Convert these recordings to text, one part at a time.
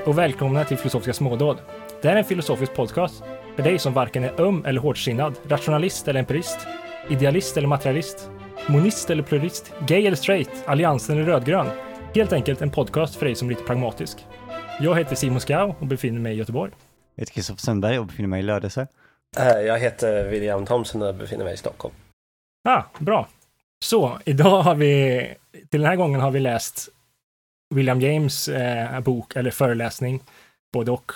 Hej och välkomna till Filosofiska smådåd. Det här är en filosofisk podcast för dig som varken är öm eller hårdsinnad, rationalist eller empirist, idealist eller materialist, monist eller plurist, gay eller straight, alliansen eller rödgrön. Helt enkelt en podcast för dig som är lite pragmatisk. Jag heter Simon Skau och befinner mig i Göteborg. Jag heter Kristoffer Sundberg och befinner mig i Lödöse. Eh, Jag heter William Thomson och befinner mig i Stockholm. Ah, bra. Så, idag har vi, till den här gången har vi läst William James eh, bok, eller föreläsning, både och,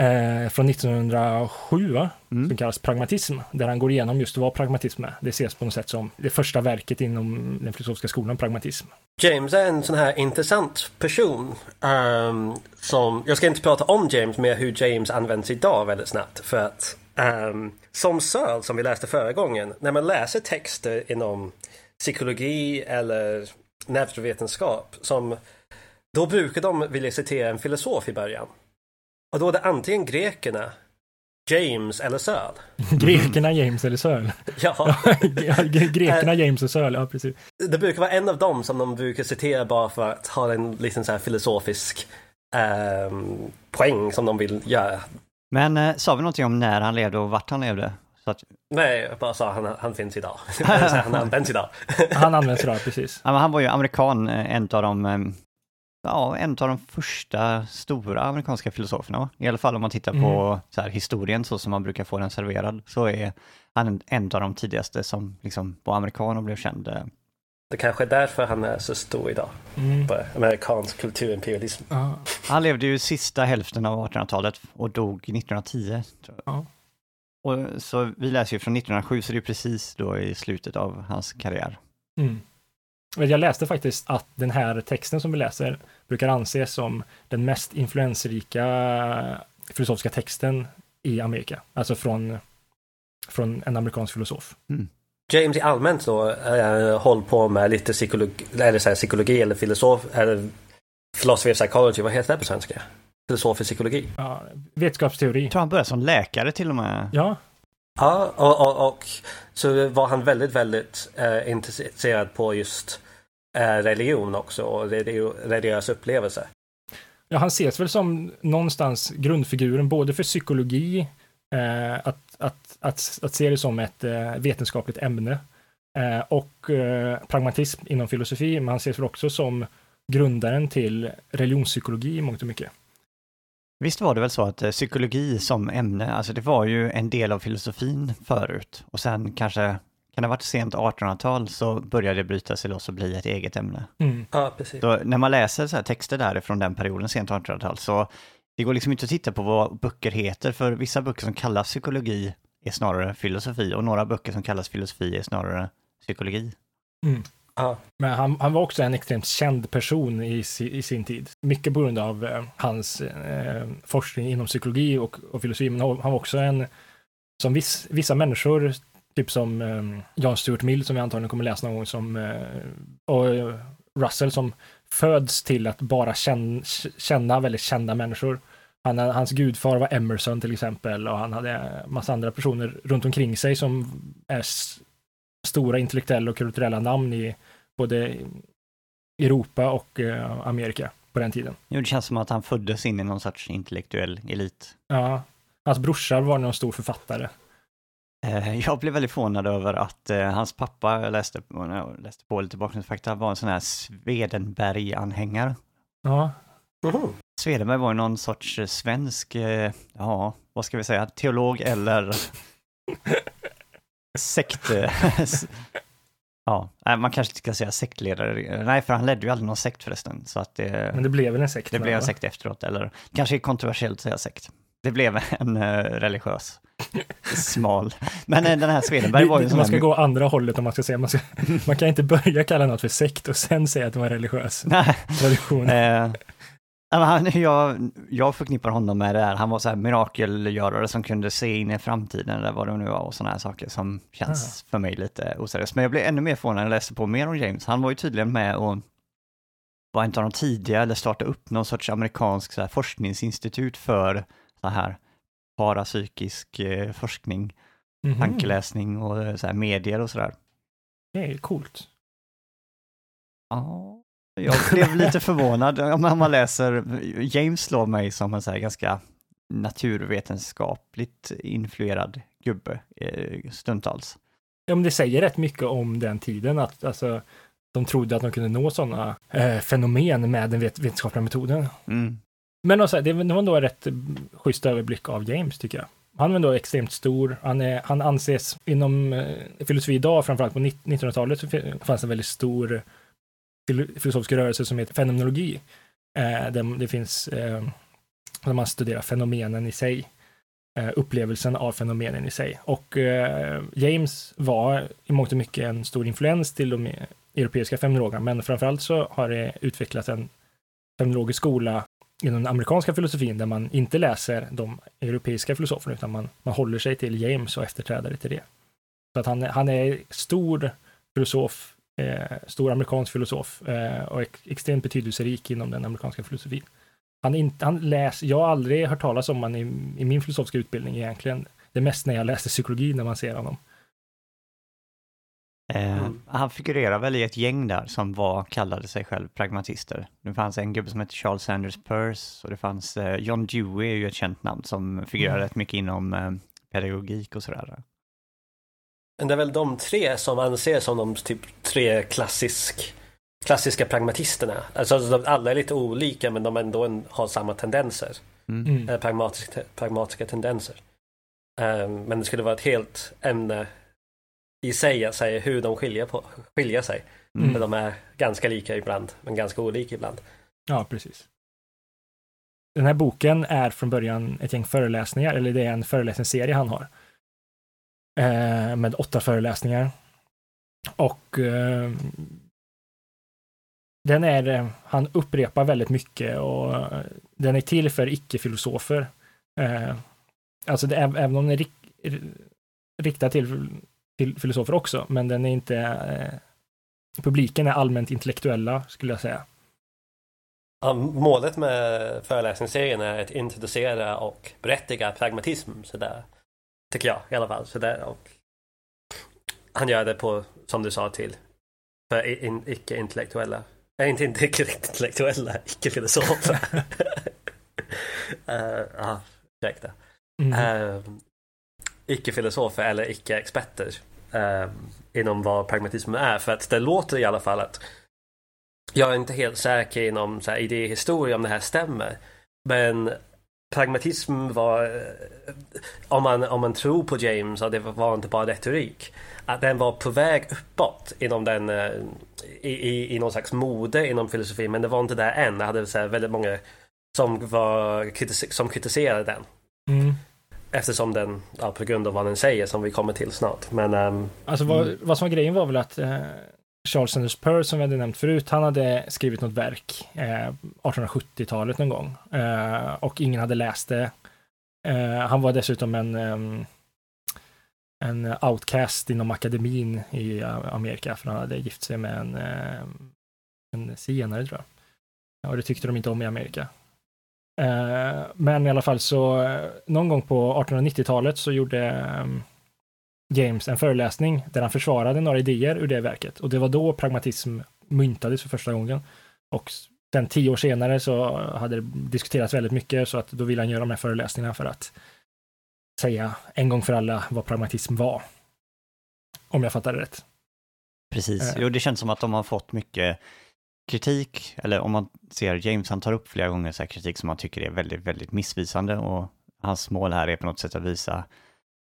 eh, från 1907, va? Mm. som kallas Pragmatism, där han går igenom just vad pragmatism är. Det ses på något sätt som det första verket inom den filosofiska skolan, pragmatism. James är en sån här intressant person. ehm, som, jag ska inte prata om James, men hur James används idag väldigt snabbt. För att ehm, som Searle, som vi läste förra gången, när man läser texter inom psykologi eller neurovetenskap, som, då brukar de vilja citera en filosof i början. Och då är det antingen grekerna, James eller Searle. Grekerna James eller Searle. Ja. Grekerna James och Searle, ja precis. Det brukar vara en av dem som de brukar citera bara för att ha en liten så här filosofisk ehm, poäng som de vill göra. Men eh, sa vi någonting om när han levde och vart han levde? Så att, Nej, jag bara sa han, han finns idag. Han används idag. Han används idag, precis. ja, men han var ju amerikan, eh, en av de, eh, ja, en av de första stora amerikanska filosoferna. I alla fall om man tittar på så här, historien så som man brukar få den serverad, så är han en- av de tidigaste som liksom var amerikan och blev känd. eh. Det kanske är därför han är så stor idag. Mm. På amerikansk kulturimperialism. Ja. Han levde ju sista hälften av 1800-talet och dog 1910. Tror jag. Ja. Och, så vi läser ju från 1907, så det är precis då i slutet av hans karriär. Mm. Men Jag läste faktiskt att den här texten som vi läser brukar anses som den mest influensrika filosofiska texten i Amerika. Alltså från, från en amerikansk filosof. James i allmänt då äh, håller på med lite psykologi eller, så här, psykologi eller filosof eller philosophy of psychology. Vad heter det på svenska? Filosofisk psykologi. Ja, vetenskapsteori. Jag tror han började som läkare till och med. Ja, Ja, och, och, och så var han väldigt, väldigt eh, intresserad på just eh, religion också och religi- religiösa upplevelser. ja, han ses väl som någonstans grundfiguren både för psykologi, eh, att, att, att, att se det som ett eh, vetenskapligt ämne eh, och eh, pragmatism inom filosofi, men han ses väl också som grundaren till religionspsykologi i mångt och mycket. Visst var det väl så att eh, psykologi som ämne, alltså det var ju en del av filosofin förut och sen kanske, kan det ha varit sent 1800-tal så började det bryta sig loss och bli ett eget ämne. Mm. Ja, precis. Så när man läser så här texter därifrån den perioden, sent 1800-tal, så det går liksom inte att titta på vad böcker heter, för vissa böcker som kallas psykologi är snarare filosofi och några böcker som kallas filosofi är snarare psykologi. Ja, Men han, han var också en extremt känd person i, i sin tid. Mycket på grund av eh, hans eh, forskning inom psykologi och, och filosofi. Men han han var också en, som viss, vissa människor, typ som eh, John Stuart Mill, som vi antagligen kommer läsa någon gång, som, eh, och eh, Russell, som föds till att bara känna, känna väldigt kända människor. Han, hans gudfar var Emerson till exempel och han hade massa andra personer runt omkring sig som är stora intellektuella och kulturella namn i både Europa och eh, Amerika på den tiden. Jo, det känns som att han föddes in i någon sorts intellektuell elit. Ja, hans brorsar var någon stor författare. Eh, Jag blev väldigt förvånad över att eh, hans pappa, jag läste, jag läste på lite bakgrundsfakta, var en sån här Swedenberg-anhängare. Ja, Mhm. Swedenberg var ju någon sorts eh, svensk, eh, ja, vad ska vi säga, teolog eller sekt... eh, ja, man kanske inte ska säga sektledare. Nej, för han ledde ju aldrig någon sekt förresten. Så att det, men det blev väl en sekt? det blev en sekt efteråt, eller kanske kontroversiellt att säga sekt. Det blev en eh, religiös, smal. Men eh, den här Swedenberg var ju en man ska här... gå andra hållet om man ska säga. Man, ska, man kan inte börja kalla något för sekt och sen säga att det var en religiös Nej, tradition. Eh, han, jag, jag förknippar honom med det här, han var så här mirakelgörare som kunde se in i framtiden eller vad det nu var och sådana här saker som känns för mig lite oseriöst. Men jag blev ännu mer förvånad när jag läste på mer om James. Han var ju tydligen med och var inte av de tidiga eller startade upp någon sorts amerikansk så här, forskningsinstitut för så här parapsykisk eh, forskning, Mhm. tankeläsning och eh, så här, medier och sådär. Det är coolt. Ja, Jag blev lite förvånad om man läser, James slår mig som en så här ganska naturvetenskapligt influerad gubbe eh, stundtals. Ja, men det säger rätt mycket om den tiden att alltså, de trodde att de kunde nå sådana eh, fenomen med den vet vetenskapliga metoden. Mm. Men också, det var ändå en rätt schysst överblick av James tycker jag. Han är ändå extremt stor. Han, är, han anses inom eh, filosofi idag, framförallt på 1900-talet, så fanns en väldigt stor eh, filosofisk rörelse som heter fenomenologi. Eh, där det finns, eh, där man studerar fenomenen i sig, eh, upplevelsen av fenomenen i sig. Och eh, James var i mångt och mycket en stor influens till de e- europeiska fenomenologerna, men framförallt så har det utvecklats en fenomenologisk skola inom den amerikanska filosofin där man inte läser de europeiska filosoferna utan man, man håller sig till James och efterträdare till det. Så att han, han är stor filosof, eh, stor amerikansk filosof eh, och ex, extremt betydelserik inom den amerikanska filosofin. Han, in, han läs, jag har aldrig hört talas om honom i, i min filosofiska utbildning egentligen. Det är mest när jag läste psykologi när man ser honom. Eh, mm. Han figurerar väl i ett gäng där som var, kallade sig själv pragmatister. Det fanns en gubbe som hette Charles Sanders Peirce och det fanns eh, John Dewey är ju ett känt namn som figurerar mm. rätt mycket inom eh, pedagogik och sådär. Men det är väl de tre som anses som de typ tre klassisk, klassiska pragmatisterna. Alltså alla är lite olika men de ändå en, har samma tendenser. Mm. Eh, pragmatiska, pragmatiska tendenser. Men det skulle vara ett helt ämne i sig säga hur de skiljer, på, skiljer sig. Mm. För de är ganska lika ibland, men ganska olika ibland. Ja, precis. Den här boken är från början ett gäng föreläsningar, eller det är en föreläsningsserie han har. Eh, med åtta föreläsningar. Och eh, den är, eh, han upprepar väldigt mycket och den är till för icke-filosofer. Eh, alltså det, även om den är rik, riktad till filosofer också, men den är inte... Eh, publiken är allmänt intellektuella, skulle jag säga. Ja, målet med föreläsningsserien är att introducera och berättiga pragmatism, så där, tycker jag i alla fall. Så där, och han gör det på, som du sa, till för in, icke-intellektuella. Nej, inte, inte icke-intellektuella, icke-filosofer. uh, ja, ursäkta. Mm. Uh, icke-filosofer eller icke-experter eh, inom vad pragmatismen är. För att det låter i alla fall att jag är inte helt säker inom så här, idéhistoria om det här stämmer. Men pragmatism var, eh, om man, om man tror på James, och det var inte bara retorik, att den var på väg uppåt inom den, eh, i, i, i någon slags mode inom filosofin, men det var inte där än. Det hade så här, väldigt många som, var, som kritiserade den. Mm. Eftersom den, ja, på grund av vad den säger som vi kommer till snart. Men, um, alltså vad, mm. vad som var grejen var väl att eh, Charles Sanders Peirce som vi hade nämnt förut, han hade skrivit något verk eh, 1870-talet någon gång eh, och ingen hade läst det. Eh, han var dessutom en, um, en outcast inom akademin i Amerika för han hade gift sig med en, en zigenare tror jag. Och det tyckte de inte om i Amerika. Eh, men i alla fall så eh, någon gång på 1890-talet så gjorde ehm, James en föreläsning där han försvarade några idéer ur det verket och det var då pragmatism myntades för första gången. Och sen tio år senare så hade det diskuterats väldigt mycket så att då ville han göra de här föreläsningarna för att säga en gång för alla vad pragmatism var. Om jag fattar det rätt. Precis, eh. jo det känns som att de har fått mycket kritik, eller om man ser James, han tar upp flera gånger så kritik som han tycker är väldigt, väldigt missvisande och hans mål här är på något sätt att visa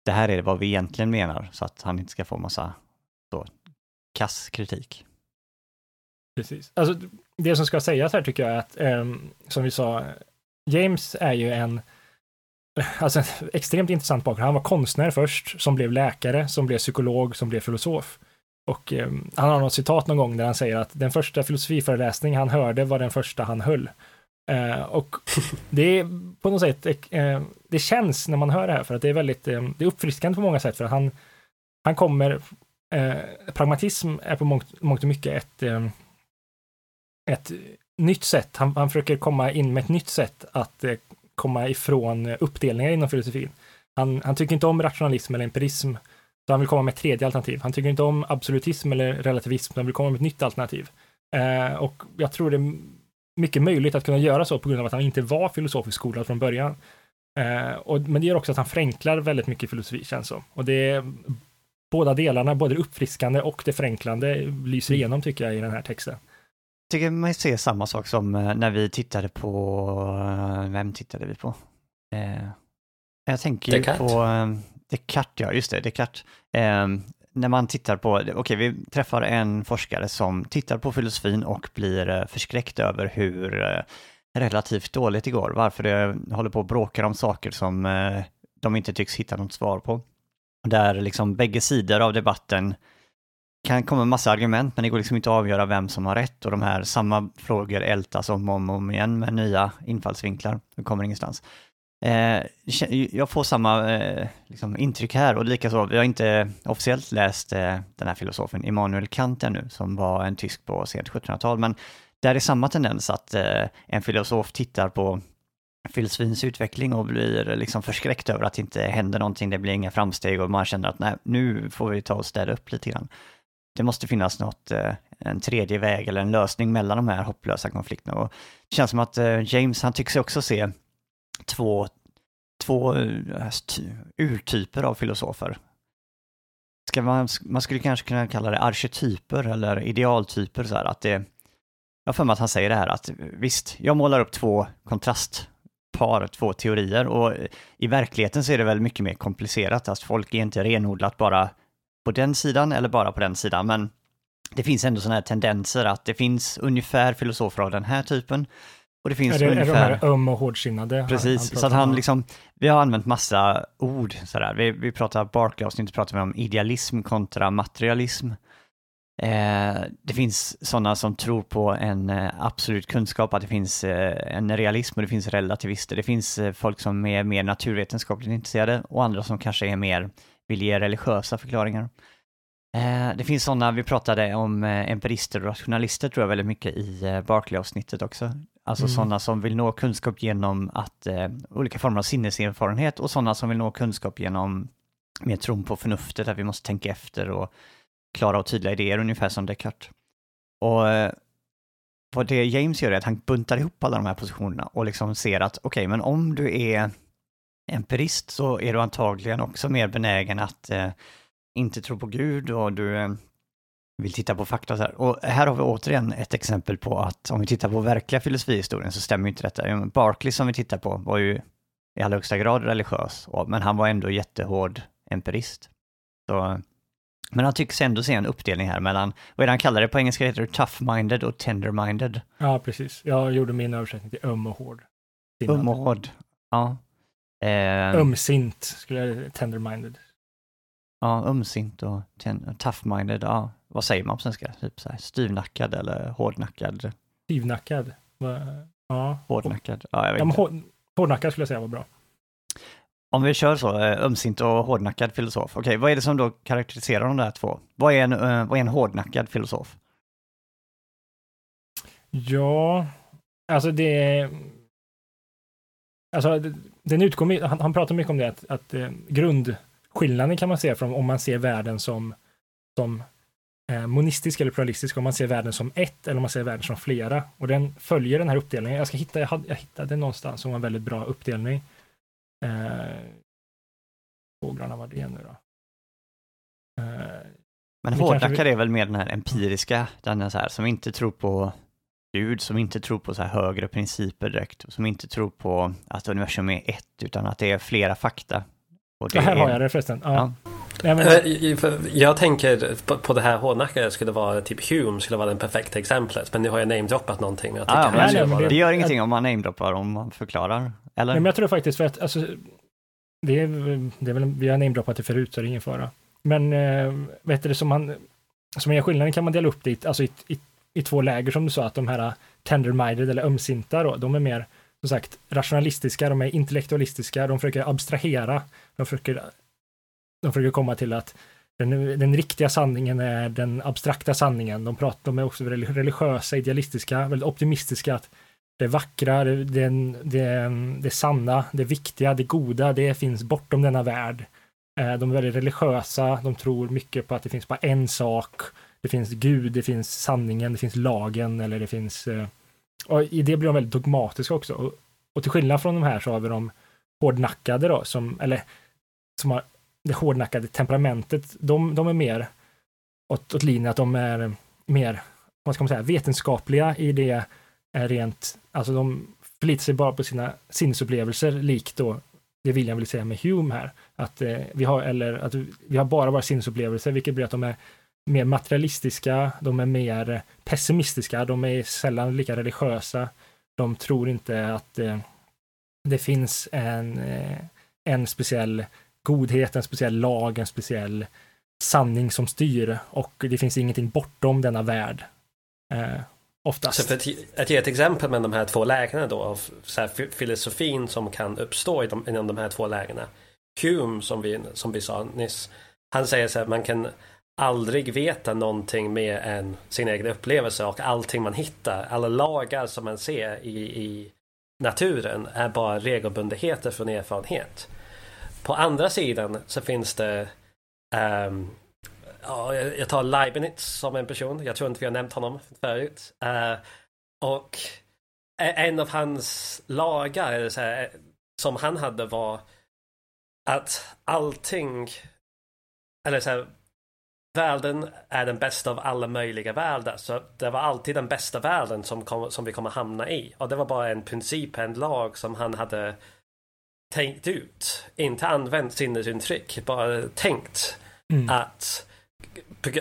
det här är vad vi egentligen menar så att han inte ska få massa så, kass kritik. Precis. Alltså, det som ska sägas här tycker jag är att, eh, som vi sa, James är ju en Alltså en extremt intressant bakgrund. Han var konstnär först, som blev läkare, som blev psykolog, som blev filosof. Och eh, han har något citat någon gång där han säger att den första filosofiföreläsning han hörde var den första han höll. Eh, och det är på något sätt, eh, det känns när man hör det här för att det är väldigt, eh, det är uppfriskande på många sätt för att han, han kommer, eh, pragmatism är på mångt, mångt och mycket ett, eh, ett nytt sätt, han, han försöker komma in med ett nytt sätt att komma ifrån uppdelningar inom filosofin. Han, han tycker inte om rationalism eller empirism så han vill komma med ett tredje alternativ. Han tycker inte om absolutism eller relativism, han vill komma med ett nytt alternativ. Eh, och jag tror det är mycket möjligt att kunna göra så på grund av att han inte var filosofiskt skolad från början. Eh, och, men det gör också att han förenklar väldigt mycket filosofi känns som. Och det är båda delarna, både det uppfriskande och det förenklande, lyser Mm. igenom tycker jag i den här texten. Jag tycker man ser samma sak som eh, när vi tittade på, eh, vem tittade vi på? Eh, jag tänker ju på eh, Descartes, ja just det, Descartes. Eh, när man tittar på, okej vi träffar en forskare som tittar på filosofin och blir eh, förskräckt över hur eh, relativt dåligt det går, varför det håller på att bråka om saker som eh, de inte tycks hitta något svar på. Där liksom bägge sidor av debatten kan komma en massa argument, men det går liksom inte att avgöra vem som har rätt och de här samma frågor ältas om och om, om igen med nya infallsvinklar. Det kommer ingenstans. Eh, jag får samma eh, liksom, intryck här och likaså, vi har inte officiellt läst eh, den här filosofen Immanuel Kant ännu, som var en tysk på sent 1700-tal, men där är samma tendens att eh, en filosof tittar på filosofins utveckling och blir liksom förskräckt över att det inte händer någonting, det blir inga framsteg och man känner att nej, nu får vi ta och städa upp lite grann. Det måste finnas något, eh, en tredje väg eller en lösning mellan de här hopplösa konflikterna. Och det känns som att eh, James, han tycks också se två, två eh, urtyper av filosofer. Ska man, man skulle kanske kunna kalla det arketyper eller idealtyper så här, att det, jag har för mig att han säger det här att eh, visst, jag målar upp två kontrastpar, två teorier och eh, i verkligheten så är det väl mycket mer komplicerat, att folk är inte renodlat bara på den sidan eller bara på den sidan, men det finns ändå sådana här tendenser att det finns ungefär filosofer av den här typen och det finns Är det, är de ungefär... här öm och hårdsinnade? han- Precis, han så att han om? liksom, vi har använt massa ord sådär. Vi, vi pratar Barclay-avsnittet pratar vi om idealism kontra materialism. Eh, det finns sådana som tror på en eh, absolut kunskap, att det finns eh, en realism och det finns relativister. Det finns eh, folk som är mer naturvetenskapligt intresserade och andra som kanske är mer, vill ge religiösa förklaringar. Eh, det finns sådana, vi pratade om eh, empirister och rationalister tror jag väldigt mycket i Barclay-avsnittet också. Alltså Mm. sådana som vill nå kunskap genom att eh, olika former av sinneserfarenhet och sådana som vill nå kunskap genom mer tron på förnuftet, att vi måste tänka efter och klara och tydliga idéer, ungefär som Descartes. Och eh, vad det James gör är att han buntar ihop alla de här positionerna och liksom ser att okej, men om du är empirist så är du antagligen också mer benägen att eh, inte tro på Gud och du eh, vill titta på fakta så här. Och här har vi återigen ett exempel på att om vi tittar på verkliga filosofihistorien så stämmer ju inte detta. Barclay som vi tittar på var ju i allra högsta grad religiös, men han var ändå jättehård empirist. Så, men han tycks ändå se en uppdelning här mellan, vad är det han kallar det på engelska, heter det tough-minded och tender-minded. Ja, precis. Jag gjorde min översättning till öm och hård. Um och hård. Ja. Eh, Ömsint, skulle jag tender-minded. Ja, ömsint och tough-minded, ja. Vad säger man på svenska? Typ så här styvnackad eller hårdnackad? Styvnackad. Ja, Hårdnackad? Ja, jag vet ja inte. hår, hårdnackad skulle jag säga var bra. Om vi kör så, eh, ömsint och hårdnackad filosof. Okej, vad är det som då karaktäriserar de där två? Vad är en, eh, vad är en hårdnackad filosof? Ja, alltså det... Alltså, den utgår, han, han pratar mycket om det, att, att eh, grundskillnaden kan man se från om man ser världen som, som eh, monistisk eller pluralistisk, om man ser världen som ett eller om man ser världen som flera. Och den följer den här uppdelningen. Jag ska hitta, jag, hade, jag hittade någonstans som var en väldigt bra uppdelning. Eh, fåglarna var det nu då? Eh, Men Vi kanske hårdnackad är väl mer den här empiriska, den är så här, som inte tror på Gud, som inte tror på så här högre principer direkt, som inte tror på att universum är ett, utan att det är flera fakta. Och ja, här är- har jag det förresten. Ja. Ja. Nej, men, Eh, Jag tänker på, det här hårdnackade skulle vara typ Hume skulle vara det perfekta exemplet. Men nu har jag namedroppat någonting. Men jag tycker Ja, nej, men det det. gör ingenting om man namedroppar, om man förklarar. Eller? Nej, men jag tror faktiskt för att alltså, det, är, det är väl, vi har namedroppat det förut så det är ingen fara. Men eh, vet du, det som man, som är skillnaden kan man dela upp det i, alltså i, i, i två läger som du sa, att de här tender-minded eller ömsinta då, de är mer som sagt rationalistiska, de är intellektualistiska, de försöker abstrahera, de försöker, de försöker komma till att den, den riktiga sanningen är den abstrakta sanningen. De, pratar, de är också religiösa, idealistiska, väldigt optimistiska. Att det vackra, det, det, det, det sanna, det viktiga, det goda, det finns bortom denna värld. Eh, de är väldigt religiösa, de tror mycket på att det finns bara en sak. det finns Gud, det finns sanningen, det finns lagen eller det finns... Eh, och i det blir de väldigt dogmatiska också. Och, och till skillnad från de här så har vi de hårdnackade då, som, eller som har det hårdnackade temperamentet. De, de är mer åt, åt linjen att de är mer, vad ska man säga, vetenskapliga i det är rent, alltså de förlitar sig bara på sina sinnesupplevelser, likt då det William vill säga med Hume här. Att eh, vi har, eller att vi har bara våra sinnesupplevelser, vilket blir att de är mer materialistiska, de är mer pessimistiska, de är sällan lika religiösa. De tror inte att eh, det finns en, eh, en speciell godhet, en speciell lag, en speciell sanning som styr och det finns ingenting bortom denna värld. Eh, oftast. Så för att, att ge ett exempel med de här två lägena då av så här, filosofin som kan uppstå inom de här två lägena. Hume som vi, som vi sa nyss. Han säger så här, man kan aldrig veta någonting mer än sin egen upplevelse och allting man hittar, alla lagar som man ser i, i naturen är bara regelbundenheter från erfarenhet. På andra sidan så finns det um, jag tar Leibniz som en person. Jag tror inte vi har nämnt honom förut. Uh, och en av hans lagar här, eh, som han hade var att allting, eller så här, världen är den bästa av alla möjliga världar. Så det var alltid den bästa världen som, kom, som vi kommer hamna i. Och det var bara en princip, en lag som han hade tänkt ut. Inte använt sinnesintryck, bara tänkt mm. att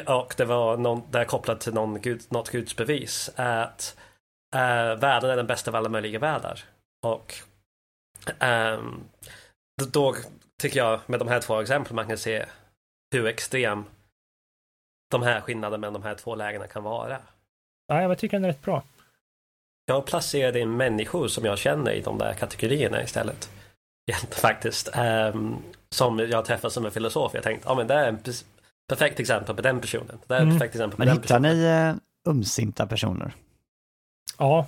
och det var någon, där kopplat till någon gud, något gudsbevis att uh, världen är den bästa av alla möjliga världar. Och um, då tycker jag med de här två exemplen man kan se hur extrem de här skillnaderna mellan de här två lägena kan vara. Ja, jag tycker den är rätt bra. Jag placerade in människor som jag känner i de där kategorierna istället. Faktiskt. Um, som jag träffat som en filosof. Jag tänkte, ja men det är en perfekt exempel på den personen. Det är mm. perfekt exempel på men den hittar personen. ni uh, ömsinta personer? Ja.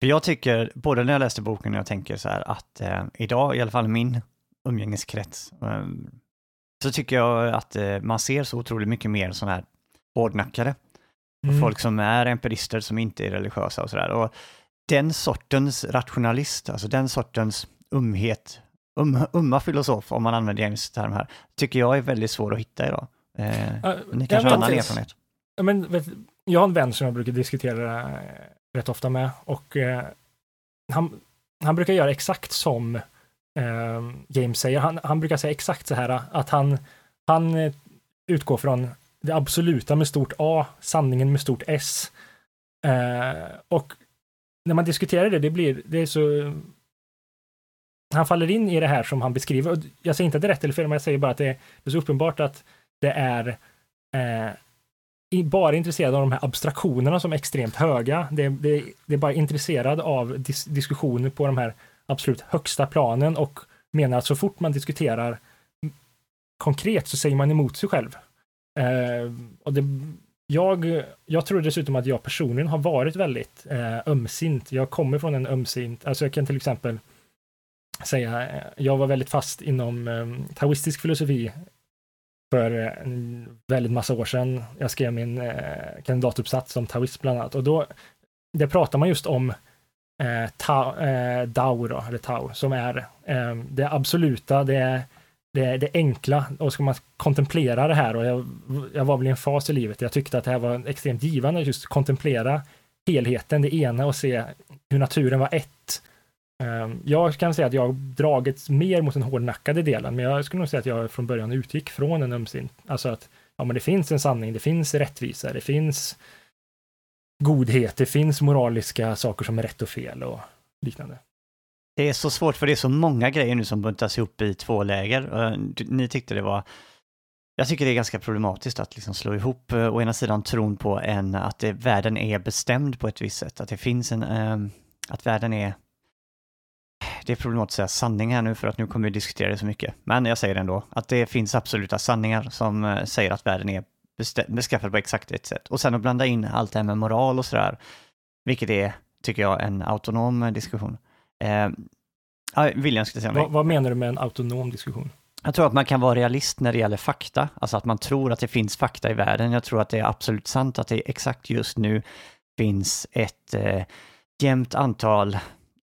För jag tycker, både när jag läste boken och jag tänker så här att uh, idag, i alla fall min umgängeskrets, um, så tycker jag att uh, man ser så otroligt mycket mer sådana här hårdnackade. Mm. Folk som är empirister som inte är religiösa och sådär. Och den sortens rationalist, alltså den sortens umhet, um, umma filosof, om man använder James term här, tycker jag är väldigt svår att hitta idag. Eh, uh, ni kanske har annan erfarenhet? Men, vet, jag har en vän som jag brukar diskutera äh, rätt ofta med och äh, han, han brukar göra exakt som Ehm, James säger. Han, han brukar säga exakt så här att han, han eh, utgår från det absoluta med stort A, sanningen med stort S. Ehm, och när man diskuterar det, det blir, det är så han faller in i det här som han beskriver. Jag säger inte att det är rätt eller fel, men jag säger bara att det är, så uppenbart att det är eh, bara intresserad av de här abstraktionerna som är extremt höga. Det, det, det är bara intresserad av dis diskussioner på de här absolut högsta planen och menar att så fort man diskuterar konkret så säger man emot sig själv. Eh, och det, jag, jag tror dessutom att jag personligen har varit väldigt eh, ömsint. Jag kommer från en ömsint, alltså jag kan till exempel säga, eh, jag var väldigt fast inom eh, taoistisk filosofi för en väldigt massa år sedan. Jag skrev min eh, kandidatuppsats om taoism bland annat och då där pratar man just om eh, ta, eh, Dao, då, eller Tao, som är eh, det absoluta, det, det, det enkla och ska man kontemplera det här och jag, jag var väl i en fas i livet jag tyckte att det här var extremt givande just kontemplera helheten, det ena och se hur naturen var ett eh, jag kan säga att jag dragits mer mot den hårdnackade delen, men jag skulle nog säga att jag från början utgick från en ömsint. Alltså att ja, men det finns en sanning, det finns rättvisa, det finns godhet, det finns moraliska saker som är rätt och fel och liknande. Det är så svårt för det är så många grejer nu som buntas ihop i två läger. Eh, ni tyckte det var jag tycker det är ganska problematiskt att liksom slå ihop eh, å ena sidan tron på en att det, världen är bestämd på ett visst sätt, att det finns en, ehm, att världen är det är problematiskt att säga sanning här nu för att nu kommer vi diskutera det så mycket. Men jag säger det ändå att det finns absoluta sanningar som eh, säger att världen är beskaffad på exakt ett sätt. Och sen att blanda in allt det här med moral och sådär, vilket är, tycker jag, en autonom diskussion. Eh, William skulle säga vad, vad menar du med en autonom diskussion? Jag tror att man kan vara realist när det gäller fakta, alltså att man tror att det finns fakta i världen. Jag tror att det är absolut sant att det exakt just nu finns ett eh, jämnt antal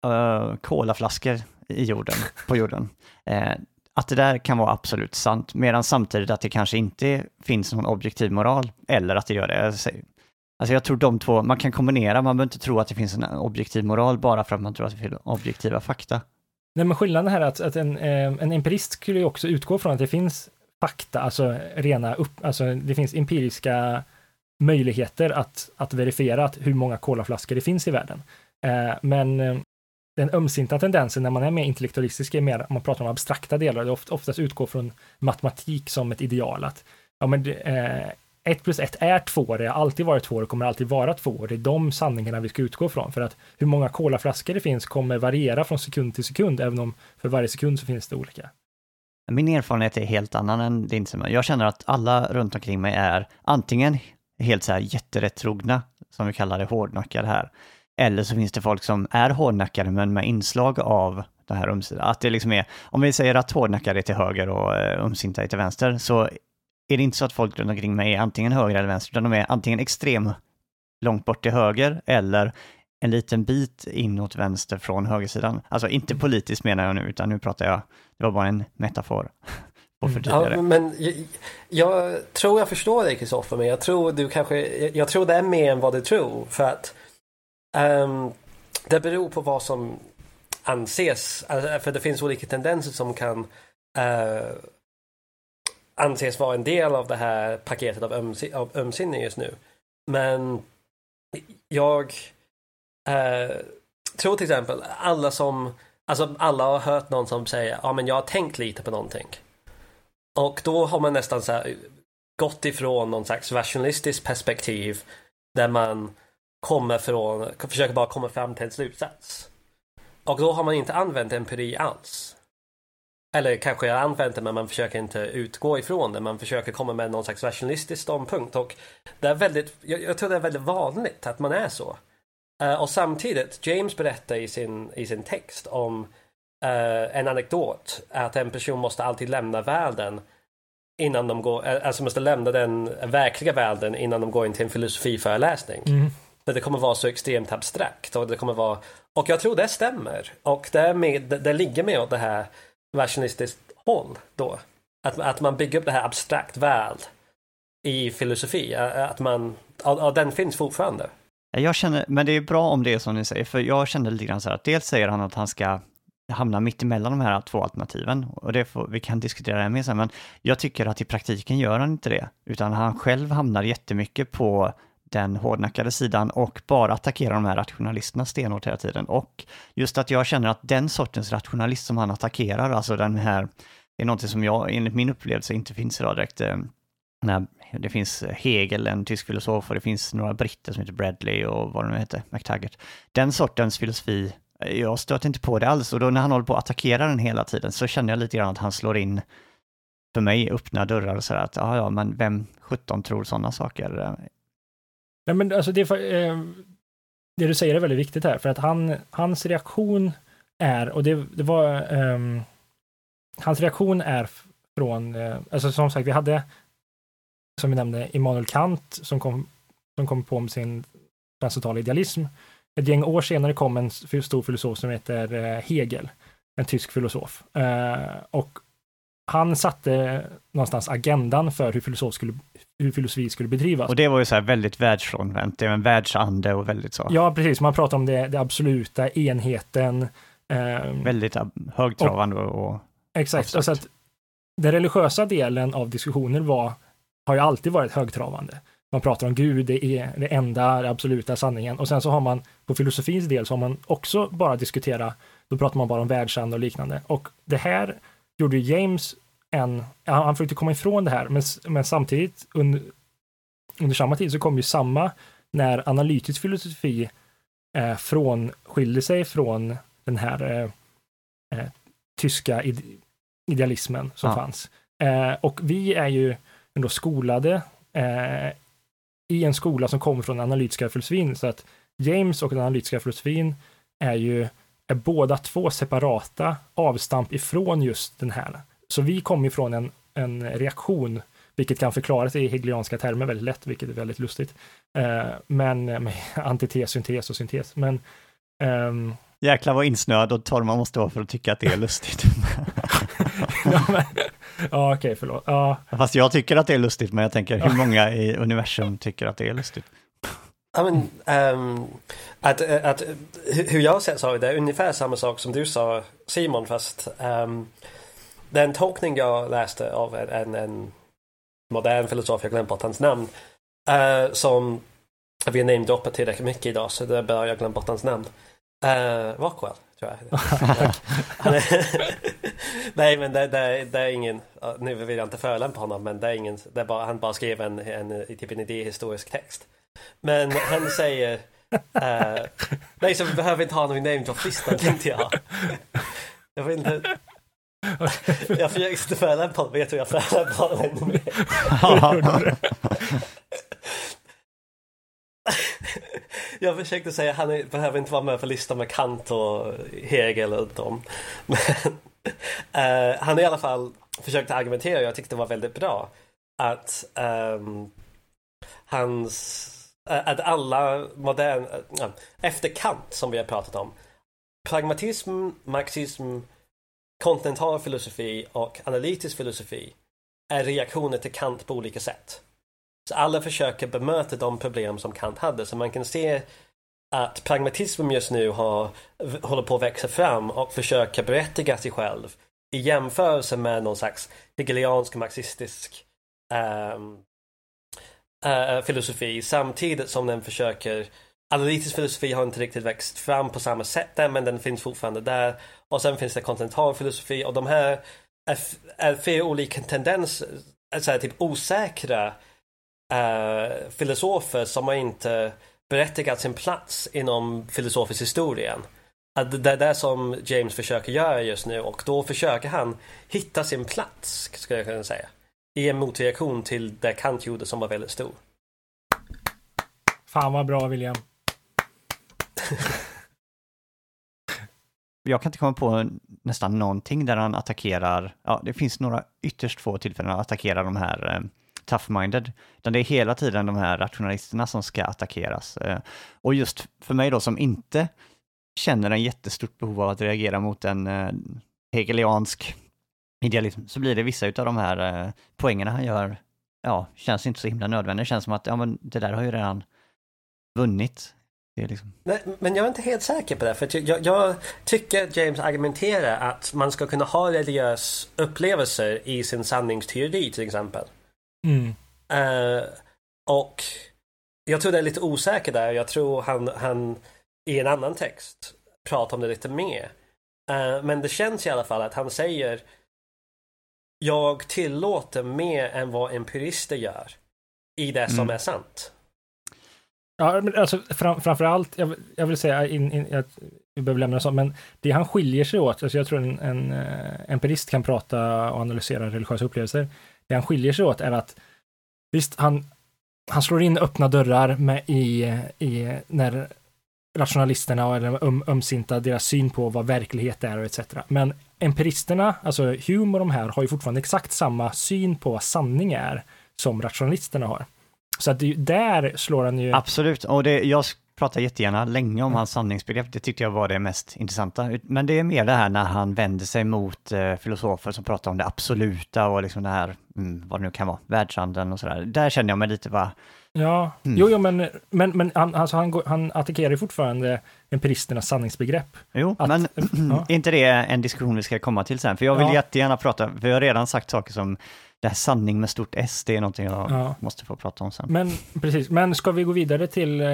uh, kolaflaskor i jorden, på jorden. Eh, att det där kan vara absolut sant, medan samtidigt att det kanske inte finns någon objektiv moral, eller att det gör det. Alltså jag tror de två, man kan kombinera, man behöver inte tro att det finns en objektiv moral bara för att man tror att det finns objektiva fakta. Nej, men skillnaden här är att, att en, eh, en empirist skulle ju också utgå från att det finns fakta, alltså rena upp, alltså det finns empiriska möjligheter att, att verifiera att hur många kolaflaskor det finns i världen. Eh, men eh, den ömsinta tendensen när man är mer intellektualistisk är mer, man pratar om abstrakta delar, det oftast utgår från matematik som ett ideal. Att, ja, men, eh, ett plus ett är två, det har alltid varit två, det kommer alltid vara två. Det är de sanningarna vi ska utgå från. För att hur många kolaflaskor det finns kommer variera från sekund till sekund, även om för varje sekund så finns det olika. Min erfarenhet är helt annan än din Jag känner att alla runt omkring mig är antingen helt så här jätterättrogna, som vi kallar det, hårdnackade här. Eller så finns det folk som är hårdnackade men med inslag av det här ömsinta. Att det liksom är, om vi säger att hårdnackade är till höger och uh, ömsinta är till vänster, så är det inte så att folk runt omkring mig är antingen höger eller vänster, utan de är antingen extrem långt bort till höger eller en liten bit inåt vänster från högersidan. Alltså inte politiskt menar jag nu, utan nu pratar jag, det var bara en metafor. Mm. Ja, men jag, jag, tror jag förstår dig Kristoffer, men jag tror du kanske, jag tror det är mer än vad du tror. För att um, det beror på vad som anses, alltså, för det finns olika tendenser som kan uh, anses vara en del av det här paketet av, ömsi, av ömsinne just nu. Men jag uh, tror till exempel alla som, alltså alla har hört någon som säger, ja men jag har tänkt lite på någonting. Och då har man nästan så här gått ifrån någon slags rationalistiskt perspektiv där man kommer från, försöker bara komma fram till en slutsats. Och då har man inte använt empiri alls. Eller kanske jag använt det men man försöker inte utgå ifrån det. Man försöker komma med någon slags rationalistisk ståndpunkt. Och det är väldigt, jag, jag tror det är väldigt vanligt att man är så. Uh, och samtidigt, James berättar i sin, i sin text om uh, en anekdot. Att en person måste alltid lämna världen innan de går, eh, alltså måste lämna den verkliga världen innan de går in till en filosofiföreläsning. Mm. Där det kommer vara så extremt abstrakt och det kommer vara, och jag tror det stämmer. Och det, med, det, ligger med åt det här rationalistiskt håll då. Att, att man bygger upp det här abstrakt väl i filosofi. Att man, ja, den finns fortfarande. Jag känner, men det är bra om det är som ni säger, för jag känner lite grann så här att dels säger han att han ska hamna mitt emellan de här två alternativen. Och det får, vi kan diskutera det mer sen, men jag tycker att i praktiken gör han inte det, utan han själv hamnar jättemycket på den hårdnackade sidan och bara attackerar de här rationalisterna stenhårt hela tiden. Och just att jag känner att den sortens rationalist som han attackerar, alltså den här, är någonting som jag enligt min upplevelse inte finns idag direkt. Eh, när det finns Hegel, en tysk filosof, och det finns några britter som heter Bradley och vad de nu heter, McTaggart. Den sortens filosofi eh, jag stöter inte på det alls och då när han håller på att attackera den hela tiden så känner jag lite grann att han slår in, för mig, öppna dörrar och sådär att ja, ja, men vem 17 tror sådana saker? Eh, Nej, men alltså det, eh, det du säger är väldigt viktigt här, för att han, hans reaktion är, och det, det var, eh, hans reaktion är från, eh, alltså som sagt, vi hade, som vi nämnde, Immanuel Kant som kom, som kom på med sin transcendentala idealism, ett gäng år senare kom en stor filosof som heter eh, Hegel, en tysk filosof. Eh, och han satte någonstans agendan för hur filosofi skulle, hur filosofi skulle bedrivas. Och det var ju så här väldigt världsfrånvänt, det är en världsande och väldigt så. Ja, precis, man pratar om det, det absoluta, enheten. Eh, väldigt högtravande och, och Exakt, alltså att den religiösa delen av diskussioner var, har ju alltid varit högtravande man pratar om Gud, det är det enda, det absoluta sanningen. Och sen så har man på filosofins del så har man också bara diskuterat, då pratar man bara om världsande och liknande. Och det här gjorde James en, han försökte komma ifrån det här, men, men samtidigt under, under samma tid så kom ju samma när analytisk filosofi eh, frånskilde sig från den här eh, eh, tyska ide idealismen som ja. fanns. Eh, och vi är ju ändå skolade eh, i en skola som kommer från den analytiska filosofin. Så att James och den analytiska filosofin är ju är båda två separata avstamp ifrån just den här så vi kommer ifrån en, en reaktion, vilket kan förklaras i hegelianska termer väldigt lätt, vilket är väldigt lustigt. Eh, men med antites, syntes och syntes. Men ehm, Jäklar vad insnöad och torr man måste vara för att tycka att det är lustigt. ja, men, ja okej, förlåt. Ja, Fast jag tycker att det är lustigt, men jag tänker hur många i universum tycker att det är lustigt? Ja, men, ehm, att, att, hur jag ser saker, det är ungefär samma sak som du sa Simon fast um, den tolkning jag läste av en, en modern filosof, jag glömde bort hans namn, uh, som vi har namedroppat tillräckligt mycket idag så det är bara jag glömt bort hans namn. Uh, Rockwell, tror jag. Nej, men det, det, det, är ingen, nu vill jag inte förolämpa honom, men det är ingen, det är bara, han bara skrev en, en, typ en idéhistorisk text. Men han säger uh, Nej så vi behöver inte ha någon name drop-listan tänkte jag. Jag vet inte Jag försökte inte förolämpa honom, vet du jag förolämpade honom ännu mer. Jag försökte säga han är, behöver inte vara med på listan med Kant och Hegel och dem. Men uh, han i alla fall försökte argumentera och jag tyckte det var väldigt bra. Att um, hans Eh, att alla modern, eh, eh, efter Kant som vi har pratat om, pragmatism, marxism, kontinental filosofi och analytisk filosofi är reaktioner till Kant på olika sätt. Så alla försöker bemöta de problem som Kant hade, så man kan se att pragmatismen just nu har, håller på att växa fram och försöker berättiga sig själv i jämförelse med någon slags hegeliansk marxistisk um, Eh, filosofi samtidigt som den försöker Analytisk filosofi har inte riktigt växt fram på samma sätt än men den finns fortfarande där. Och sen finns det kontinental filosofi och de här är, är flera olika tendenser, eh, alltså typ osäkra uh, filosofer som har inte berättigat sin plats inom filosofisk historien. Att det är det som James försöker göra just nu och då försöker han hitta sin plats, skulle jag kunna säga i en motreaktion till det Kant gjorde som var väldigt stor. Fan vad bra William. Jag kan inte komma på nästan någonting där han attackerar, ja det finns några ytterst få tillfällen att attackera de här eh, tough-minded. Utan det är hela tiden de här rationalisterna som ska attackeras. Eh, och just för mig då som inte känner en jättestort behov av att reagera mot en eh, hegeliansk idealism så blir det vissa av de här eh, poängerna han gör, ja, känns inte så himla nödvändiga. Det känns som att, ja men det där har ju redan vunnit. Liksom... Nej, men jag är inte helt säker på det. För jag, jag, tycker att James argumenterar att man ska kunna ha religiös upplevelser i sin sanningsteori till exempel. Mm. Uh, och jag tror det är lite osäker där. Jag tror han, han i en annan text pratar om det lite mer. Uh, men det känns i alla fall att han säger jag tillåter mer än vad empirister gör i det som mm. är sant. Ja, men alltså fram, framförallt, jag, jag vill säga, in, in, jag, vi behöver lämna så, men det han skiljer sig åt, alltså jag tror en, en empirist kan prata och analysera religiösa upplevelser. Det han skiljer sig åt är att visst, han, han slår in öppna dörrar med i, i när rationalisterna eller um, ömsinta deras syn på vad verklighet är och etc. Men empiristerna, alltså Hume och de här, har ju fortfarande exakt samma syn på vad sanning är som rationalisterna har. Så att det, där slår han ju... Absolut, och det, jag pratar jättegärna länge om hans sanningsbegrepp, det tyckte jag var det mest intressanta. Men det är mer det här när han vänder sig mot eh, filosofer som pratar om det absoluta och liksom det här, mm, vad det nu kan vara, världshandeln och sådär. Där känner jag mig lite, va, Ja, mm. jo, jo, men, men, men han, alltså han, han attackerar ju fortfarande empiristernas sanningsbegrepp. Jo, att, men ja. är inte det en diskussion vi ska komma till sen? För jag vill ja. jättegärna prata, för jag har redan sagt saker som det här sanning med stort S, det är någonting jag ja. måste få prata om sen. Men precis, men ska vi gå vidare till eh,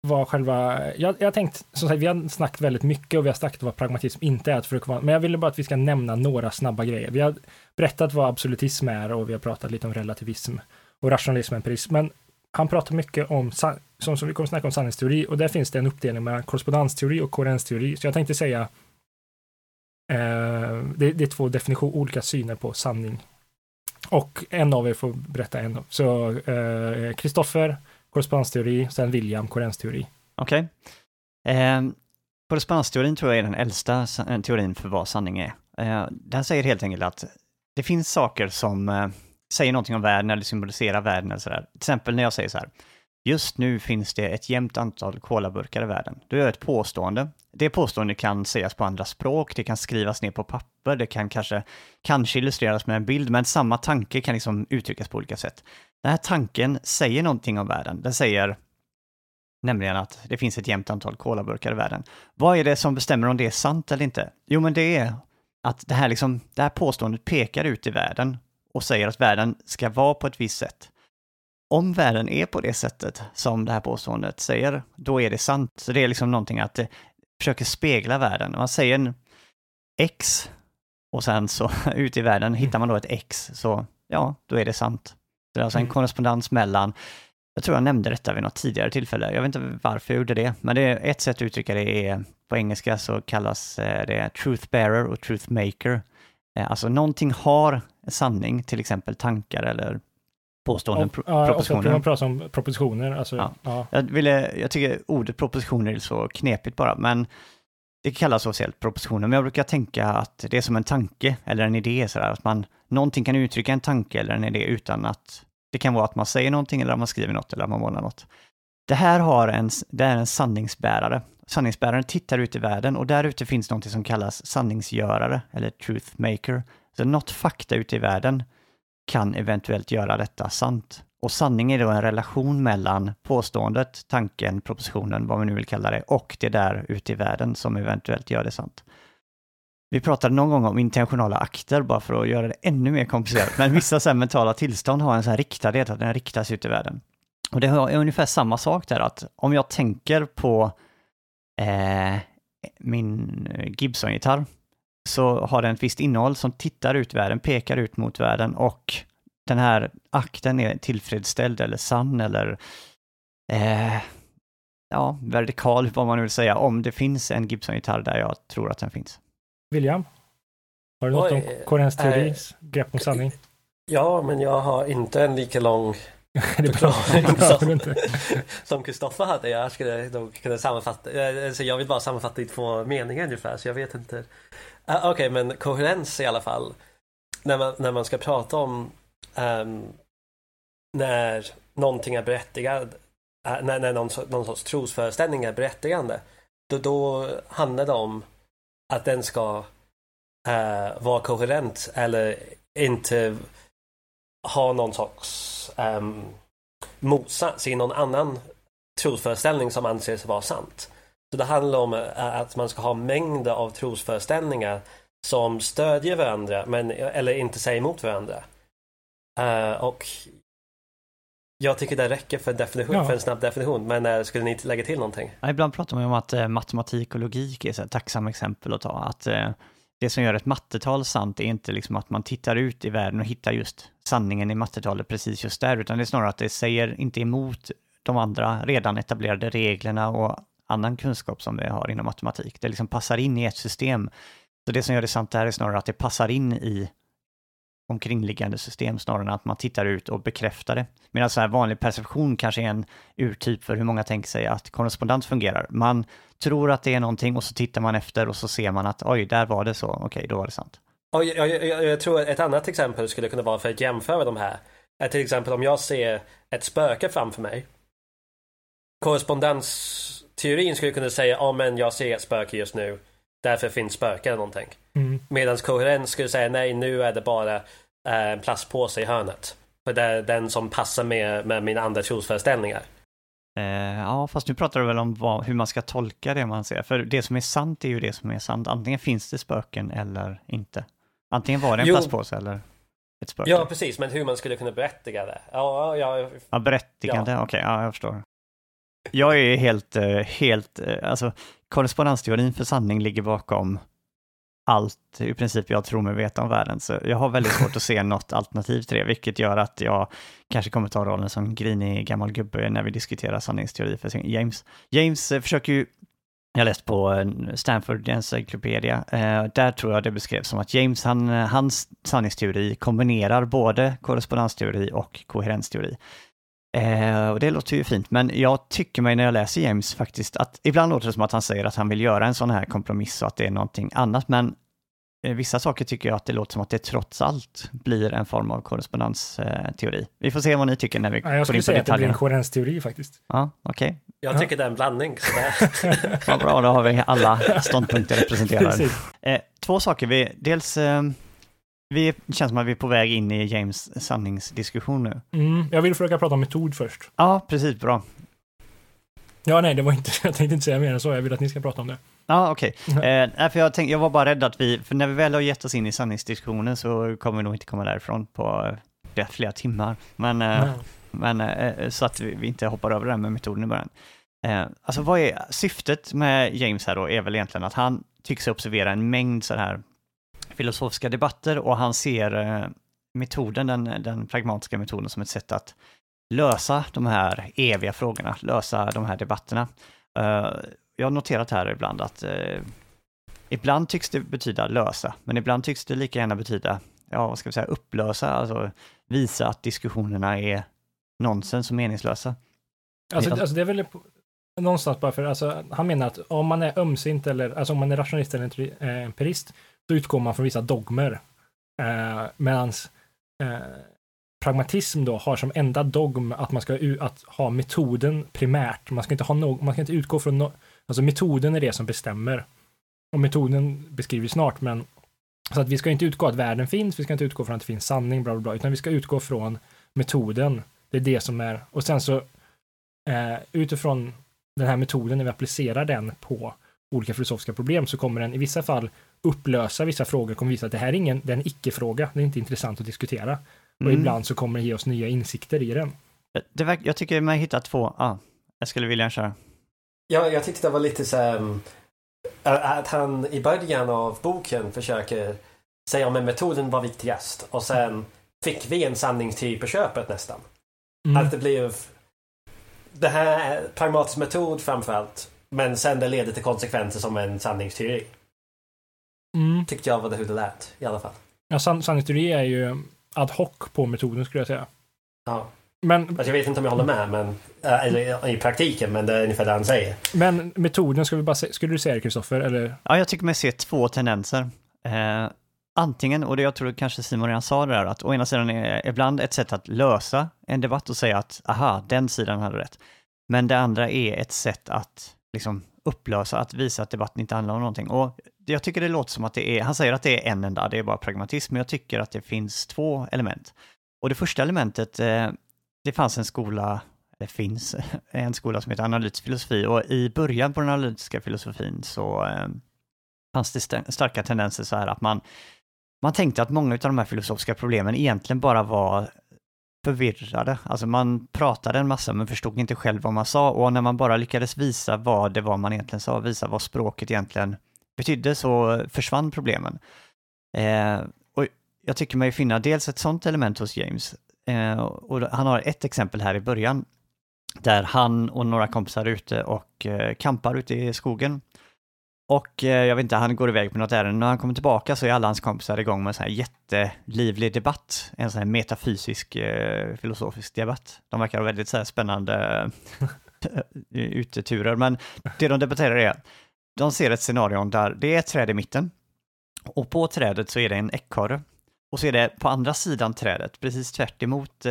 vad själva, jag, jag tänkt, som sagt, vi har snackat väldigt mycket och vi har snackat vad pragmatism inte är, för att men jag ville bara att vi ska nämna några snabba grejer. Vi har berättat vad absolutism är och vi har pratat lite om relativism och rationalism och empirism, men han pratar mycket om, som, som vi kommer snacka om sanningsteori, och där finns det en uppdelning mellan korrespondensteori och koherensteori. Så jag tänkte säga, eh, det, det, är två definitioner, olika syner på sanning. Och en av er får berätta en. Så Kristoffer, eh, korrespondensteori, sen William, koherensteori. Okej. Okay. Eh, korrespondensteorin tror jag är den äldsta eh, teorin för vad sanning är. Eh, den säger helt enkelt att det finns saker som eh, säger någonting om världen eller symboliserar världen eller sådär. Till exempel när jag säger så här, just nu finns det ett jämnt antal kolaburkar i världen. Då gör jag ett påstående. Det påståendet kan sägas på andra språk, det kan skrivas ner på papper, det kan kanske, kanske illustreras med en bild, men samma tanke kan liksom uttryckas på olika sätt. Den här tanken säger någonting om världen. Den säger nämligen att det finns ett jämnt antal kolaburkar i världen. Vad är det som bestämmer om det är sant eller inte? Jo, men det är att det här, liksom, det här påståendet pekar ut i världen och säger att världen ska vara på ett visst sätt. Om världen är på det sättet som det här påståendet säger, då är det sant. Så det är liksom någonting att det försöker spegla världen. Man säger en X och sen så ut i världen hittar man då ett X, så ja, då är det sant. Det är alltså en Mm. korrespondens mellan, jag tror jag nämnde detta vid något tidigare tillfälle, jag vet inte varför jag gjorde det, men det är ett sätt att uttrycka det är, på engelska så kallas eh, det truth bearer och truth maker. Eh, Alltså någonting har sanning, till exempel tankar eller påståenden, Och, pro- ja, så propositioner. man pratar om propositioner. Alltså, Ja. ja. Jag, ville, jag tycker ordet propositioner är så knepigt bara, men det kallas officiellt propositioner, men jag brukar tänka att det är som en tanke eller en idé, sådär, att man, någonting kan uttrycka en tanke eller en idé utan att det kan vara att man säger någonting eller att man skriver något eller att man målar något. Det här har en, det är en sanningsbärare. Sanningsbäraren tittar ut i världen och där ute finns något som kallas sanningsgörare eller truth maker. Så något fakta ute i världen kan eventuellt göra detta sant. Och sanning är då en relation mellan påståendet, tanken, propositionen, vad man nu vill kalla det, och det där ute i världen som eventuellt gör det sant. Vi pratade någon gång om intentionala akter, bara för att göra det ännu mer komplicerat. Men vissa så här mentala tillstånd har en sån här riktadhet, att den riktas ut i världen. Och det är ungefär samma sak där, att om jag tänker på eh, min Gibson-gitarr, så har den ett visst innehåll som tittar ut världen, pekar ut mot världen och den här akten är tillfredsställd eller sann eller eh, ja, vertikal, vad man nu vill säga, om det finns en Gibson-gitarr där jag tror att den finns. William? Har du något Oj, om Korens teoris eh, grepp om sanning? Ja, men jag har inte en lika lång det är bra. som- som Kristoffer hade. Jag skulle nog kunna sammanfatta, eh, alltså jag vill bara sammanfatta i två meningar ungefär så jag vet inte. Ah, Okej, men koherens i alla fall. När man, när man ska prata om ehm, när någonting är berättigat, äh, när, när någon, någon sorts trosföreställning är berättigande, då, då handlar det om att den ska eh, vara koherent eller inte ha någon sorts um, motsats i någon annan trosföreställning som anses vara sant. Så det handlar om eh, att man ska ha mängder av trosföreställningar som stödjer varandra men, eller inte säger emot varandra. Eh, och jag tycker det räcker för, definition, Ja. för en snabb definition, men uh, skulle ni lägga till någonting? Ja, ibland pratar man ju om att eh, matematik och logik är så här tacksamma exempel att ta. Att det som gör ett mattetal sant är inte liksom att man tittar ut i världen och hittar just sanningen i mattetalet precis just där, utan det är snarare att det säger inte emot de andra redan etablerade reglerna och annan kunskap som vi har inom matematik. Det liksom passar in i ett system. Så det som gör det sant där är snarare att det passar in i omkringliggande system snarare än att man tittar ut och bekräftar det. Medan så här vanlig perception kanske är en urtyp för hur många tänker sig att korrespondens fungerar. Man tror att det är någonting och så tittar man efter och så ser man att oj, där var det så, okej, då var det sant. Och jag, jag, jag, jag tror ett annat exempel skulle kunna vara för att jämföra de här. Är till exempel om jag ser ett spöke framför mig. Korrespondensteorin skulle kunna säga, ja men jag ser ett spöke just nu. Därför finns spöke eller någonting. Mm. Medan koherens skulle säga, nej nu är det bara en plastpåse i hörnet. För det är den som passar med, med mina andra trosföreställningar. Eh, ja, fast nu pratar du väl om vad, hur man ska tolka det man ser. För det som är sant är ju det som är sant. Antingen finns det spöken eller inte. Antingen var det en Jo. plastpåse eller ett spöke. Ja precis, men hur man skulle kunna berättiga det. Ja, ja, Ja, berättigande, okej, ja, jag förstår. Jag är helt, eh, helt, eh, alltså korrespondensteorin för sanning ligger bakom allt i princip jag tror mig veta om världen. Så jag har väldigt svårt att se något alternativ till det, vilket gör att jag kanske kommer ta rollen som grinig gammal gubbe när vi diskuterar sanningsteori för James. James eh, försöker ju jag läst på eh, Stanford Encyclopedia. Eh, där tror jag det beskrevs som att James, han, hans sanningsteori kombinerar både korrespondensteori och koherensteori. Eh, och det låter ju fint, men jag tycker mig när jag läser James faktiskt att ibland låter det som att han säger att han vill göra en sån här kompromiss och att det är någonting annat, men eh, vissa saker tycker jag att det låter som att det trots allt blir en form av korrespondensteori. Vi får se vad ni tycker när vi Ja, jag går skulle in på säga att det blir en detaljerna. koherensteori faktiskt. Ja, okej. Jag Ja. tycker det är en blandning. Vad bra, då har vi alla ståndpunkter representerade. Eh, två saker. Vi, dels, eh, vi känns som att vi är på väg in i James sanningsdiskussion nu. Mm, jag vill försöka prata om metod först. Ja, precis, bra. Ja, nej, det var inte, jag tänkte inte säga mer än så. Jag vill att ni ska prata om det. Ja, okej. Mhm. Eh, för jag, tänkte, jag var bara rädd att vi, för när vi väl har gett oss in i sanningsdiskussionen så kommer vi nog inte komma därifrån på eh, flera, flera timmar. Men, eh, men eh, så att vi, vi inte hoppar över det här med metoden i början. Eh, alltså vad är syftet med James här då är väl egentligen att han tycks observera en mängd så här filosofiska debatter och han ser eh, metoden, den, den pragmatiska metoden som ett sätt att lösa de här eviga frågorna, lösa de här debatterna. Eh, jag har noterat här ibland att eh, ibland tycks det betyda lösa, men ibland tycks det lika gärna betyda, ja vad ska vi säga, upplösa, alltså visa att diskussionerna är nonsens och meningslösa. Alltså, alltså det är väl någonstans bara för, alltså, han menar att om man är ömsint eller, alltså om man är rationalist eller empirist, då utgår man från vissa dogmer. Eh, medans eh, pragmatism då har som enda dogm att man ska att ha metoden primärt. Man ska inte ha no- man ska inte utgå från, no- alltså metoden är det som bestämmer. Och metoden beskriver vi snart, men så att vi ska inte utgå att världen finns, vi ska inte utgå från att det finns sanning, bla bla bla, utan vi ska utgå från metoden. Det är det som är, och sen så eh, utifrån den här metoden, när vi applicerar den på olika filosofiska problem, så kommer den i vissa fall upplösa vissa frågor, kommer visa att det här är ingen, det är en icke-fråga, det är inte intressant att diskutera. Och Mm. ibland så kommer det ge oss nya insikter i den. Det verk, jag tycker man hittar två, ja, jag skulle vilja köra. ja, jag tyckte det var lite så här, um, att han i början av boken försöker säga om en metoden var viktigast och sen fick vi en sanningsteori på köpet nästan. Mm. Att det blev det här är pragmatisk metod framförallt. Men sen det leder till konsekvenser som en sanningsteori. Mm. Tyckte jag var det hur det lät i alla fall. Ja, san sanningsteori är ju ad hoc på metoden skulle jag säga. Ja. Men, Alltså jag vet inte om jag håller med men, äh, eller i praktiken men det är ungefär det han säger. men metoden, ska vi bara se, skulle du säga det Kristoffer, eller? Ja, jag tycker mig se två tendenser. Eh, antingen, och det jag tror kanske Simon redan sa det där, att å ena sidan är ibland ett sätt att lösa en debatt och säga att aha, den sidan hade rätt. Men det andra är ett sätt att liksom upplösa, att visa att debatten inte handlar om någonting. Och jag tycker det låter som att det är, han säger att det är en enda, det är bara pragmatism, men jag tycker att det finns två element. Och det första elementet, eh, det fanns en skola, det finns en skola som heter analytisk filosofi och i början på den analytiska filosofin så eh, fanns det st- starka tendenser så här att man, man tänkte att många av de här filosofiska problemen egentligen bara var förvirrade. Alltså man pratade en massa men förstod inte själv vad man sa och när man bara lyckades visa vad det var man egentligen sa, visa vad språket egentligen betydde så försvann problemen. Eh, och jag tycker mig finna dels ett sånt element hos James eh, och han har ett exempel här i början där han och några kompisar är ute och eh, kampar ute i skogen. Och eh, jag vet inte, han går iväg på något ärende. När han kommer tillbaka så är alla hans kompisar igång med en sån här jättelivlig debatt. En sån här metafysisk eh, filosofisk debatt. De verkar ha väldigt så här spännande eh, uteturer. Men det de debatterar är, de ser ett scenario där det är ett träd i mitten. Och på trädet så är det en ekorre. Och så är det på andra sidan trädet, precis tvärt emot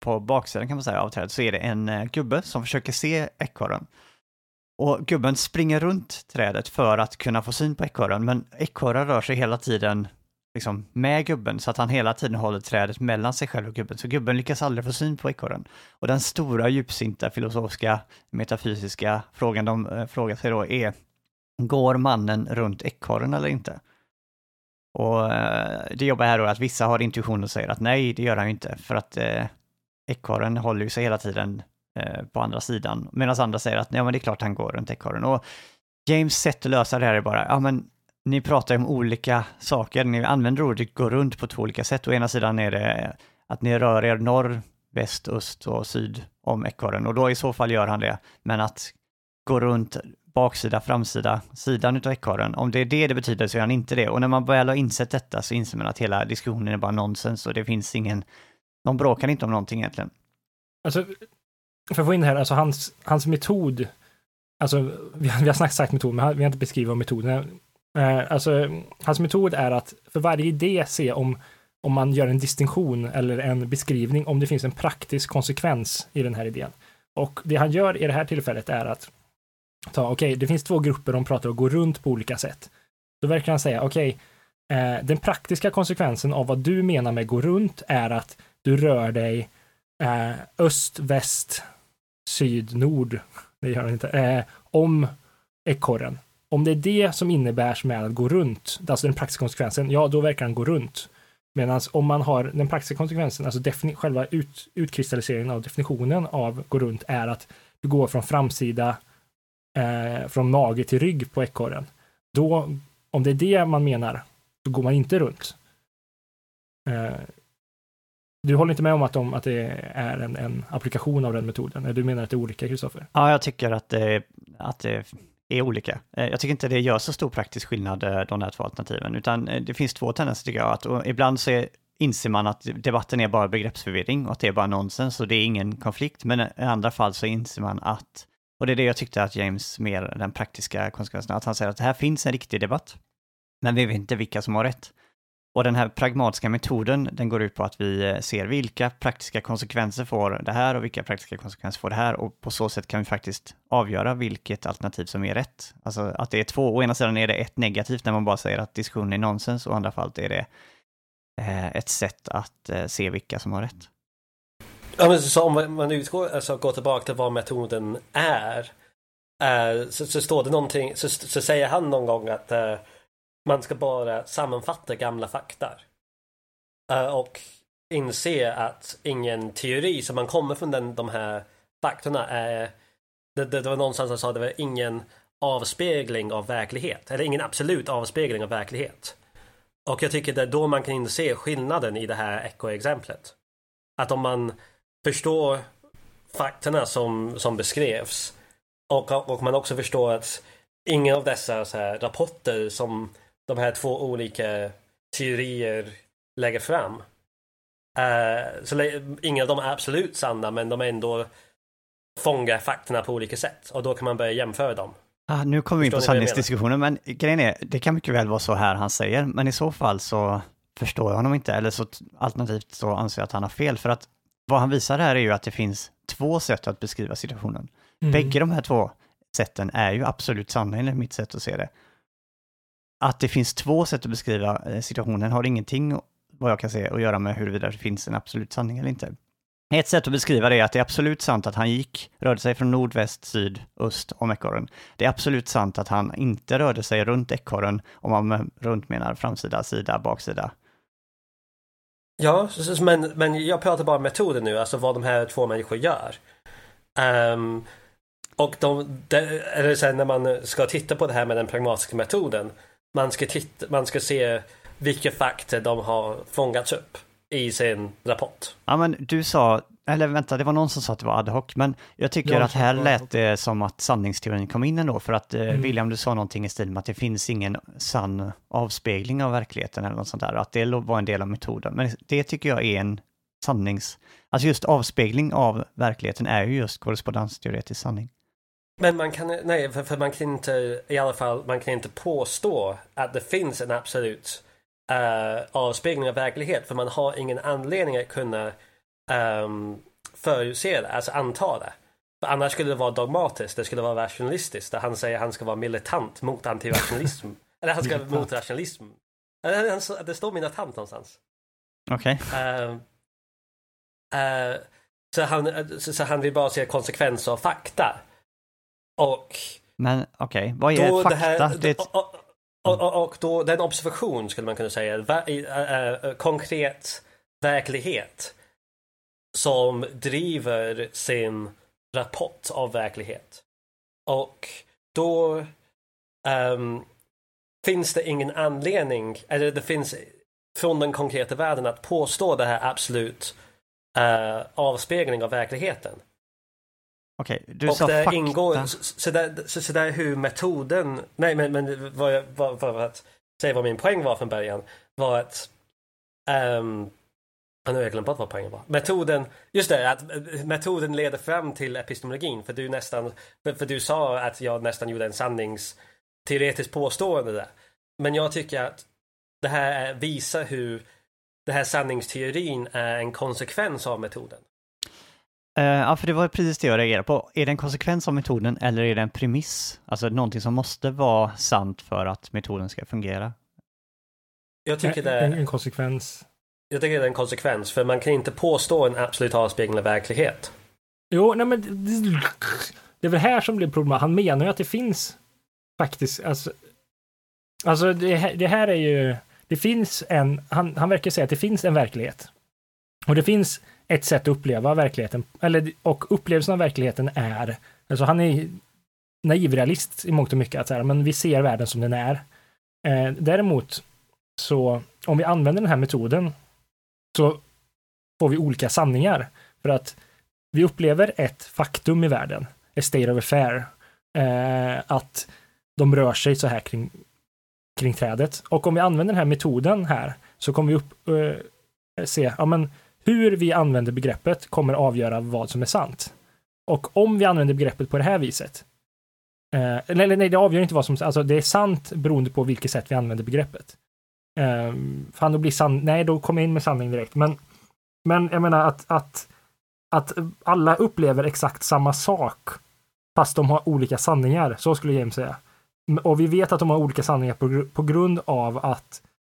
på baksidan kan man säga av trädet, så är det en gubbe som försöker se ekorren. Och gubben springer runt trädet för att kunna få syn på ekorren, men ekorren rör sig hela tiden liksom med gubben så att han hela tiden håller trädet mellan sig själv och gubben. Så gubben lyckas aldrig få syn på ekorren. Och den stora djupsinta filosofiska metafysiska frågan de eh, frågar sig då är, går mannen runt ekorren eller inte? Och eh, det jobbar här då att vissa har intuition och säger att nej, det gör han ju inte, för att eh, ekorren håller ju sig hela tiden Eh, på andra sidan, medan andra säger att ja men det är klart han går runt ekorren. Och James sätt att lösa det här är bara, ja men ni pratar ju om olika saker, ni använder ordet gå runt på två olika sätt. Å ena sidan är det att ni rör er norr, väst, öst och syd om ekorren och då i så fall gör han det. Men att gå runt baksida, framsida, sidan utav ekorren, om det är det det betyder så gör han inte det. Och när man väl har insett detta så inser man att hela diskussionen är bara nonsens och det finns ingen, de bråkar inte om någonting egentligen. Alltså, för att få in det här, alltså hans, hans metod, alltså vi har, vi har snackat sagt metod, men vi har inte beskrivit vad metoden är. Eh, alltså, hans metod är att för varje idé se om, om man gör en distinktion eller en beskrivning, om det finns en praktisk konsekvens i den här idén. Och det han gör i det här tillfället är att ta, okej, okay, det finns två grupper de pratar och går runt på olika sätt. Då verkar han säga, okej, okay, eh, den praktiska konsekvensen av vad du menar med gå runt är att du rör dig eh, öst, väst, syd, nord, det gör den inte, eh, om ekorren. Om det är det som innebär med att gå runt, alltså den praktiska konsekvensen, ja, då verkar den gå runt. Medan om man har den praktiska konsekvensen, alltså själva ut, utkristalliseringen av definitionen av gå runt är att du går från framsida, eh, från mage till rygg på ekorren. Då, om det är det man menar, då går man inte runt. Eh, du håller inte med om att, de, att det är en, en, applikation av den metoden? Du menar att det är olika, Kristoffer? Ja, jag tycker att det, att det är olika. Eh, jag tycker inte det gör så stor praktisk skillnad, eh, de där två alternativen, utan eh, det finns två tendenser tycker jag. Att, ibland så är, inser man att debatten är bara begreppsförvirring och att det är bara nonsens och det är ingen konflikt, men i andra fall så inser man att, och det är det jag tyckte att James, mer den praktiska konsekvensen, att han säger att det här finns en riktig debatt, men vi vet inte vilka som har rätt. Och den här pragmatiska metoden, den går ut på att vi eh, ser vilka praktiska konsekvenser får det här och vilka praktiska konsekvenser får det här och på så sätt kan vi faktiskt avgöra vilket alternativ som är rätt. Alltså att det är två, å ena sidan är det ett negativt när man bara säger att diskussionen är nonsens och å andra fallet är det eh, ett sätt att eh, se vilka som har rätt. Ja, men så om man utgår, alltså går tillbaka till vad metoden är, så, så står det någonting, så, så säger han någon gång att man ska bara sammanfatta gamla fakta. Eh, och inse att ingen teori som man kommer från den, de här faktorna är... Det, det, det var någonstans som sa att det var ingen avspegling av verklighet. Eller ingen absolut avspegling av verklighet. Och jag tycker det är då man kan inse skillnaden i det här ekoexemplet. Att om man förstår faktorna som, som beskrevs och, och man också förstår att ingen av dessa så här, rapporter som de här två olika teorier lägger fram. Uh, så ingen av dem är absolut sanna men de är ändå fångar faktorna på olika sätt och då kan man börja jämföra dem. Ah, nu kommer vi in på sanningsdiskussionen, men grejen är, det kan mycket väl vara så här han säger, men i så fall så förstår jag honom inte, eller så alternativt så anser jag att han har fel, för att vad han visar här är ju att det finns två sätt att beskriva situationen. Mm. Bägge de här två sätten är ju absolut sanna enligt mitt sätt att se det att det finns två sätt att beskriva eh, situationen har ingenting, vad jag kan se, att göra med huruvida det finns en absolut sanning eller inte. Ett sätt att beskriva det är att det är absolut sant att han gick, rörde sig från nordväst, syd, öst om ekorren. Det är absolut sant att han inte rörde sig runt ekorren, om man runt menar framsida, sida, baksida. Ja, men, men jag pratar bara om metoden nu, alltså vad de här två människor gör. Um, och de, de, eller sen när man ska titta på det här med den pragmatiska metoden man ska, titta, man ska se vilka fakta de har fångats upp i sin rapport. Ja, men du sa, eller vänta, det var någon som sa att det var ad hoc, men jag tycker att här lät det som att sanningsteorin kom in ändå, för att eh, mm. William, du sa någonting i stil med att det finns ingen sann avspegling av verkligheten eller något sånt där, att det var en del av metoden. Men det tycker jag är en sannings... Alltså just avspegling av verkligheten är ju just korrespondensteoretisk sanning. Men man kan, nej, för, för, man kan inte, i alla fall, man kan inte påstå att det finns en absolut uh, avspegling av verklighet. För man har ingen anledning att kunna um, förutse det, alltså anta det. För annars skulle det vara dogmatiskt, det skulle vara rationalistiskt. Där han säger att han ska vara militant mot antirationalism. Eller han ska vara mot rationalism. Det står militant någonstans. Okej. Okay. Uh, uh, så, han, så, så han vill bara se konsekvenser av fakta. Och... Men okej, okay. vad är fakta? Här, det... och, och, och, då den observation skulle man kunna säga, äh, konkret verklighet som driver sin rapport av verklighet. Och då um, finns det ingen anledning, eller det finns från den konkreta världen att påstå det här absolut uh, avspegling av verkligheten. Okej, du och sa där fakta. Ingår, så, så, där, så, så där hur metoden, nej men, men vad jag, vad, för att säga vad min poäng var från början var att um, nu har jag glömt bort vad poängen var. Metoden, just det, att metoden leder fram till epistemologin. För du nästan, för, för du sa att jag nästan gjorde en sanningsteoretisk påstående där. Men jag tycker att det här visar hur det här sanningsteorin är en konsekvens av metoden. Uh, ja, för det var precis det jag reagerade på. Är det en konsekvens av metoden eller är det en premiss? Alltså någonting som måste vara sant för att metoden ska fungera? Jag tycker det är en, en konsekvens. Jag tycker det är en konsekvens, för man kan inte påstå en absolut avspegling av verklighet. Jo, nej men det är väl här som blir problemet. Han menar ju att det finns faktiskt, alltså, alltså det, här, det här är ju, det finns en, han, han verkar säga att det finns en verklighet. Och det finns ett sätt att uppleva verkligheten, eller, och upplevelsen av verkligheten är, alltså han är naivrealist i mångt och mycket, att så här, men vi ser världen som den är. Eh, däremot, så om vi använder den här metoden så får vi olika sanningar. För att vi upplever ett faktum i världen, a state of affair, eh, att de rör sig så här kring, kring trädet. Och om vi använder den här metoden här så kommer vi upp, eh, se, ja men hur vi använder begreppet kommer avgöra vad som är sant. Och om vi använder begreppet på det här viset, eh, eller nej, det avgör inte vad som, alltså det är sant beroende på vilket sätt vi använder begreppet. Eh, fan, då blir sann, nej, då kommer jag in med sanning direkt, men, men jag menar att, att, att alla upplever exakt samma sak, fast de har olika sanningar, så skulle James säga. Och vi vet att de har olika sanningar på, på grund av att eh,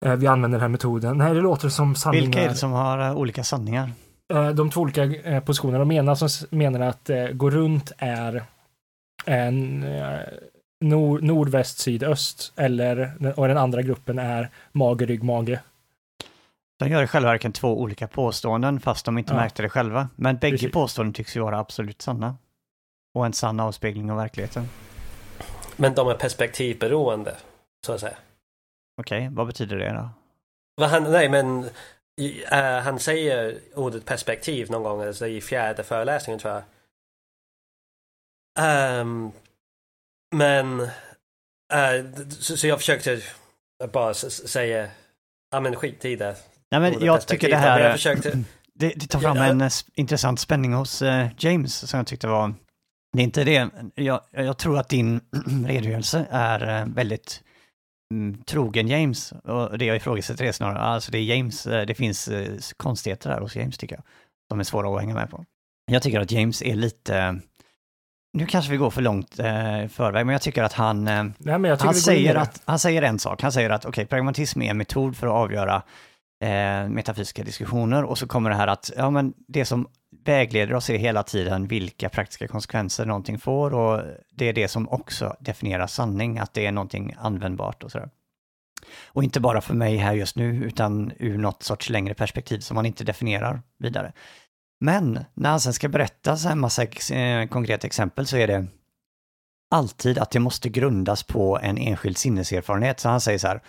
vi använder den här metoden. Nej, det låter som sanningar. Vilka är det som har uh, olika sanningar? Uh, de två olika positionerna. De ena som menar att gå runt är en nord, nordväst, sydöst. Eller, och den andra gruppen är mage, rygg, mage. De gör i själva verket två olika påståenden fast de inte ja. märkte det själva. Men bägge Precis. påståenden tycks ju vara absolut sanna. Och en sann avspegling av verkligheten. Men de är perspektivberoende, så att säga. Okej, okay, vad betyder det då? Han, nej, men uh, han säger ordet perspektiv någon gång alltså i fjärde föreläsningen tror jag. Um, men uh, så, så, jag försökte bara säga, ja men skit i det. Nej men jag tycker det här, jag försökte, det, det tar fram ja, en uh, intressant spänning hos James som jag tyckte var, det är inte det, jag, jag tror att din redogörelse är väldigt trogen James. Och det jag ifrågasätter är snarare, alltså det är James, eh, det finns eh, konstigheter där hos James tycker jag. De är svåra att hänga med på. Jag tycker att James är lite, nu kanske vi går för långt eh, förväg, men jag tycker att han, eh, Nej, han, säger att, han säger en sak, han säger att okej, okay, pragmatism är en metod för att avgöra eh, metafysiska diskussioner och så kommer det här att, ja men det som vägleder oss hela tiden vilka praktiska konsekvenser någonting får och det är det som också definierar sanning, att det är någonting användbart och sådär. Och inte bara för mig här just nu, utan ur något sorts längre perspektiv som man inte definierar vidare. Men när han sen ska berätta så här massa eh, konkreta exempel så är det alltid att det måste grundas på en enskild sinneserfarenhet. Så han säger så här,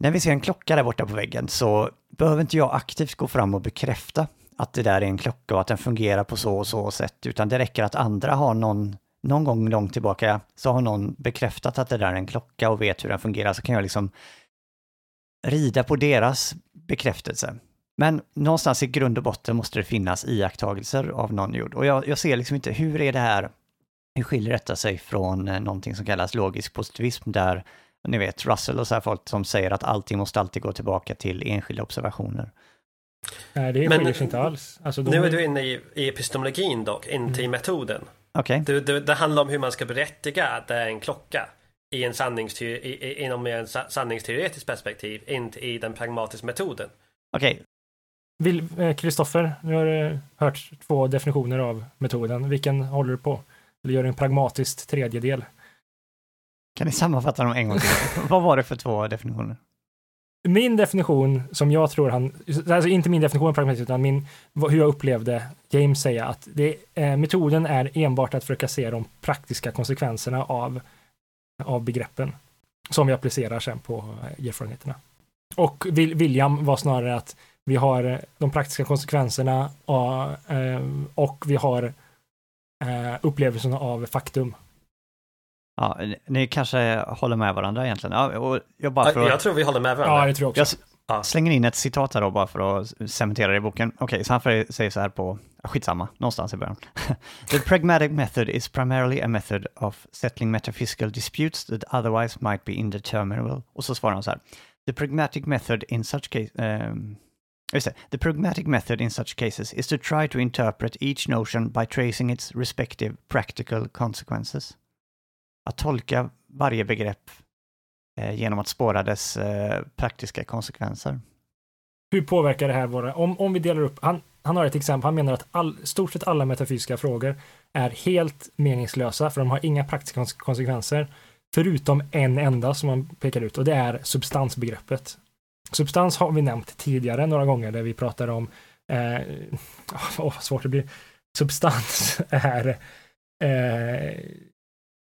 när vi ser en klocka där borta på väggen så behöver inte jag aktivt gå fram och bekräfta att det där är en klocka och att den fungerar på så och så sätt, utan det räcker att andra har någon, någon gång långt tillbaka, så har någon bekräftat att det där är en klocka och vet hur den fungerar, så kan jag liksom rida på deras bekräftelse. Men någonstans i grund och botten måste det finnas iakttagelser av någon gjord. Och jag, jag ser liksom inte, hur är det här, hur skiljer detta sig från eh, någonting som kallas logisk positivism, där ni vet, Russell och så här folk som säger att allting måste alltid gå tillbaka till enskilda observationer. Nej, det skiljer sig inte alls. Alltså, nu är du inne i, i epistemologin dock, inte mm. i metoden. Okay. Det, det, det, handlar om hur man ska berättiga att det är en klocka i en sanningsteori, inom en sanningsteoretiskt perspektiv, inte i den pragmatiska metoden. Okej. Okay. Kristoffer, eh, nu har du hört två definitioner av metoden. Vilken håller du på? Eller gör en pragmatisk tredjedel? Kan ni sammanfatta dem en gång till? Vad var det för två definitioner? Min definition, som jag tror han, alltså inte min definition av pragmatism, utan min, hur jag upplevde James säga att det, eh, metoden är enbart att försöka se de praktiska konsekvenserna av, av begreppen som vi applicerar sen på eh, erfarenheterna. Och William var snarare att vi har eh, de praktiska konsekvenserna och, eh, och vi har eh, upplevelsen av faktum Ja, ni kanske håller med varandra egentligen. Ja, och jag, bara för jag tror vi håller med varandra. Ja, det tror jag också. Ja. Slänger in ett citat här då bara för att cementera det i boken. Okej, så han säger så här på, skitsamma, någonstans i början. The pragmatic method is primarily a method of settling metaphysical disputes that otherwise might be indeterminable. Och så svarar han så här. The pragmatic method in such case, um. The pragmatic method in such cases is to try to interpret each notion by tracing its respective practical consequences. Att tolka varje begrepp eh, genom att spåra dess eh, praktiska konsekvenser. Hur påverkar det här våra, om, om vi delar upp, han, han har ett exempel, han menar att all, stort sett alla metafysiska frågor är helt meningslösa för de har inga praktiska konsekvenser. Förutom en enda som man pekar ut och det är substansbegreppet. Substans har vi nämnt tidigare några gånger där vi pratar om, eh, oh, vad svårt det blir, substans är eh,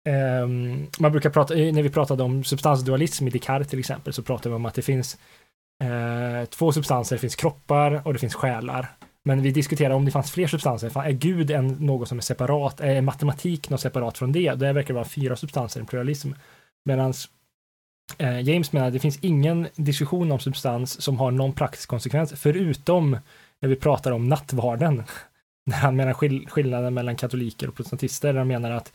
Ehm, man brukar prata, när vi pratade om substansdualism i Descartes till exempel, så pratade vi om att det finns eh, två substanser, det finns kroppar och det finns själar. Men vi diskuterar om det fanns fler substanser, är Gud en, något som är separat, är matematik något separat från det? Det verkar vara fyra substanser, en pluralism. Medan eh, James menar att det finns ingen diskussion om substans som har någon praktisk konsekvens, förutom när vi pratar om nattvarden. När han menar skill skillnaden mellan katoliker och protestantister, där han menar att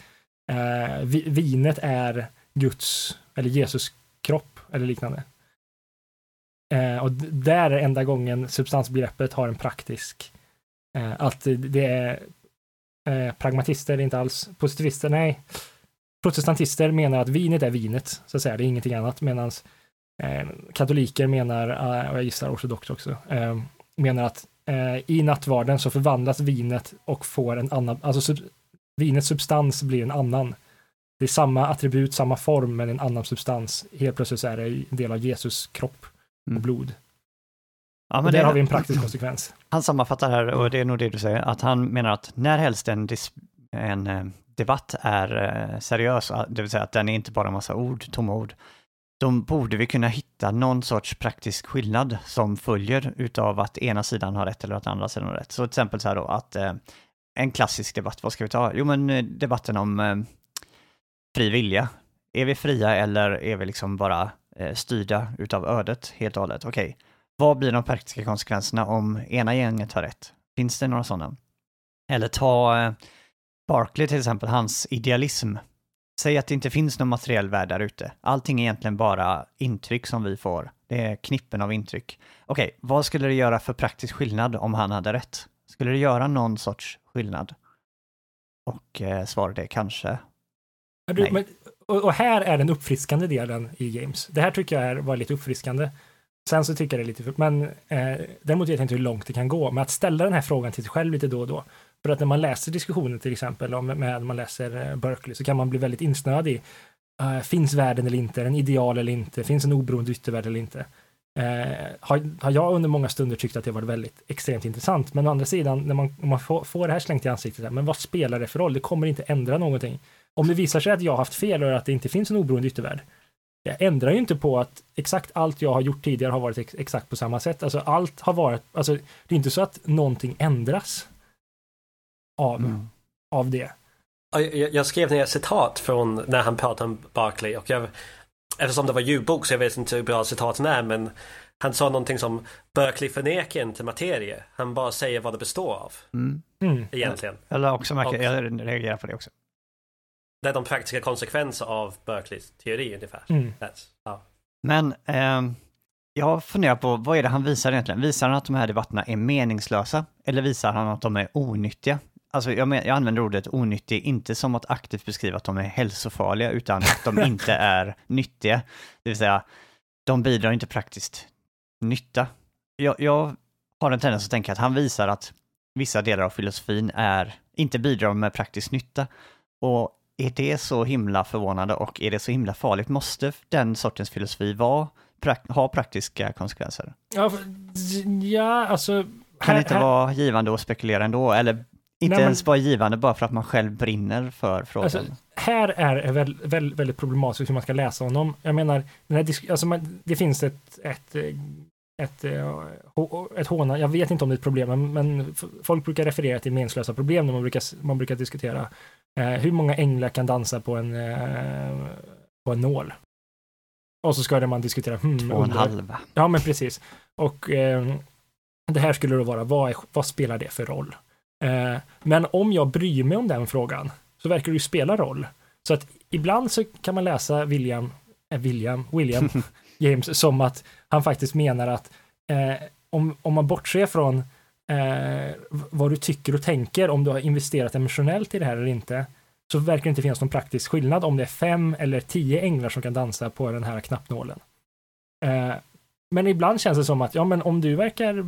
eh, vinet är Guds, eller Jesus kropp, eller liknande. Eh, och där är enda gången substansbegreppet har en praktisk, eh, att det är eh, pragmatister, inte alls positivister, nej. Protestantister menar att vinet är vinet, så att säga, det är ingenting annat, medan eh, katoliker menar, eh, och jag gissar ortodox också, eh, menar att eh, i nattvarden så förvandlas vinet och får en annan, alltså vinets substans blir en annan. Det är samma attribut, samma form, men en annan substans. Helt plötsligt så är det en del av Jesus kropp och mm. blod. Ja, men och där det, har vi en praktisk konsekvens. Han sammanfattar här, och det är nog det du säger, att han menar att när helst en, en eh, debatt är eh, seriös, det vill säga att den är inte bara en massa ord, tomma ord, då borde vi kunna hitta någon sorts praktisk skillnad som följer utav att ena sidan har rätt eller att andra sidan har rätt. Så till exempel så här då att eh, en klassisk debatt, vad ska vi ta? Jo men eh, debatten om eh, fri vilja. Är vi fria eller är vi liksom bara eh, styrda utav ödet helt och hållet? Okej, okay. vad blir de praktiska konsekvenserna om ena gänget har rätt? Finns det några sådana? Eller ta eh, Barclay till exempel, hans idealism. Säg att det inte finns någon materiell värld där ute. Allting är egentligen bara intryck som vi får. Det är knippen av intryck. Okej, okay, vad skulle det göra för praktisk skillnad om han hade rätt? Skulle det göra någon sorts skillnad? Och eh, svaret är kanske du, nej. Men, och, och, här är den uppfriskande delen i James. Det här tycker jag är, var lite uppfriskande. Sen så tycker jag det är lite, men eh, däremot vet jag inte hur långt det kan gå. Men att ställa den här frågan till sig själv lite då och då. För att när man läser diskussioner till exempel, om, med, man läser eh, Berkeley, så kan man bli väldigt insnöad i, uh, finns världen eller inte, är den ideal eller inte, finns en oberoende yttervärld eller inte? Eh, har, har, jag under många stunder tyckt att det varit väldigt extremt intressant. Men å andra sidan, när man, man får, får det här slängt i ansiktet, men vad spelar det för roll? Det kommer inte ändra någonting. Om det visar sig att jag har haft fel och att det inte finns en oberoende yttervärld, jag ändrar ju inte på att exakt allt jag har gjort tidigare har varit ex exakt på samma sätt. Alltså allt har varit, alltså det är inte så att någonting ändras av, mm. av det. Jag, jag skrev ner citat från när han pratade om Barkley och jag, eftersom det var ljudbok så jag vet inte hur bra citaten är men han sa någonting som Berkeley förnekar inte materie. Han bara säger vad det består av. Mm. mm. Egentligen. Jag, också märka, jag reagerar på det också. Det är de praktiska konsekvenser av Berkeleys teori ungefär. Mm. Ja. Men eh, jag funderar på, vad är det han visar egentligen? Visar han att de här debatterna är meningslösa? Eller visar han att de är onyttiga? Alltså jag, men, jag använder ordet onyttig, inte som att aktivt beskriva att de är hälsofarliga, utan att de inte är nyttiga. Det vill säga, de bidrar inte praktiskt nytta. Jag, jag har en tendens att tänka att han visar att vissa delar av filosofin är, inte bidrar med praktisk nytta. Och är det så himla förvånande och är det så himla farligt? Måste den sortens filosofi vara, prak ha praktiska konsekvenser? Ja, ja alltså... Kan det inte vara givande att spekulera ändå? Eller inte nej, ens vara givande bara för att man själv brinner för frågan? Alltså, här är väl, väl, väldigt problematiskt hur man ska läsa honom. Jag menar, den här alltså man, det finns ett, ett ett, ett håna, jag vet inte om det är ett problem, men folk brukar referera till meningslösa problem när man brukar, man brukar diskutera Eh, hur många änglar kan dansa på en, eh, på en nål? Och så ska det man diskutera, hmm, Två och en undrar- halv. Ja, men precis. Och eh, det här skulle då vara, vad, vad spelar det för roll? Eh, men om jag bryr mig om den frågan så verkar det ju spela roll. Så att ibland så kan man läsa William, eh, William, William James som att han faktiskt menar att eh, om, om man bortser från eh, vad du tycker och tänker, om du har investerat emotionellt i det här eller inte, så verkar det inte finnas någon praktisk skillnad om det är fem eller tio änglar som kan dansa på den här knappnålen. Men ibland känns det som att, ja men om du verkar,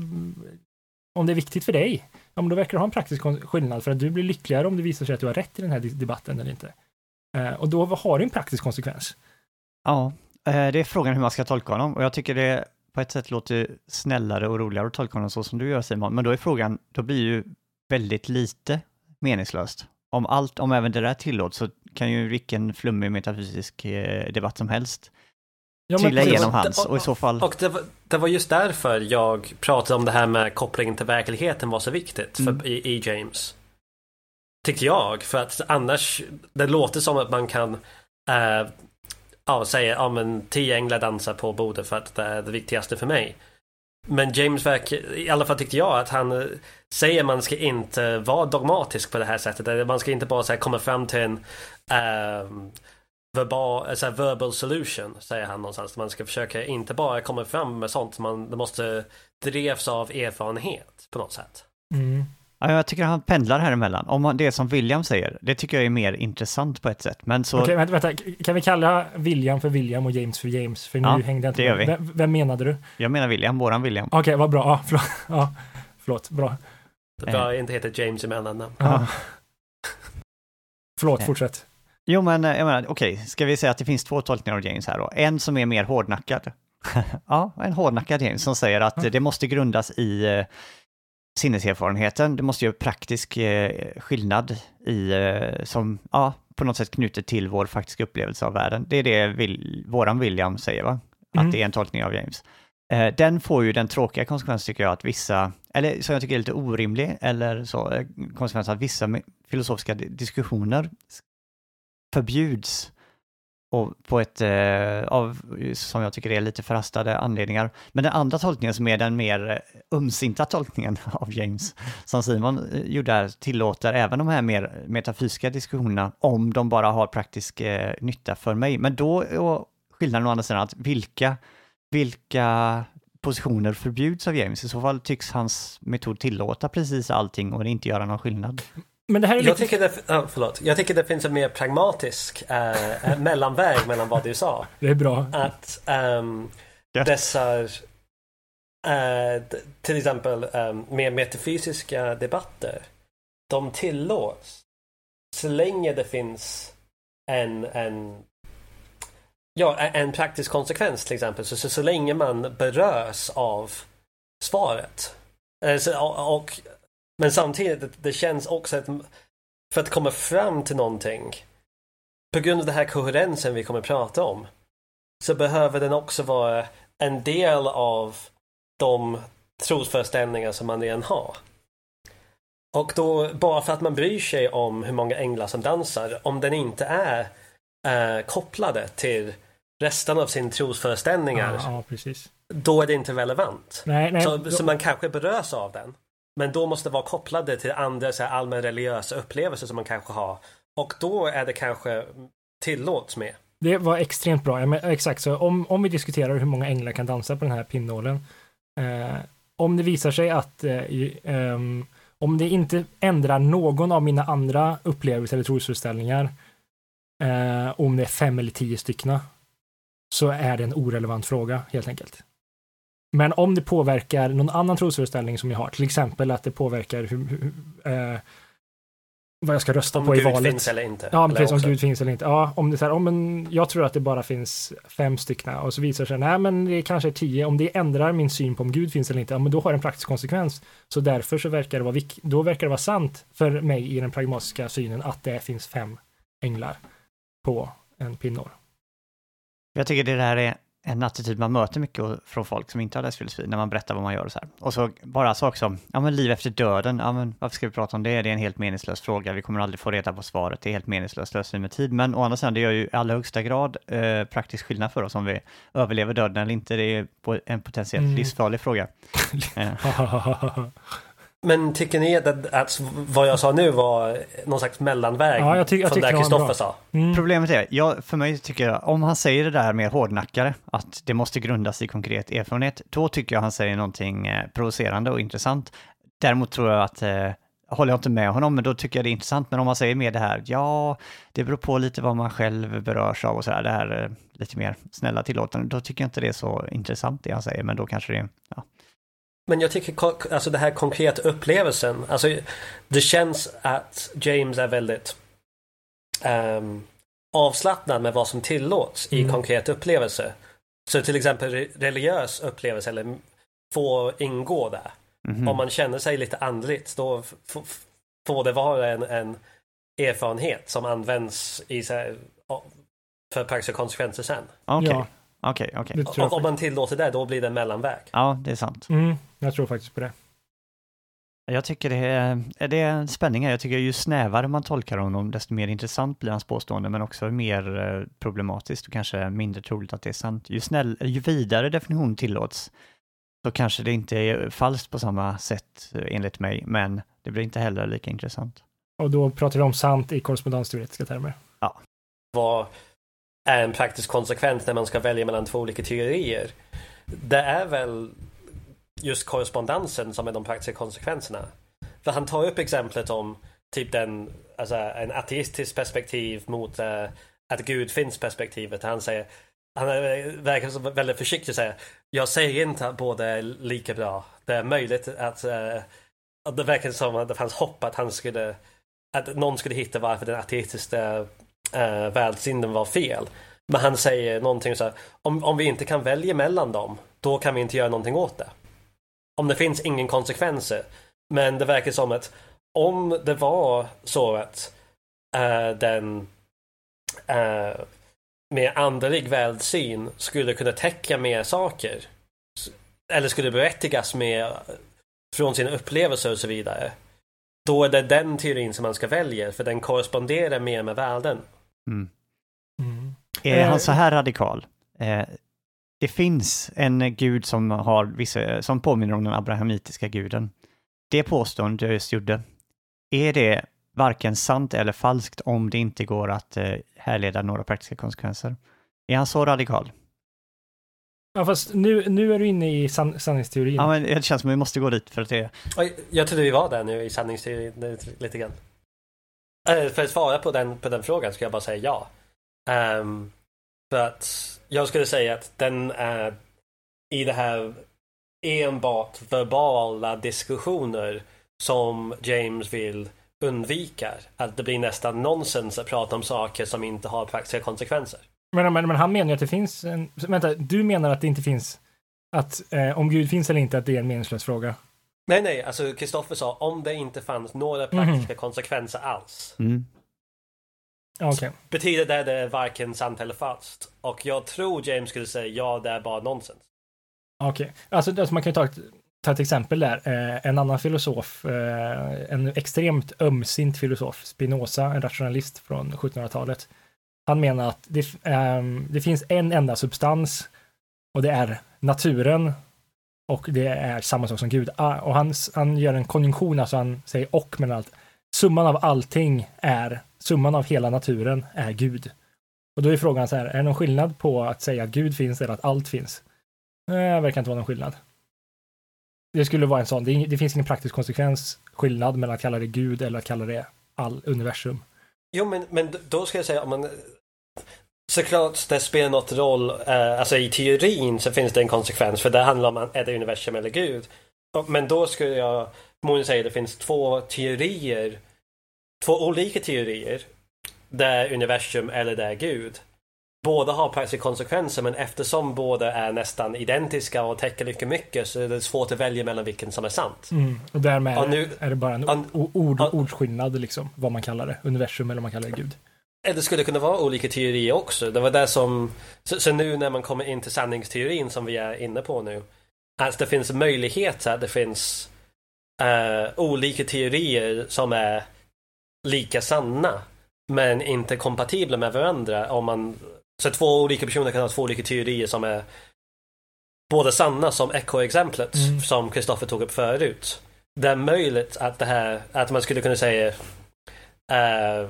om det är viktigt för dig, ja men då verkar det ha en praktisk skillnad för att du blir lyckligare om det visar sig att du har rätt i den här debatten eller inte. Eh, och då har det en praktisk konsekvens. Ja, eh, det är frågan hur man ska tolka honom och jag tycker det på ett sätt låter snällare och roligare att tolka honom så som du gör Simon. Men då är frågan, då blir ju väldigt lite meningslöst. Om allt, om även det där tillåts så kan ju vilken flummig metafysisk eh, debatt som helst Ja, trilla igenom det- hans och i så fall, Och det var, det var just därför jag pratade om det här med kopplingen till verkligheten var så viktigt för, Mm. i, i James. Tyckte jag, för att annars, det låter som att man kan eh, ja, säga, ja men tio änglar dansar på bordet för att det är det viktigaste för mig. Men James verkar, i alla fall tyckte jag att han eh, säger man ska inte vara dogmatisk på det här sättet. Man ska inte bara så här, komma fram till en ehm, verbal, alltså verbal solution, säger han någonstans. Man ska försöka inte bara komma fram med sånt, man, det måste drevs av erfarenhet på något sätt. Mm. ja, jag tycker han pendlar här emellan. Om man, det som William säger, det tycker jag är mer intressant på ett sätt. Men så, Okej, vänta, vänta, kan vi kalla William för William och James för James? För nu Ja, hängde jag inte det gör vi. Vem, vem menade du? jag menar William, våran William. Okej, vad bra. Ja, förlåt. Ja, förlåt. Bra. Det bör inte heta James i mellannamn. Ja. Förlåt, Eh. fortsätt. Jo, men eh, jag menar, okej, ska vi säga att det finns två tolkningar av James här då? En som är mer hårdnackad. ja, en hårdnackad James som säger att Ja. det måste grundas i eh, sinneserfarenheten. Det måste göra praktisk eh, skillnad i, eh, som, ja, på något sätt knutet till vår faktiska upplevelse av världen. Det är det vil, våran William säger, va? Att Mm. det är en tolkning av James. Eh, den får ju den tråkiga konsekvensen tycker jag att vissa, eller som jag tycker är lite orimlig, eller så, eh, konsekvensen att vissa filosofiska di- diskussioner förbjuds och på ett, eh, av, som jag tycker är lite förhastade anledningar. Men den andra tolkningen som är den mer umsinta ömsinta tolkningen av James, som Simon eh, gjorde här, tillåter även de här mer metafysiska diskussionerna om de bara har praktisk eh, nytta för mig. Men då är skillnaden å andra sidan att vilka, vilka positioner förbjuds av James? I så fall tycks hans metod tillåta precis allting och det inte göra någon skillnad. Men det här är Jag lite... tycker, det, ja, förlåt. jag tycker det finns en mer pragmatisk eh, eh, mellanväg mellan vad du sa. Det är bra. Att ehm, Ja. dessa, eh, d- till exempel um, mer metafysiska debatter, de tillåts så länge det finns en, en Ja, en- en praktisk konsekvens till exempel. Så, så, så länge man berörs av svaret. Eh, så, och, och, men samtidigt, det, känns också att för att komma fram till någonting på grund av den här koherensen vi kommer prata om så behöver den också vara en del av de trosföreställningar som man redan har. Och då, bara för att man bryr sig om hur många änglar som dansar, om den inte är eh, kopplade till resten av sin trosföreställningar, Ja, ja, då är det inte relevant. Nej, nej. Så, då- så man kanske berörs av den. Men då måste vara kopplade till andra så här, allmän religiösa upplevelser som man kanske har. Och då är det kanske tillåts med. Det var extremt bra. Ja, men, exakt, så om, om vi diskuterar hur många änglar kan dansa på den här pinnålen. Eh, om det visar sig att eh, eh, om det inte ändrar någon av mina andra upplevelser eller trosföreställningar, eh, om det är fem eller tio styckna, så är det en orelevant fråga helt enkelt. Men om det påverkar någon annan trosföreställning som jag har, till exempel att det påverkar hur, hur, eh, vad jag ska rösta Om på i Gud valet. finns eller inte. Ja, Eller precis. Om Gud finns eller inte. Ja, om det är så här, om en, jag tror att det bara finns fem stycken och så visar det sig, nej men det är kanske är tio. Om det ändrar min syn på om Gud finns eller inte, ja men då har det en praktisk konsekvens. Så därför så verkar det vara, då verkar det vara sant för mig i den pragmatiska synen att det finns fem änglar på en pinnor. Jag tycker det där är en attityd man möter mycket från folk som inte har läst filosofi när man berättar vad man gör och så här. Och så bara saker som, ja men liv efter döden, ja men varför ska vi prata om det? Det är en helt meningslös fråga, vi kommer aldrig få reda på svaret, det är helt meningslöst slöseri med tid. Men å andra sidan, det gör ju i allra högsta grad eh, praktisk skillnad för oss om vi överlever döden eller inte. Det är en potentiellt mm. livsfarlig fråga. Men tycker ni att, att, vad jag sa nu var någon slags mellanväg ja, jag ty jag från det Kristoffer sa? Mm. Problemet är, jag, för mig tycker jag, om han säger det där mer hårdnackare, att det måste grundas i konkret erfarenhet, då tycker jag han säger någonting eh, provocerande och intressant. Däremot tror jag att eh, håller jag inte med honom, men då tycker jag det är intressant. Men om man säger mer det här, ja, det beror på lite vad man själv berörs av och så här, det här eh, lite mer snälla tillåtande, då tycker jag inte det är så intressant det han säger, men då kanske det, ja, men jag tycker alltså det här konkreta upplevelsen. Alltså det känns att James är väldigt um, avslappnad med vad som tillåts mm. i konkret upplevelse. Så till exempel religiös upplevelse eller får ingå där. Mm. Om man känner sig lite andligt då får det vara en, en erfarenhet som används i, för praktiska konsekvenser sen. Okej. Okay. Ja. Okej, okay, okej. Okay. Om man tillåter det, då blir det en mellanväg. Ja, det är sant. Mm, jag tror faktiskt på det. Jag tycker det är, det är en spänning här. Jag tycker ju snävare man tolkar honom, desto mer intressant blir hans påstående, men också mer eh, problematiskt och kanske mindre troligt att det är sant. Ju, snäll, ju vidare definition tillåts, så kanske det inte är falskt på samma sätt eh, enligt mig, men det blir inte heller lika intressant. Och då pratar vi om sant i korrespondensteoretiska termer? Ja. Vad är en praktisk konsekvens när man ska välja mellan två olika teorier. Det är väl just korrespondensen som är de praktiska konsekvenserna. För han tar upp exemplet om typ den, alltså en ateistisk perspektiv mot eh, uh, att Gud finns perspektivet. Han säger, han verkar väldigt försiktig och säger, jag säger inte att båda är lika bra. Det är möjligt att, uh, det verkar som att det fanns hopp att han skulle, att någon skulle hitta varför den ateistiska eh, eh, världssynden var fel. Men han säger någonting så här, om, om vi inte kan välja mellan dem, då kan vi inte göra någonting åt det. Om det finns ingen konsekvenser. Men det verkar som att om det var så att eh, den eh, med andlig världssyn skulle kunna täcka mer saker eller skulle berättigas mer eh, från sina upplevelser och så vidare. Då är det den teorin som man ska välja för den korresponderar mer med världen. Mm. Mm. Är han så här radikal? Eh, det finns en gud som, har vissa, som påminner om den abrahamitiska guden. Det påståendet jag just gjorde, är det varken sant eller falskt om det inte går att eh, härleda några praktiska konsekvenser? Är han så radikal? Ja, fast nu, nu är du inne i san sanningsteorin. Ja, men det känns som att vi måste gå dit för att det... Jag trodde vi var där nu i sanningsteorin lite grann. Eh, för att svara på den, på den frågan skulle jag bara säga ja. Um, för att jag skulle säga att den är i det här enbart verbala diskussioner som James vill undvika. Att det blir nästan nonsens att prata om saker som inte har praktiska konsekvenser. Men, men, men han menar ju att det finns en... Vänta, du menar att det inte finns... Att eh, om Gud finns eller inte, att det är en meningslös fråga? Nej, nej, alltså Kristoffer sa om det inte fanns några praktiska mm. konsekvenser alls. Mm. Okay. Betyder det det är varken sant eller falskt? Och jag tror James skulle säga ja, det är bara nonsens. Okej, okay. alltså, alltså, man kan ju ta ett, ta ett exempel där. Eh, en annan filosof, eh, en extremt ömsint filosof, Spinoza, en rationalist från 1700-talet. Han menar att det, eh, det finns en enda substans och det är naturen och det är samma sak som Gud. Ah, och han, han gör en konjunktion, alltså han säger och mellan allt. Summan av allting är, summan av hela naturen är Gud. Och då är frågan så här, är det någon skillnad på att säga att Gud finns eller att allt finns? Nej, det verkar inte vara någon skillnad. Det skulle vara en sån, det, det finns ingen praktisk konsekvens, skillnad mellan att kalla det Gud eller att kalla det all universum. Jo, men, men då ska jag säga, om man Såklart det spelar något roll, eh, alltså i teorin så finns det en konsekvens för det handlar om är det universum eller Gud. Men då skulle jag förmodligen säga att det finns två teorier, två olika teorier. Det är universum eller det är Gud. Båda har praktiska konsekvenser men eftersom båda är nästan identiska och täcker lika mycket så är det svårt att välja mellan vilken som är sant. Mm, och därmed och nu, är det bara en ord, ord, ordsskillnad liksom, vad man kallar det, universum eller vad man kallar det Gud. Det skulle kunna vara olika teorier också. Det var det som... Så, så, nu när man kommer in till sanningsteorin som vi är inne på nu. Att det finns möjligheter, det finns uh, olika teorier som är lika sanna. Men inte kompatibla med varandra. Om man, så två olika personer kan ha två olika teorier som är båda sanna som Echo-exemplet mm. som Kristoffer tog upp förut. Det är möjligt att det här, att man skulle kunna säga uh,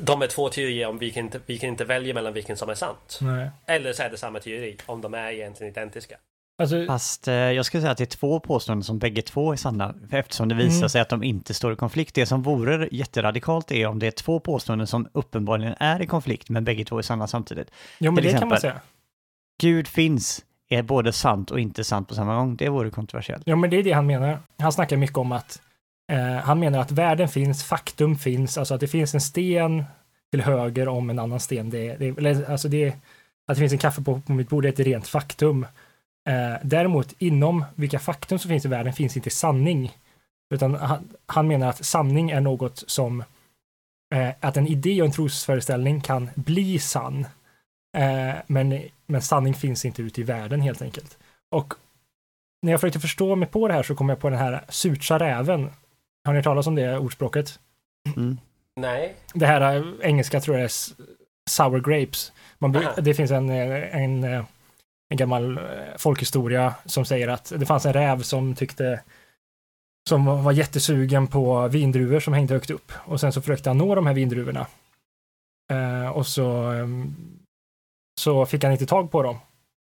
de är två teorier om vi kan, inte, vi kan inte välja mellan vilken som är sant. Nej. Eller så är det samma teori om de är egentligen identiska. Alltså, Fast eh, jag skulle säga att det är två påståenden som bägge två är sanna, eftersom det visar mm. sig att de inte står i konflikt. Det som vore jätteradikalt är om det är två påståenden som uppenbarligen är i konflikt, men bägge två är sanna samtidigt. Jo, men Till det exempel, kan man säga. Gud finns är både sant och inte sant på samma gång. Det vore kontroversiellt. Ja, men det är det han menar. Han snackar mycket om att eh, han menar att världen finns, faktum finns, alltså att det finns en sten till höger om en annan sten. Det, det, eller, alltså det, att det finns en kaffe på, på mitt bord är ett rent faktum. Eh, däremot inom vilka faktum som finns i världen finns inte sanning. Utan han, han menar att sanning är något som eh, att en idé och en trosföreställning kan bli sann. Eh, men, men sanning finns inte ute i världen helt enkelt. Och när jag försökte förstå mig på det här så kom jag på den här surtsa räven. Har ni hört talas om det ordspråket? Mm. Nej. Det här eh, engelska tror jag är sour grapes. Man, det finns en, eh, en, en en gammal folkhistoria som säger att det fanns en räv som tyckte som var jättesugen på vindruvor som hängde högt upp och sen så försökte han nå de här vindruvorna. Eh, och så, eh, så fick han inte tag på dem.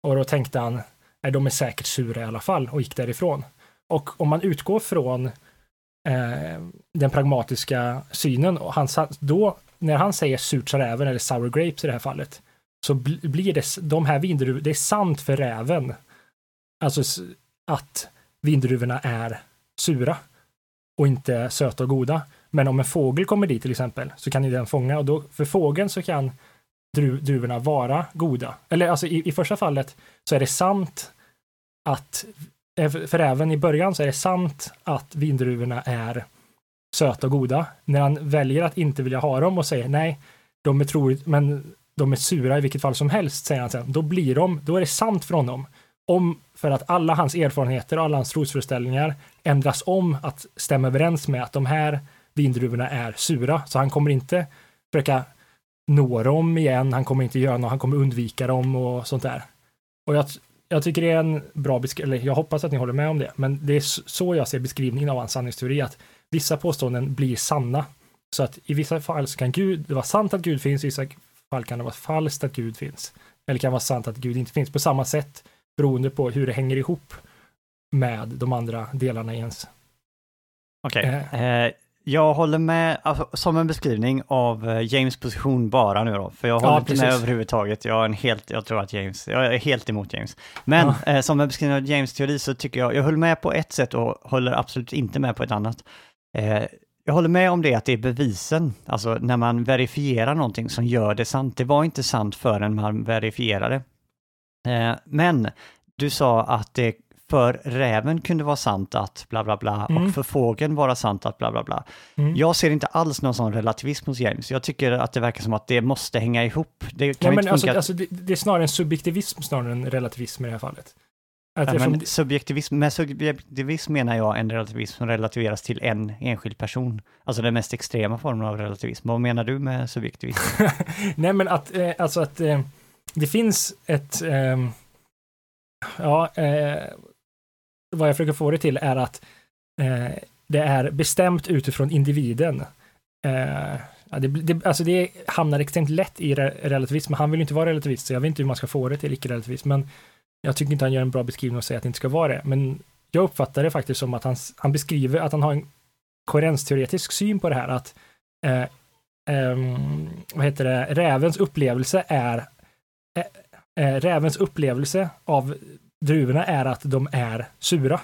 Och då tänkte han, nej de är säkert sura i alla fall och gick därifrån. Och om man utgår från eh, den pragmatiska synen, och han, då när han säger surt sa räven eller sour grapes i det här fallet, så blir det, de här vindruvorna, det är sant för räven. Alltså att vindruvorna är sura och inte söta och goda. Men om en fågel kommer dit till exempel så kan ju den fånga och då för fågeln så kan dru, druvorna vara goda. Eller alltså i, i första fallet så är det sant att Eh, för även i början så är det sant att vindruvorna är söta och goda. När han väljer att inte vilja ha dem och säger nej, de är troligt, men de är sura i vilket fall som helst, säger han sen, då blir de, då är det sant för honom. Om, för att alla hans erfarenheter och alla hans trosföreställningar ändras om att stämma överens med att de här vindruvorna är sura. Så han kommer inte försöka nå dem igen, han kommer inte göra något, han kommer undvika dem och sånt där. Och jag, jag tycker det är en bra beskrivning, eller jag hoppas att ni håller med om det, men det är så jag ser beskrivningen av hans sanningsteori, att vissa påståenden blir sanna. Så att i vissa fall så kan Gud, det vara sant att Gud finns, i vissa fall kan det vara falskt att Gud finns. Eller kan vara sant att Gud inte finns på samma sätt beroende på hur det hänger ihop med de andra delarna i ens. Okej, okay. eh. Jag håller med, alltså, som en beskrivning av eh, James position bara nu då, för jag håller ja, inte med överhuvudtaget. Jag, är en helt, jag tror att James, jag är helt emot James. Men ja. eh, som en beskrivning av James teori så tycker jag, jag höll med på ett sätt och håller absolut inte med på ett annat. Eh, jag håller med om det att det är bevisen, alltså när man verifierar någonting som gör det sant. Det var inte sant förrän man verifierade. Eh, men du sa att det för räven kunde vara sant att bla bla bla mm. och för fågeln vara sant att bla bla bla. Mm. Jag ser inte alls någon sån relativism hos James. Jag tycker att det verkar som att det måste hänga ihop. Det, kan ja, men alltså, alltså det, det, är snarare en subjektivism snarare än relativism i det här fallet. Ja, men subjektivism, med subjektivism menar jag en relativism som relativeras till en enskild person. Alltså den mest extrema formen av relativism. Vad menar du med subjektivism? Nej, men att, eh, alltså att eh, det finns ett, eh, ja, vad jag försöker få det till är att eh, det är bestämt utifrån individen. Eh, det, det, alltså det hamnar extremt lätt i relativism. Han vill inte vara relativist, så jag vet inte hur man ska få det till icke-relativism, men jag tycker inte han gör en bra beskrivning och säger att det inte ska vara det, men jag uppfattar det faktiskt som att han, han beskriver att han har en koherensteoretisk syn på det här, att eh, Um, vad heter det, rävens upplevelse är eh, eh, rävens upplevelse av druvorna är att de är sura.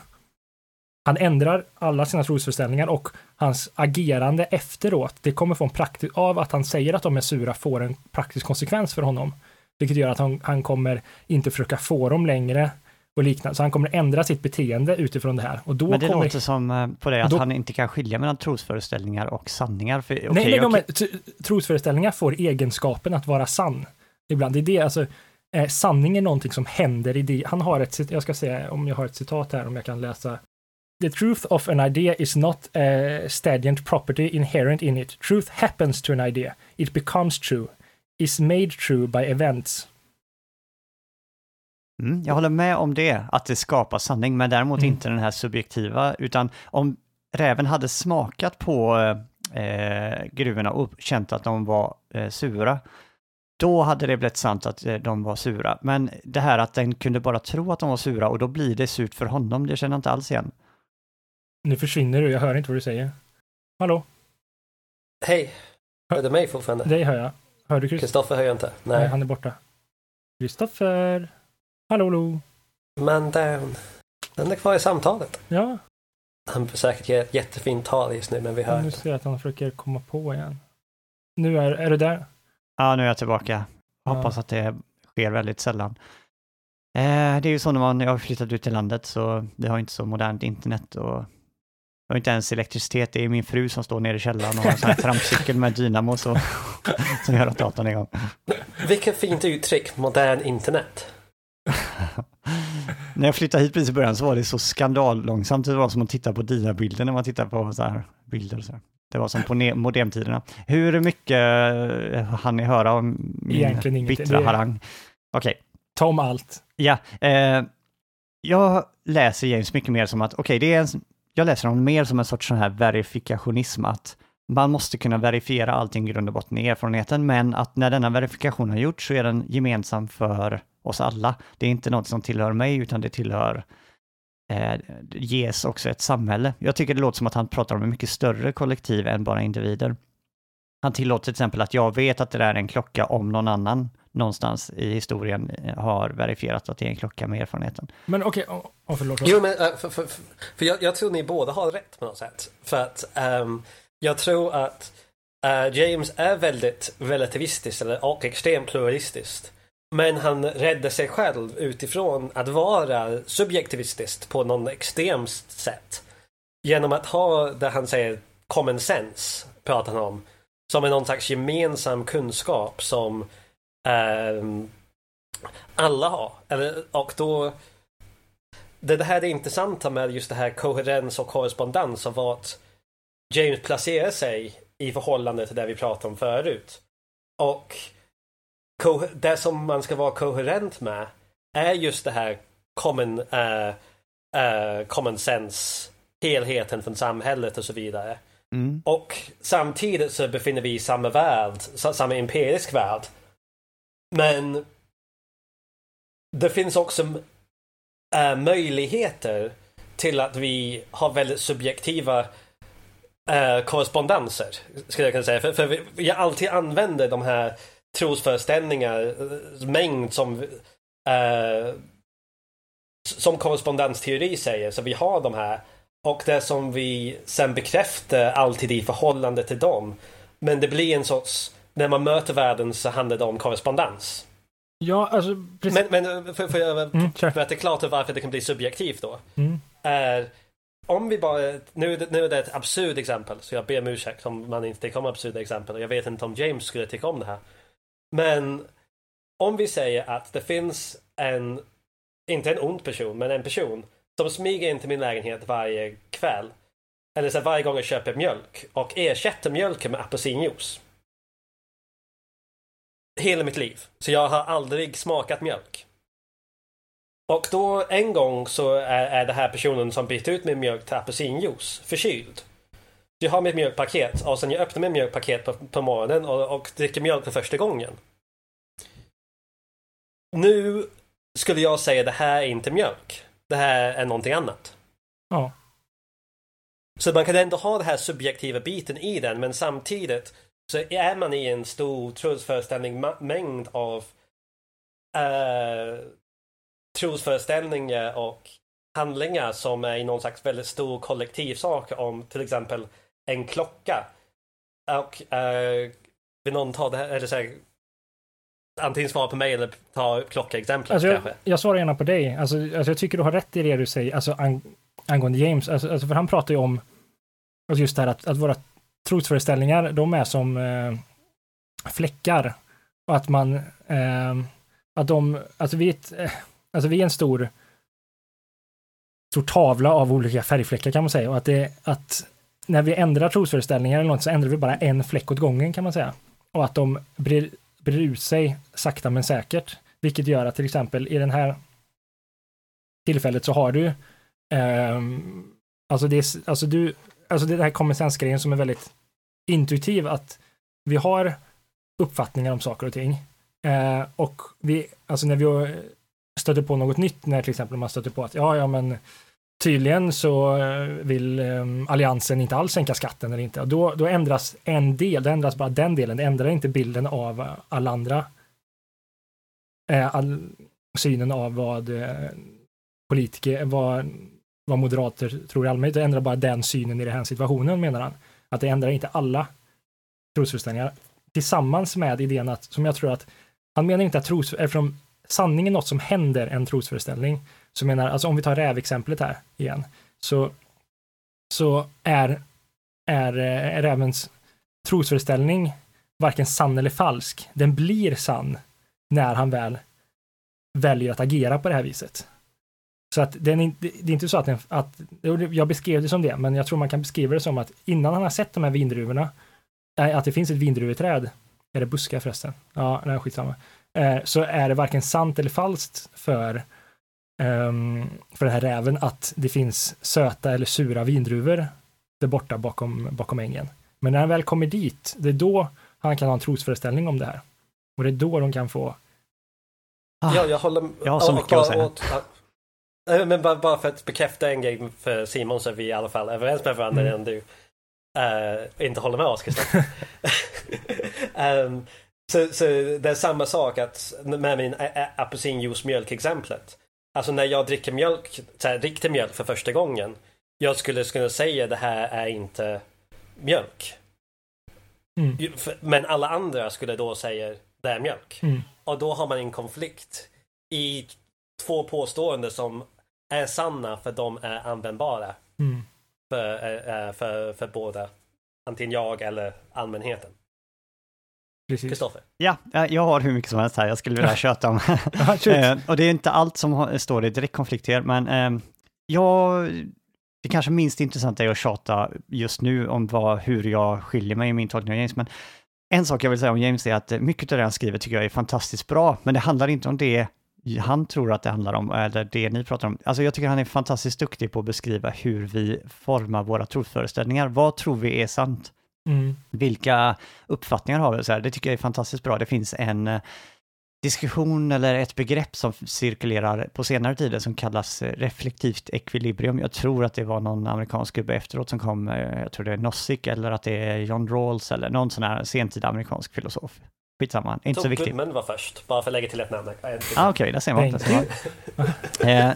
Han ändrar alla sina trosföreställningar och hans agerande efteråt, det kommer få en praktisk, av att han säger att de är sura, får en praktisk konsekvens för honom. Vilket gör att han, han kommer inte försöka få dem längre och liknande. Så han kommer ändra sitt beteende utifrån det här. Och då Men det kommer... låter som eh, på det att då- han inte kan skilja mellan trosföreställningar och sanningar. För, okej, nej, nej, t- trosföreställningar får egenskapen att vara sann. Ibland. Det är det, alltså, eh, sanning är någonting som händer i det. Han har ett, jag ska se om jag har ett citat här, om jag kan läsa. The truth of an idea is not a stadient property inherent in it. Truth happens to an idea. It becomes true. Is made true by events. Mm, jag håller med om det, att det skapar sanning, men däremot Mm. inte den här subjektiva, utan om räven hade smakat på eh, gruvorna och känt att de var eh, sura, då hade det blivit sant att eh, de var sura. Men det här att den kunde bara tro att de var sura och då blir det surt för honom, det känner jag inte alls igen. Nu försvinner du, jag hör inte vad du säger. Hallå, Hej! Hör du mig fortfarande? dig hör jag. Hör du Kristoffer? Kristoffer hör jag inte. Nej, Nej. han är borta. Kristoffer! Hallå, hallå. Men den, den är kvar i samtalet. Ja, Han får säkert ge ett jättefint tal just nu men vi hör nu inte. ser jag att han försöker komma på igen. Nu är, är du där? Ja, nu är jag tillbaka. Ja. Hoppas att det sker väldigt sällan. Eh, det är ju så när man jag har flyttat ut till landet så vi har inte så modernt internet och jag har inte ens elektricitet. Det är min fru som står nere i källaren och har en sån här trampcykel med dynamo så, som gör att datorn är igång. Vilket fint uttryck, modern internet. när jag flyttade hit precis i början så var det så skandallångsamt. Det var som att titta på dina-bilder när man tittar på så här bilder. och Så här. Det var som på modemtiderna. Hur mycket eh, hann ni höra om min bittra harang? Okej, Ta om allt. Ja, eh, jag läser James mycket mer som att, okej, det är en, jag läser honom mer som en sorts sån här verifikationism, att man måste kunna verifiera allting i grund och botten i erfarenheten, men att när denna verifikation har gjorts så är den gemensam för oss alla. Det är inte något som tillhör mig, utan det tillhör eh, ges också ett samhälle. Jag tycker det låter som att han pratar om en mycket större kollektiv än bara individer. Han tillåter till exempel att jag vet att det där är en klocka om någon annan någonstans i historien eh, har verifierat att det är en klocka med erfarenheten. Men okej, okay, oh, förlåt. Jo men äh, för, för, för, för jag, jag tror ni båda har rätt på något sätt. För att ehm, jag tror att eh, James är väldigt relativistisk eller, och extremt pluralistisk. Men han räddar sig själv utifrån att vara subjektivistisk på någon extremt sätt. Genom att ha det han säger common sense, pratar han om. Som är någon slags gemensam kunskap som eh, alla har. Eller, och då det, det här är det intressanta med just det här koherens och korrespondens och vart James placerar sig i förhållande till det vi pratade om förut. Och det som man ska vara koherent med är just det här common, eh, eh, common sense, helheten från samhället och så vidare. Mm. Och samtidigt så befinner vi i samma värld, sa- samma empirisk värld. Men det finns också äh, möjligheter till att vi har väldigt subjektiva korrespondenser, skulle jag kunna säga. För, för vi, vi alltid använder de här trosföreställningar, eh, mängd som äh, som korrespondensteori säger, så vi har de här och det som vi sen bekräftar alltid i förhållande till dem. Men det blir en sorts, när man möter världen så handlar det om korrespondens. Ja, alltså precis. Men, men för, för, Mm, kör. för att det är klart varför det kan bli subjektivt då. Mm. Är om vi bara, nu, nu är det ett absurd exempel så jag ber om ursäkt om man inte tycker om absurda exempel och jag vet inte om James skulle tycka om det här. Men om vi säger att det finns en, inte en ond person, men en person som smyger in till min lägenhet varje kväll. Eller så varje gång jag köper mjölk och ersätter mjölken med apelsinjuice. Hela mitt liv. Så jag har aldrig smakat mjölk. Och då en gång så är, är det här personen som byter ut min mjölk till apelsinjuice förkyld. Jag har mitt mjölkpaket och sen jag öppnar mitt mjölkpaket på, på morgonen och, och dricker mjölk för första gången. Nu skulle jag säga det här är inte mjölk. Det här är någonting annat. Ja. Så man kan ändå ha den här subjektiva biten i den men samtidigt så är man i en stor trosföreställning mängd av eh, trosföreställningar och handlingar som är i någon slags väldigt stor kollektiv sak om till exempel en klocka. Och eh, vill någon ta det här, eller så här, antingen svara på mig eller ta klocka-exemplet Alltså, jag, kanske. jag svarar gärna på dig. Alltså, alltså, jag tycker du har rätt i det du säger, alltså, ang angående James. Alltså, alltså, för han pratar ju om alltså just det här att, att våra trosföreställningar, de är som eh, fläckar. Och att man, eh, att de, alltså vi är, ett, eh, alltså vi är en stor, stor tavla av olika färgfläckar kan man säga. Och att det, att när vi ändrar trosföreställningar eller något så ändrar vi bara en fläck åt gången kan man säga. Och att de brer, brer ut sig sakta men säkert. Vilket gör att till exempel i den här tillfället så har du eh, alltså, det, är- alltså du, alltså det här common grejen som är väldigt intuitiv att vi har uppfattningar om saker och ting. Eh, och vi, alltså när vi stöter på något nytt, när till exempel man stöter på att ja, ja, men tydligen så eh, vill eh, alliansen inte alls sänka skatten eller inte. Och Då, då ändras en del, då ändras bara den delen, det ändrar inte bilden av eh, alla andra. All, synen av vad politiker, vad, vad moderater tror i allmänhet, det ändrar bara den synen i den här situationen menar han. Att det ändrar inte alla trosföreställningar. Tillsammans med idén att, som jag tror att, han menar inte att tros, eftersom sanning är något som händer en trosföreställning, så menar, alltså om vi tar rävexemplet här igen, så, så är, är, är rävens trosföreställning varken sann eller falsk. Den blir sann när han väl väljer att agera på det här viset. Så att det är inte- det är inte så att, den, att jag beskrev det som det, men jag tror man kan beskriva det som att innan han har sett de här vindruvorna, eh, att det finns ett vindruveträd, är det buskar förresten? Ja, nej, skitsamma. Eh, så är det varken sant eller falskt för, för den här räven att det finns söta eller sura vindruvor där borta bakom, bakom ängen. Men när han väl kommer dit, det är då han kan ha en trosföreställning om det här. Och det är då de kan få Ah, Ja, jag håller Jag har så och- mycket att säga. Men bara, bara för att bekräfta en grej för Simon så är vi i alla fall överens med varandra Mm. innan du eh, inte håller med oss Kristoffer. Ehm, så, så det är samma sak att med min ä- apelsinjuice-mjölk-exemplet. Alltså när jag dricker mjölk, så här, riktig mjölk för första gången. Jag skulle kunna säga det här är inte mjölk. Mm. För- Men alla andra skulle då säga det är mjölk. Mm. Och då har man en konflikt i två påståenden som är sanna för de är användbara Mm. för, eh, eh, för, för båda. Antingen jag eller allmänheten. Kristoffer? Ja, jag har hur mycket som helst här, jag skulle vilja köta om. Eh, och det är inte allt som står i direkt konflikt här, men eh, jag, det kanske minst intressanta är att tjata just nu om vad, hur jag skiljer mig i min tolkning av James, men en sak jag vill säga om James är att mycket av det han skriver tycker jag är fantastiskt bra, men det handlar inte om det han tror att det handlar om, eller det ni pratar om. Alltså jag tycker han är fantastiskt duktig på att beskriva hur vi formar våra trosföreställningar. Vad tror vi är sant? Mm. vilka uppfattningar har vi? Så här, det tycker jag är fantastiskt bra. Det finns en eh, diskussion eller ett begrepp som cirkulerar på senare tider som kallas eh, reflektivt ekvilibrium. Jag tror att det var någon amerikansk gubbe efteråt som kom, eh, jag tror det är Nozick eller att det är John Rawls eller någon sån här sentida amerikansk filosof. Skitsamma, inte så Tom viktigt. Goodman var först, bara för att lägga till ett namn. Ah, Okej, där ser man. Där ser man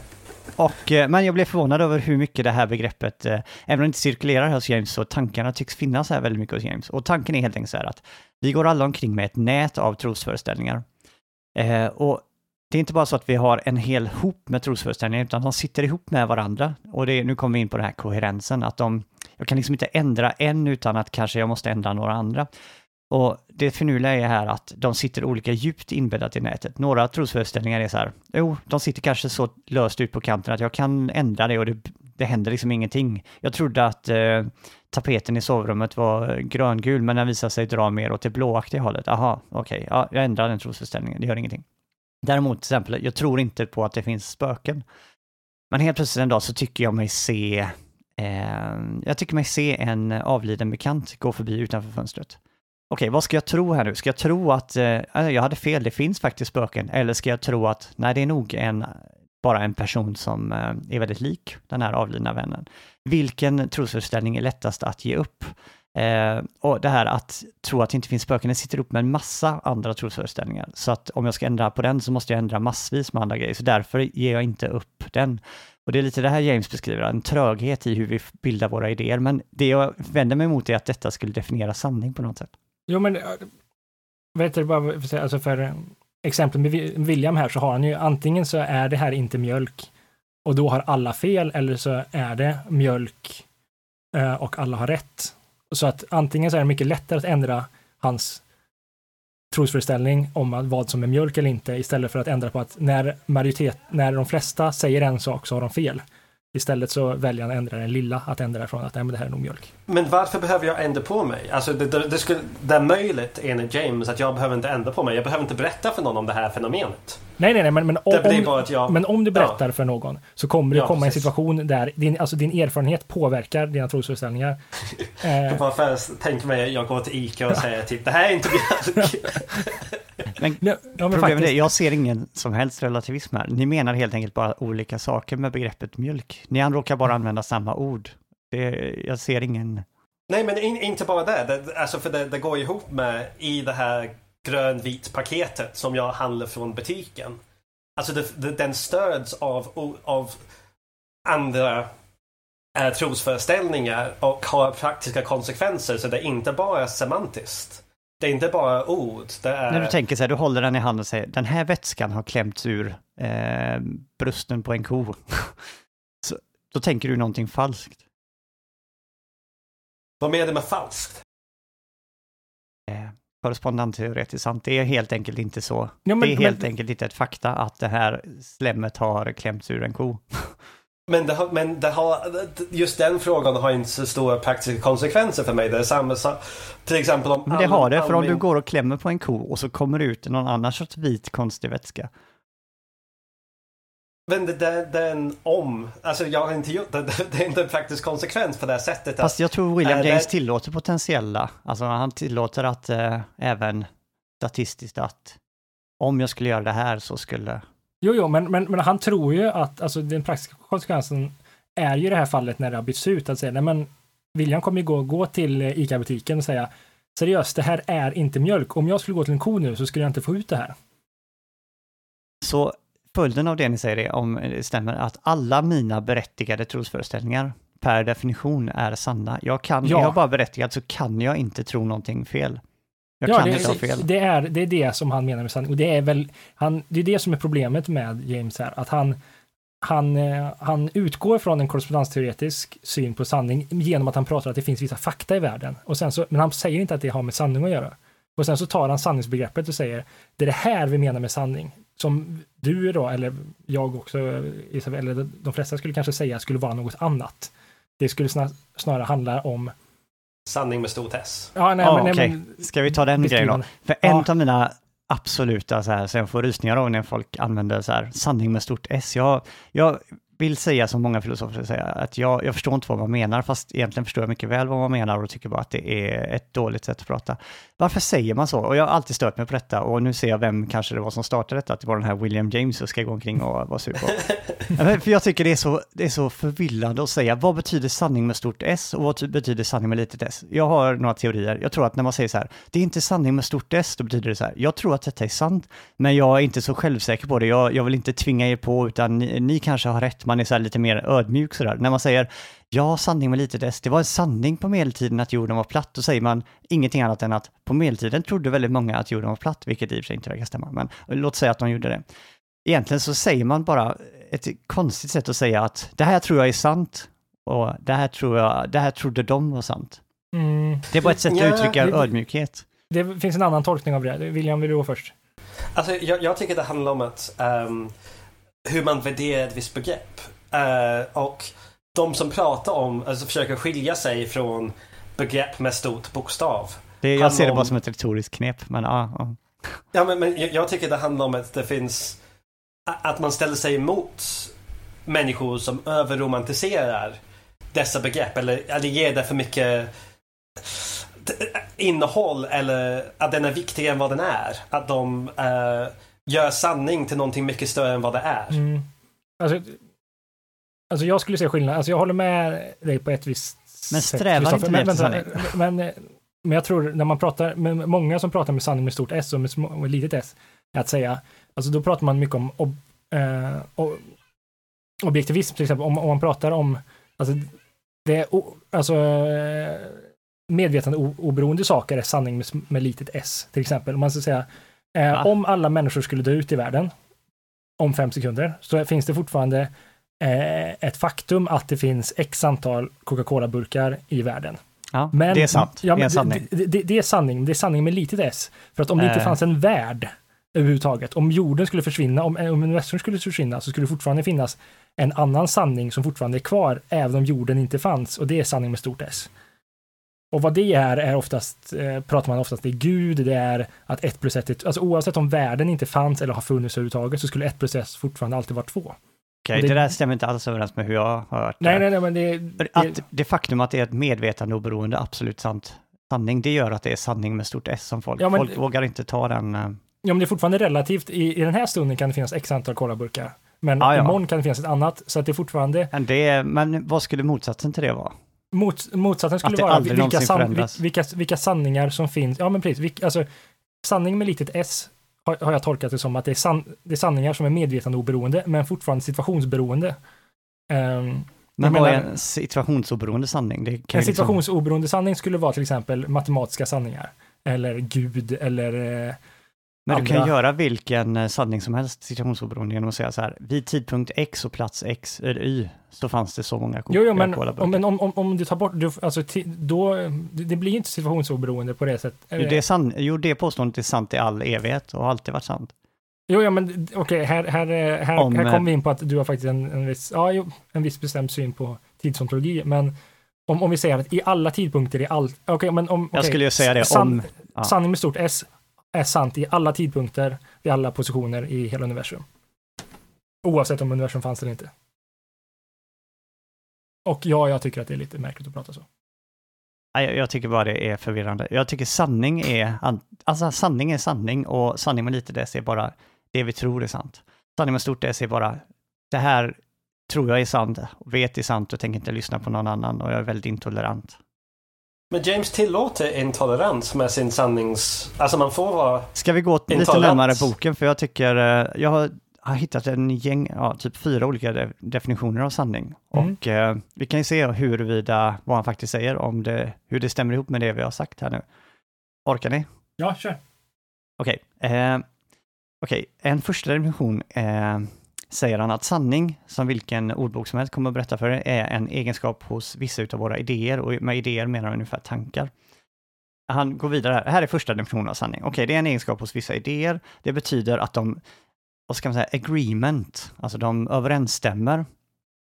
och, eh, men jag blev förvånad över hur mycket det här begreppet, eh, även om det inte cirkulerar hos James, så tankarna tycks finnas här väldigt mycket hos James. Och tanken är helt enkelt så här att vi går alla omkring med ett nät av trosföreställningar. Eh, och det är inte bara så att vi har en hel hop med trosföreställningar, utan de sitter ihop med varandra. Och det, nu kommer vi in på den här koherensen, att de, jag kan liksom inte ändra en utan att kanske jag måste ändra några andra. Och det finurliga är här att de sitter olika djupt inbäddat i nätet. Några trosföreställningar är så här, jo, de sitter kanske så löst ut på kanten att jag kan ändra det och det, det händer liksom ingenting. Jag trodde att eh, tapeten i sovrummet var gröngul, men den visar sig dra mer åt det blåaktiga hållet. Aha, okej, ja, jag ändrar den trosföreställningen, det gör ingenting. Däremot, till exempel, jag tror inte på att det finns spöken. Men helt plötsligt en dag så tycker jag mig se, eh, jag tycker mig se en avliden bekant gå förbi utanför fönstret. Okej, vad ska jag tro här nu? Ska jag tro att eh, alltså, jag hade fel, det finns faktiskt spöken? Eller ska jag tro att, nej, det är nog en, bara en person som eh, är väldigt lik den här avlidna vännen? Vilken trosföreställning är lättast att ge upp? Eh, och det här att tro att det inte finns spöken, det sitter upp med en massa andra trosföreställningar. Så att om jag ska ändra på den så måste jag ändra massvis med andra grejer. Så därför ger jag inte upp den. Och det är lite det här James beskriver, en tröghet i hur vi bildar våra idéer. Men det jag vänder mig emot är att detta skulle definiera sanning på något sätt. Jo, men eh, vet du bara, för alltså för eh, exempel med William här så har han ju antingen så är det här inte mjölk och då har alla fel eller så är det mjölk eh, och alla har rätt. Så att antingen så är det mycket lättare att ändra hans trosföreställning om vad som är mjölk eller inte istället för att ändra på att när majoritet, när de flesta säger en sak så har de fel. Istället så väljer han att ändra den lilla, att ändra från att nej, men det här är nog mjölk. Men varför behöver jag ändra på mig? Alltså det, det, det, skulle, det är möjligt enligt James att jag behöver inte ändra på mig. Jag behöver inte berätta för någon om det här fenomenet. Nej, nej, nej, men, men, om, jag, men om du berättar ja. för någon så kommer det ja, komma precis. en situation där din, alltså din erfarenhet påverkar dina trosföreställningar. eh. tänker mig, jag går till ICA och säger typ det här är inte mjölk. Men, ja, men problemet är, jag ser ingen som helst relativism här. Ni menar helt enkelt bara olika saker med begreppet mjölk. Ni råkar bara använda samma ord. Det, jag ser ingen... Nej, men in, inte bara det. det alltså för det, det går ihop med i det här grönvit paketet som jag handlar från butiken. Alltså det, det, den stöds av, av andra eh, trosföreställningar och har praktiska konsekvenser så det är inte bara semantiskt. Det är inte bara ord. Det är... När du tänker så här, du håller den i handen och säger den här vätskan har klämts ur eh, brösten på en ko. så, då tänker du någonting falskt. Vad menar du med falskt? Eh, korrespondentteoretiskt sant. Det är helt enkelt inte så. Ja, men, det är helt men... enkelt inte ett fakta att det här slemmet har klämts ur en ko. Men, det har, men det har, just den frågan har inte så stora praktiska konsekvenser för mig. Det är samma sak, till exempel om... Men det har det, för om du går och klämmer på en ko och så kommer det ut någon annan sorts vit konstig vätska. Men det, det, det är en om, alltså jag har inte gjort det, det är inte en praktisk konsekvens på det här sättet. Fast jag tror William äh, James det... tillåter potentiella, alltså han tillåter att äh, även statistiskt att om jag skulle göra det här så skulle Jo, jo, men, men, men han tror ju att alltså, den praktiska konsekvensen är ju i det här fallet när det har bytts ut att säga, nej men William kommer ju gå, gå till eh, ICA-butiken och säga seriöst, det här är inte mjölk. Om jag skulle gå till en ko nu så skulle jag inte få ut det här. Så följden av det ni säger är, om det stämmer, att alla mina berättigade trosföreställningar per definition är sanna. Jag kan, ja. jag har bara berättigat så kan jag inte tro någonting fel. Jag ja, kan det, inte ha fel. Det är, det är det som han menar med sanning. Och det är väl, han, det är det som är problemet med James här, att han, han, eh, han utgår från en korrespondensteoretisk syn på sanning genom att han pratar att det finns vissa fakta i världen. Och sen så, men han säger inte att det har med sanning att göra. Och sen så tar han sanningsbegreppet och säger, det är det här vi menar med sanning. Som du då, eller jag också, eller de flesta skulle kanske säga skulle vara något annat. Det skulle snarare handla om Sanning med stort S. Ja, nej, ah, men, okay. Ska vi ta den grejen då? För ja. en av mina absoluta, så här, så jag får rysningar av när folk använder så här, sanning med stort S. Jag, jag vill säga som många filosofer säger, att jag, jag förstår inte vad man menar, fast egentligen förstår jag mycket väl vad man menar och tycker bara att det är ett dåligt sätt att prata. Varför säger man så? Och jag har alltid stört mig på detta och nu ser jag vem kanske det var som startade detta, att det var den här William James som ska gå omkring och vara sur på. för jag tycker det är, så, det är så förvillande att säga, vad betyder sanning med stort S och vad betyder sanning med litet s? Jag har några teorier. Jag tror att när man säger så här, det är inte sanning med stort S, då betyder det så här, jag tror att detta är sant, men jag är inte så självsäker på det. Jag, jag vill inte tvinga er på, utan ni, ni kanske har rätt man är så lite mer ödmjuk sådär. När man säger ja, sanning med lite dess, det var en sanning på medeltiden att jorden var platt, då säger man ingenting annat än att på medeltiden trodde väldigt många att jorden var platt, vilket i och för sig inte verkar stämma, men låt säga att de gjorde det. Egentligen så säger man bara ett konstigt sätt att säga att det här tror jag är sant och det här, tror jag, det här trodde de var sant. Mm. Det är bara ett sätt att uttrycka det, ödmjukhet. Det finns en annan tolkning av det. William, vill du gå först? Alltså, jag, jag tycker det handlar om att um, hur man värderar ett visst begrepp. Uh, och de som pratar om, alltså försöker skilja sig från begrepp med stort bokstav. Det, jag ser det bara som ett retoriskt knep, men ja. Ja, ja men, men jag, jag tycker det handlar om att det finns, att man ställer sig emot människor som överromantiserar dessa begrepp eller, eller ger det för mycket innehåll eller att den är viktigare än vad den är. Att de uh, gör sanning till någonting mycket större än vad det är. Mm. Alltså, Alltså jag skulle se skillnad, alltså jag håller med dig på ett visst Men strävar inte men, men, men, men jag tror när man pratar med många som pratar med sanning med stort S och med, små, med litet s, att säga, alltså då pratar man mycket om ob, eh, objektivism till exempel, om, om man pratar om, alltså det är, alltså medvetande oberoende saker är sanning med, med litet s till exempel. Om man ska säga Eh, om alla människor skulle dö ut i världen om fem sekunder så finns det fortfarande eh, ett faktum att det finns x antal Coca-Cola-burkar i världen. Ja, Men, det är sant. Ja, det är en sanning. Det, det, det är sanning, det är sanning med litet s. För att om det inte Eh. fanns en värld överhuvudtaget, om jorden skulle försvinna, om, om universum skulle försvinna, så skulle det fortfarande finnas en annan sanning som fortfarande är kvar, även om jorden inte fanns. Och det är sanning med stort S. Och vad det är, är oftast, eh, pratar man oftast, det är Gud, det är att ett plus ett, är- alltså oavsett om världen inte fanns eller har funnits överhuvudtaget, så skulle ett plus ett fortfarande alltid vara två. Okej, det- det där stämmer inte alls överens med hur jag har hört Nej, det. nej, nej, men det, det, Att det faktum att det är ett medvetandeoberoende absolut sant sanning, det gör att det är sanning med stort S som folk. Ja, men- folk vågar inte ta den. eh, Ja, men det är fortfarande relativt. I, I den här stunden kan det finnas x antal kolaburkar. Men Ja, ja. imorgon kan det finnas ett annat. Så att det är fortfarande, Men, det, men vad skulle motsatsen till det vara? Mot, motsatsen skulle vara vilka, san, vilka, vilka sanningar som finns. Ja, men precis. Vilka, alltså, sanning med litet s har, har jag tolkat det som att det är, san, det är sanningar som är medvetandeoberoende, men fortfarande situationsberoende. Ehm, Men vad är en situationsoberoende sanning? En liksom- situationsoberoende sanning skulle vara till exempel matematiska sanningar. Eller Gud, eller... Eh, Men du kan ju göra vilken eh, sanning som helst situationsoberoende genom att säga så här, vid tidpunkt X och plats X eller Y så fanns det så många Jo, jo men, Coca-Cola-burkar. om, om, om, du tar bort, du, alltså, då, det, blir inte situationsoberoende på det sättet. Jo, det, är sann, jo, det påståendet är sant i all evighet och har alltid varit sant. Jo, ja, men okej, här, här, eh, här, Om, här eh, kommer vi in på att du har faktiskt en, en, viss, ja, jo, en viss bestämd syn på tidsontologi, men om, om vi säger att i alla tidpunkter i allt, okej, men om... Jag okej, skulle ju säga det san- om... ja. Sanning med stort S är sant i alla tidpunkter, vid alla positioner i hela universum. Oavsett om universum fanns eller inte. Och ja, jag tycker att det är lite märkligt att prata så. Jag- jag tycker bara det är förvirrande. Jag tycker sanning är, alltså sanning är sanning och sanning med lite dess är bara det vi tror är sant. Sanning med stort dess är bara, det här tror jag är sant, vet är sant och tänker inte lyssna på någon annan och jag är väldigt intolerant. Men James tillåter intolerans med sin sannings... Alltså man får vara... Ska vi gå lite Intolerant. närmare boken? För jag tycker, eh, jag har, har hittat en gäng, ja, typ fyra olika de- definitioner av sanning. Mm. Och eh, vi kan ju se huruvida, vad han faktiskt säger, om det, hur det stämmer ihop med det vi har sagt här nu. Orkar ni? Ja, kör. Okej, eh, okej, en första definition eh, säger han att sanning, som vilken ordbok som helst kommer att berätta för er, är en egenskap hos vissa utav våra idéer och med idéer menar han ungefär tankar. Han går vidare här, här är första definitionen av sanning. Okej, det är en egenskap hos vissa idéer. Det betyder att de, vad ska man säga, agreement, alltså de överensstämmer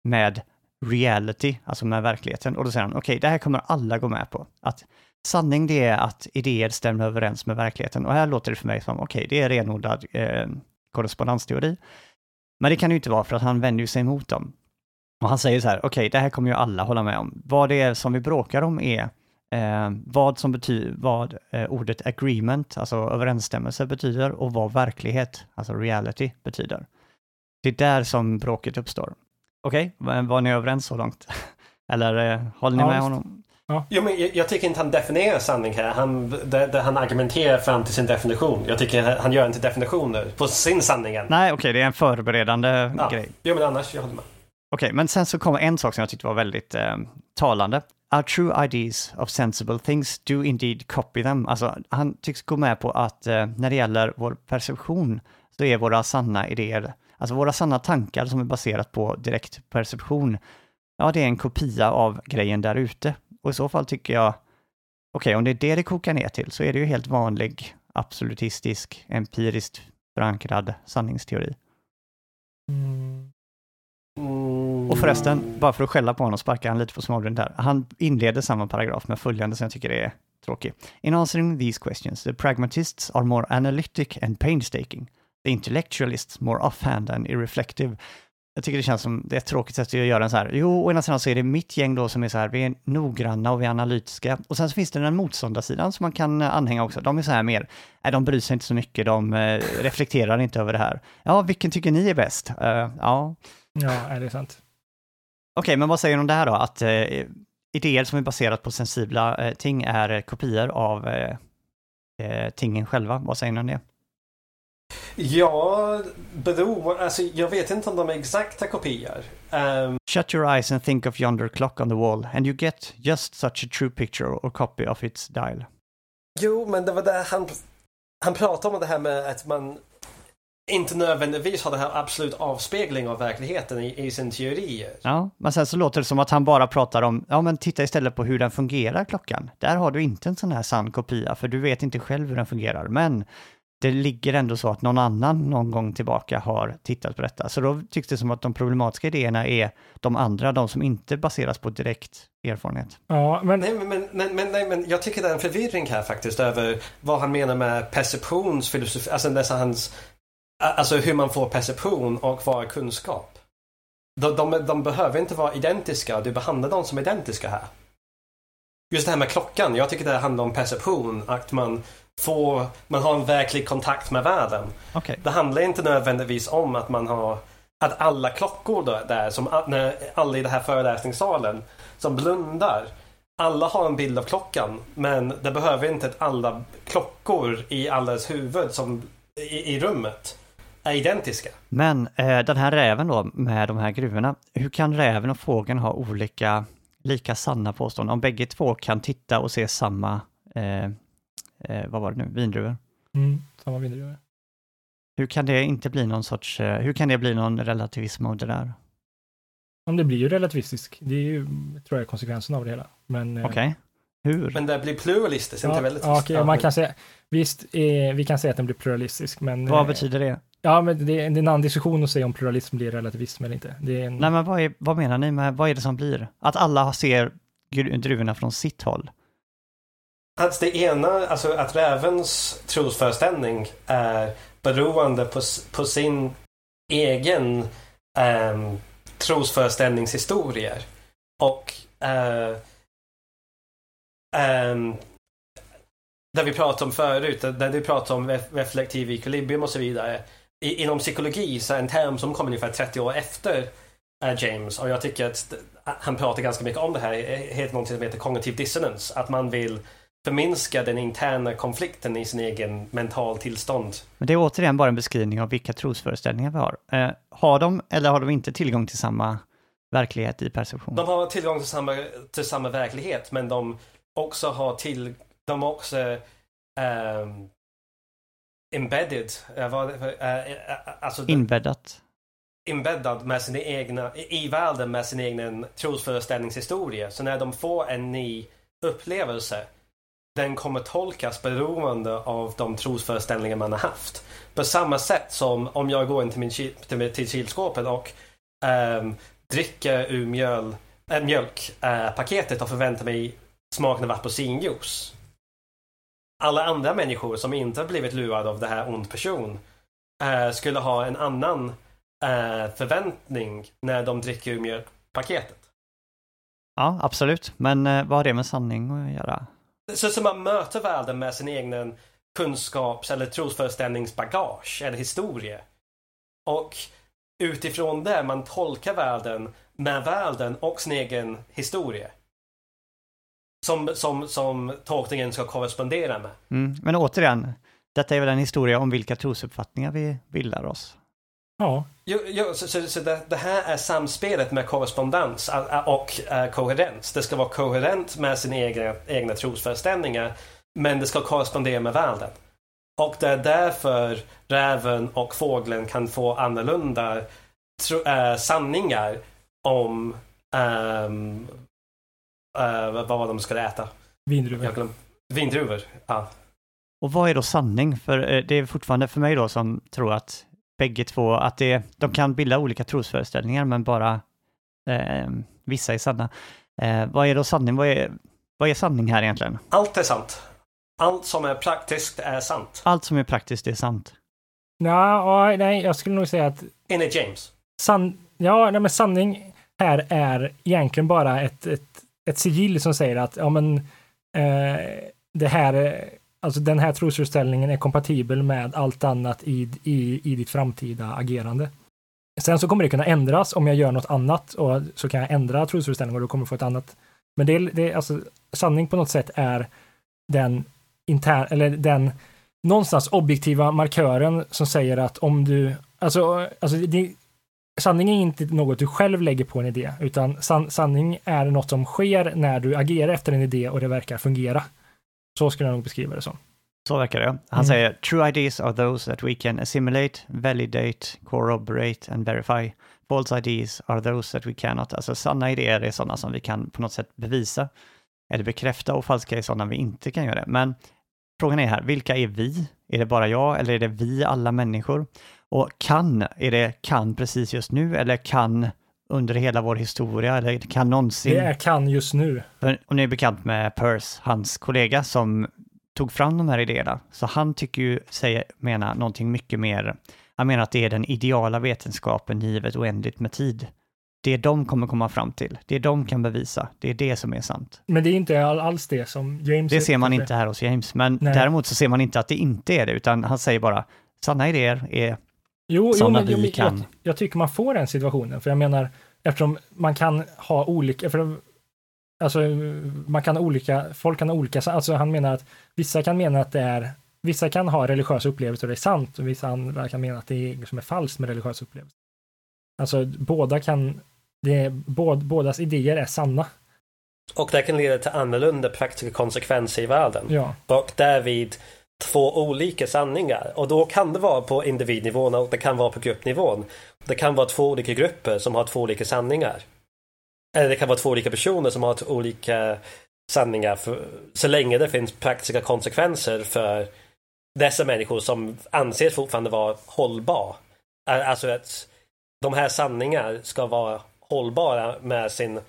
med reality, alltså med verkligheten. Och då säger han, okej, det här kommer alla gå med på. Att sanning det är att idéer stämmer överens med verkligheten. Och här låter det för mig som, okej, det är renodlad eh, korrespondensteori. Men det kan det ju inte vara för att han vänder ju sig emot dem. Och han säger så här, okej, det här kommer ju alla hålla med om. Vad det är som vi bråkar om är eh, vad som betyder, vad eh, ordet agreement, alltså överensstämmelse betyder och vad verklighet, alltså reality, betyder. Det är där som bråket uppstår. Okej, var var ni överens så långt? Eller eh, håller ni Ja, med visst. Honom? Jo, men jag, jag tycker inte han definierar sanning här. Han, där, där han argumenterar fram till sin definition. Jag tycker han gör inte definitioner på sin sanning än. Nej, okej, det är en förberedande Ja. grej. Jo, men annars, jag håller med. Okej, men sen så kommer en sak som jag tyckte var väldigt eh, talande. Our true ideas of sensible things do indeed copy them. Alltså, han tycks gå med på att eh, när det gäller vår perception så är våra sanna idéer, alltså våra sanna tankar som är baserat på direkt perception, ja, det är en kopia av grejen där ute. Och i så fall tycker jag, okej, om det är det det kokar ner till så är det ju helt vanlig absolutistisk, empiriskt förankrad sanningsteori. Mm. Mm. Och förresten, bara för att skälla på honom sparkar han lite på småbrunnen där. Han inleder samma paragraf med följande som jag tycker är tråkig. In answering these questions, the pragmatists are more analytic and painstaking. The intellectualists more offhand and irreflective. Jag tycker det känns som det är ett tråkigt sätt att göra en så här. Jo, å ena sidan så är det mitt gäng då som är så här, vi är noggranna och vi är analytiska. Och sen så finns det den motståndarsidan som man kan anhänga också. De är så här mer, nej de bryr sig inte så mycket, de eh, reflekterar inte över det här. Ja, vilken tycker ni är bäst? Eh, ja, Ja, är det sant? Okej, men vad säger du om det här då? Att eh, idéer som är baserat på sensibla eh, ting är kopior av tingen själva. Vad säger ni om det? Ja, beror... Alltså, jag vet inte om de är exakta kopior. Ehm, Shut your eyes and think of yonder clock on the wall and you get just such a true picture or copy of its dial. jo, men det var där han... han pratar om det här med att man inte nödvändigtvis har den här absolut avspegling av verkligheten i, i sin teori. Ja, men sen så låter det som att han bara pratar om, ja men titta istället på hur den fungerar klockan. Där har du inte en sån här sann kopia, för du vet inte själv hur den fungerar. Men det ligger ändå så att någon annan någon gång tillbaka har tittat på detta. Så då tycks det som att de problematiska idéerna är de andra, de som inte baseras på direkt erfarenhet. Ja, men... Nej, men, men, men, nej, men jag tycker det är en förvirring här faktiskt över vad han menar med perceptionsfilosofi, alltså nästan hans, alltså hur man får perception och vad är kunskap. De, de, de behöver inte vara identiska, du behandlar dem som identiska här. Just det här med klockan, jag tycker det handlar om perception, att man får, man har en verklig kontakt med världen. Okay. Det handlar inte nödvändigtvis om att man har att alla klockor där, som när alla i den här föreläsningssalen som blundar. Alla har en bild av klockan, men det behöver inte att alla klockor i allas huvud som i, i rummet är identiska. Men eh, den här räven då med de här gruvorna, hur kan räven och fågeln ha olika, lika sanna påståenden? Om bägge två kan titta och se samma eh, eh, vad var det nu, vindruvor. Mm, samma vindruvor. Hur kan det inte bli någon sorts, eh, hur kan det bli någon relativism av det där? Om det blir ju relativistisk. Det är ju, tror jag, konsekvensen av det hela. Men... Eh, Okej. Okay. Hur? Men det blir pluralistiskt, ja, inte väldigt ja, okay, man kan säga, visst, eh, vi kan säga att den blir pluralistisk, men... Vad eh, betyder det? Ja, men det, det är en annan diskussion att säga om pluralism blir relativism eller inte. Det är en... Nej, men vad, är, vad menar ni med, vad är det som blir? Att alla ser druvorna från sitt håll? Alltså det ena, alltså att rävens trosföreställning är beroende på, på sin egen eh, trosföreställningshistorier. Och eh, eh, där vi pratade om förut, där vi pratade om reflektiv ekvilibrium och så vidare. I, inom psykologi så är en term som kom ungefär 30 år efter eh, James och jag tycker att han pratar ganska mycket om det här, heter något som heter kognitiv dissonance, Att man vill förminska den interna konflikten i sin egen mental tillstånd. Men det är återigen bara en beskrivning av vilka trosföreställningar vi har. Eh, har de eller har de inte tillgång till samma verklighet i perception? De har tillgång till samma, till samma verklighet men de också har till, de har också um, embedded, uh, vad, uh, uh, alltså Inbäddat? Inbäddad med sina egna, i världen med sin egen trosföreställningshistoria. Så när de får en ny upplevelse den kommer tolkas beroende av de trosföreställningar man har haft. På samma sätt som om jag går in till, min, till, till kylskåpet och ähm, dricker ur mjöl, äh, mjölkpaketet äh, och förväntar mig smaken av apelsinjuice. Alla andra människor som inte har blivit lurade av det här ond person äh, skulle ha en annan äh, förväntning när de dricker ur mjölkpaketet. Ja, absolut. Men äh, vad har det med sanning att göra? Så som man möter världen med sin egen kunskaps eller trosföreställningsbagage eller historia. Och utifrån det man tolkar världen med världen och sin egen historia. Som, som, som tolkningen ska korrespondera med. Mm. Men återigen, detta är väl en historia om vilka trosuppfattningar vi bildar oss. Ja. Jo, jo, så, så, så det, det, här är samspelet med korrespondens och uh, koherens. Det ska vara koherent med sina egna, egna trosföreställningar men det ska korrespondera med världen. Och det är därför räven och fågeln kan få annorlunda tro, uh, sanningar om um, uh, vad var de skulle äta? Vindruvor. Vindruvor, ja. Och vad är då sanning? För det är fortfarande för mig då som tror att bägge två, att det, de kan bilda olika trosföreställningar men bara eh, vissa är sanna. Eh, vad är då sanning? Vad är, vad är sanning här egentligen? Allt är sant. Allt som är praktiskt är sant. Allt som är praktiskt är sant. Ja, nej, jag skulle nog säga att... Enligt James. San, ja, nej, men sanning här är egentligen bara ett, ett, ett sigill som säger att ja, men, eh, det här Alltså den här trosförställningen är kompatibel med allt annat i, i, i ditt framtida agerande. Sen så kommer det kunna ändras om jag gör något annat och så kan jag ändra trosföreställningen och då kommer jag få ett annat. Men det är, det är alltså sanning på något sätt är den intern, eller den någonstans objektiva markören som säger att om du, alltså, alltså det, sanning är inte något du själv lägger på en idé, utan san, sanning är något som sker när du agerar efter en idé och det verkar fungera. Så skulle jag nog beskriva det som. Så verkar det. Han Mm. säger “True ideas are those that we can assimilate, validate, corroborate and verify. False ideas are those that we cannot.” Alltså sanna idéer är sådana som vi kan på något sätt bevisa eller bekräfta och falska är sådana vi inte kan göra. Men frågan är här, vilka är vi? Är det bara jag eller är det vi alla människor? Och kan, är det kan precis just nu eller kan under hela vår historia eller kan någonsin? Det är kan just nu. För Om ni är bekant med Peirce, hans kollega som tog fram de här idéerna, så han tycker ju sig mena någonting mycket mer, han menar att det är den ideala vetenskapen givet oändligt med tid. Det de kommer komma fram till, det de kan bevisa, det är det som är sant. Men det är inte all- alls det som James... Det ser man inte här hos James, men Nej. däremot så ser man inte att det inte är det, utan han säger bara sanna idéer är, Jo, jo sådana men, jo, vi men kan. jag, jag tycker man får den situationen, för jag menar, eftersom man kan ha olika, för, alltså man kan ha olika, folk kan ha olika, alltså han menar att vissa kan mena att det är, vissa kan ha religiösa upplevelser och det är sant, och vissa andra kan mena att det är som är falskt med religiösa upplevelser. Alltså båda kan, det är, båd, bådas idéer är sanna. Och det kan leda till annorlunda praktiska konsekvenser i världen. Ja, Och därvid två olika sanningar. Och då kan det vara på individnivån och det kan vara på gruppnivån. Det kan vara två olika grupper som har två olika sanningar. Eller det kan vara två olika personer som har två olika sanningar. För, så länge det finns praktiska konsekvenser för dessa människor som anses fortfarande vara hållbar. Alltså att de här sanningar ska vara hållbara med sin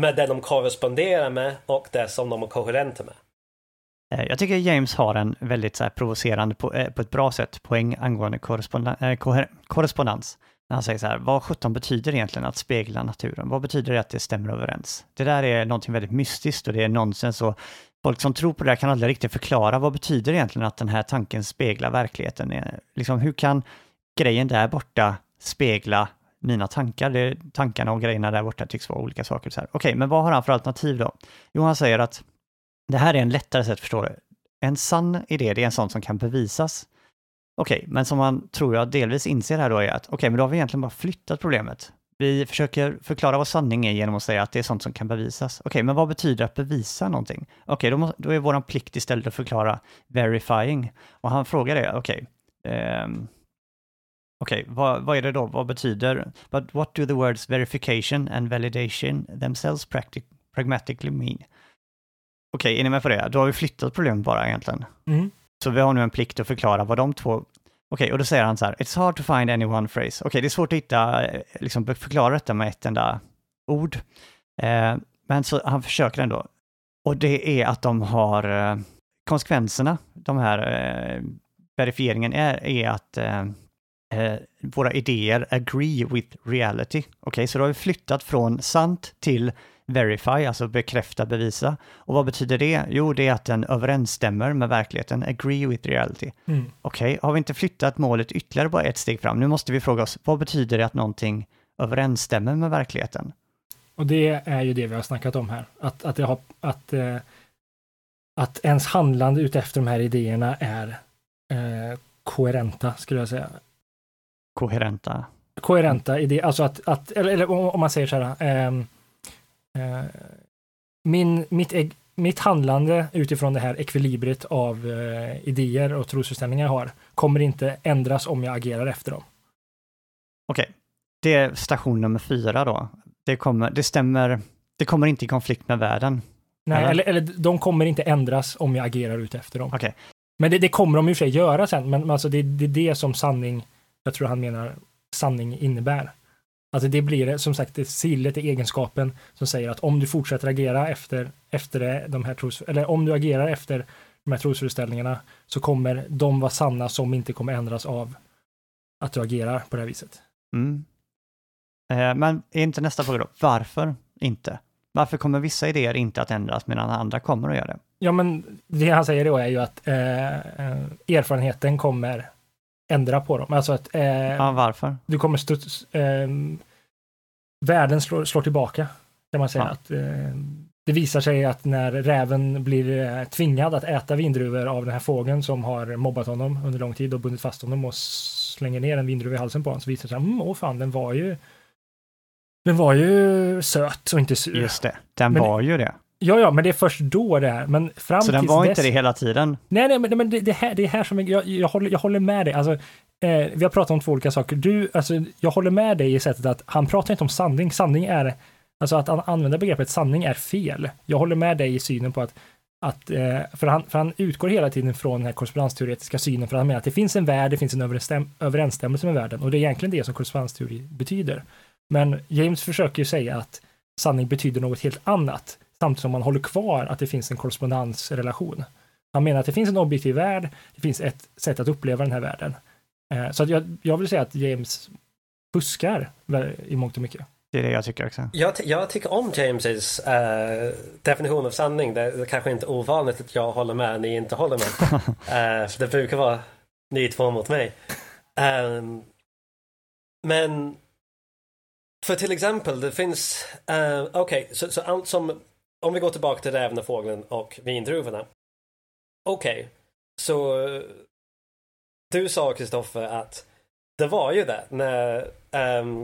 med det de korresponderar med och det som de är koherenta med. Eh, jag tycker James har en väldigt så här, provocerande, på, eh, på ett bra sätt, poäng angående eh, korrespondens. När han säger så här, vad sjutton betyder egentligen att spegla naturen? Vad betyder det att det stämmer överens? Det där är någonting väldigt mystiskt och det är nonsens och folk som tror på det här kan aldrig riktigt förklara vad betyder egentligen att den här tanken speglar verkligheten? Liksom, hur kan grejen där borta spegla mina tankar? Det, tankarna och grejerna där borta tycks vara olika saker. Okej, okay, Okej, men vad har han för alternativ då? Jo, han säger att det här är en lättare sätt att förstå det. En sann idé, det är en sån som kan bevisas. Okej, men som man tror jag delvis inser här då är att okej, men då har vi egentligen bara flyttat problemet. Vi försöker förklara vad sanning är genom att säga att det är sånt som kan bevisas. Okej, men vad betyder att bevisa någonting? Okej, då, då är våran plikt istället att förklara verifying. Och han frågar det, okej, um, okej, vad, vad är det då? Vad betyder, but what do the words verification and validation themselves practic, pragmatically mean? Okej, är ni med på det? Då har vi flyttat problemet bara egentligen. mm. Så vi har nu en plikt att förklara vad de två... Okej, och då säger han så här, it's hard to find any one phrase. Okej, det är svårt att hitta, eh, liksom förklara detta med ett enda ord. Eh, men så han försöker ändå. Och det är att de har eh, konsekvenserna, de här eh, verifieringen är, är att eh, eh, våra idéer agree with reality. Okej, så då har vi flyttat från sant till verify, alltså bekräfta, bevisa. Och vad betyder det? Jo, det är att den överensstämmer med verkligheten, agree with reality. Mm. Okej, har vi inte flyttat målet ytterligare bara ett steg fram? Nu måste vi fråga oss, vad betyder det att någonting överensstämmer med verkligheten? Och det är ju det vi har snackat om här. Att, att, har, att, eh, att ens handlande utefter de här idéerna är eh, koherenta, skulle jag säga. Koherenta. Koherenta idéer, alltså att, att eller, eller om man säger så här. eh, min, mitt, mitt handlande utifrån det här ekvilibriet av eh, idéer och trosföreställningar jag har kommer inte ändras om jag agerar efter dem. Okej, det är station nummer fyra då. Det, kommer, det stämmer, det kommer inte i konflikt med världen. Nej, Eller? eller, eller de kommer inte ändras om jag agerar ut efter dem. Okej. Men det, det kommer de i och för sig göra sen, men men alltså det, det är det som sanning, jag tror han menar, sanning innebär. Alltså det blir som sagt, det sillet är egenskapen som säger att om du fortsätter agera efter, efter de här tros, eller om du agerar efter de här trosföreställningarna så kommer de vara sanna som inte kommer ändras av att du agerar på det här viset. Mm. Eh, men är inte nästa fråga då, varför inte? Varför kommer vissa idéer inte att ändras medan andra kommer att göra det? Ja, men det han säger då är ju att eh, eh, erfarenheten kommer ändra på dem. Alltså att eh, Ja, varför? du kommer studs, eh, världen slår, slår tillbaka, kan man säga. Ja. Att, eh, det visar sig att när räven blir eh, tvingad att äta vindruvor av den här fågeln som har mobbat honom under lång tid och bundit fast honom och slänger ner en vindruva i halsen på honom så visar det sig att mm, åh fan, den var ju den var ju söt och inte sur. Just det, den Men- var ju det. Ja, ja, men det är först då det är. Men fram Så den var dess... inte det hela tiden? Nej, nej, men, men det, det, här, det är här som jag, jag, håller, jag håller med dig. Alltså, eh, vi har pratat om två olika saker. Du, alltså, jag håller med dig i sättet att han pratar inte om sanning. Sanning är, alltså att han använder begreppet sanning är fel. Jag håller med dig i synen på att, att eh, för, han, för han utgår hela tiden från den här korrespondensteoretiska synen, för han menar att det finns en värld, det finns en överensstäm, överensstämmelse med världen, och det är egentligen det som korrespondensteori betyder. Men James försöker ju säga att sanning betyder något helt annat, samtidigt som man håller kvar att det finns en korrespondansrelation. Han menar att det finns en objektiv värld, det finns ett sätt att uppleva den här världen. Eh, så att jag, jag vill säga att James fuskar i mångt och mycket. Det är det jag tycker också. Jag, jag tycker om James uh, definition av sanning. Det är kanske inte ovanligt att jag håller med ni inte håller med. för det brukar vara ni två mot mig. Um, men för till exempel, det finns, uh, okej, okay, så, så allt som, om vi går tillbaka till räven och fågeln och vindruvorna. Okej, okay, så du sa Kristoffer att det var ju det när um,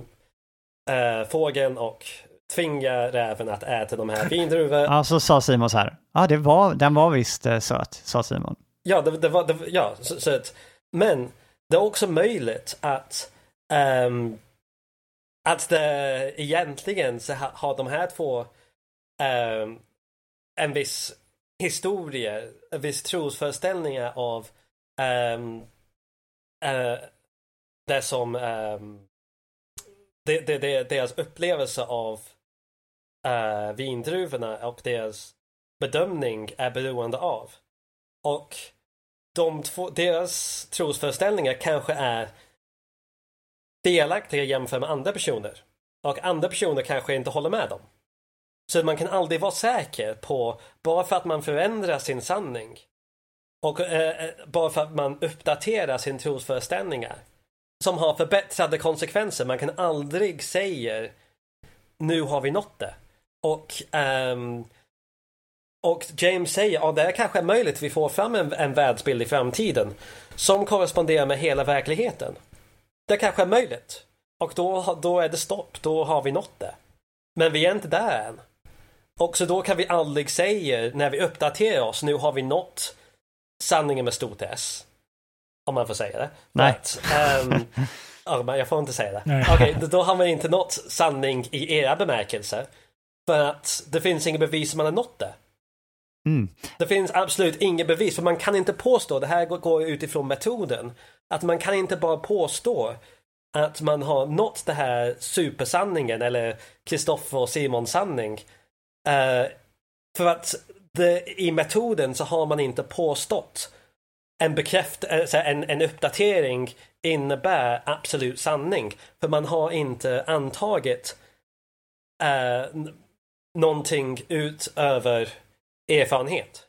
uh, fågeln och tvinga räven att äta de här vindruvor. Ja, så sa Simon så här. Ja, det var, den var visst uh, söt, sa Simon. Ja, det, det var, det, ja, söt. Men det är också möjligt att um, att det egentligen så har de här två eh, en viss historia, en viss trosföreställningar av ehm, eh, det som ehm, det, det, det, deras upplevelse av eh, vindruvorna och deras bedömning är beroende av. Och de två, deras trosföreställningar kanske är delaktiga jämfört med andra personer. Och andra personer kanske inte håller med dem. Så man kan aldrig vara säker på, bara för att man förändrar sin sanning och eh, eh bara för att man uppdaterar sin trosföreställningar som har förbättrade konsekvenser. Man kan aldrig säga nu har vi nått det. Och, um, och James säger att ja, det är kanske är möjligt att vi får fram en, en världsbild i framtiden som korresponderar med hela verkligheten. Det kanske är möjligt. Och då, då är det stopp, då har vi nått det. Men vi är inte där än. Och så då kan vi aldrig säga när vi uppdaterar oss, nu har vi nått sanningen med stort S. Om man får säga det. Nej. But, um, oh, jag får inte säga det. Okej, okay, då har man inte nått sanning i era bemärkelser. För att det finns inget bevis som man har nått det. Mm. Det finns absolut inget bevis, för man kan inte påstå, det här går utifrån metoden, att man kan inte bara påstå att man har nått det här supersanningen eller Kristoffer och Simons sanning. Uh, för att det, i metoden så har man inte påstått en, bekräft, eh, en, en uppdatering innebär absolut sanning. För man har inte antagit uh, någonting utöver erfarenhet.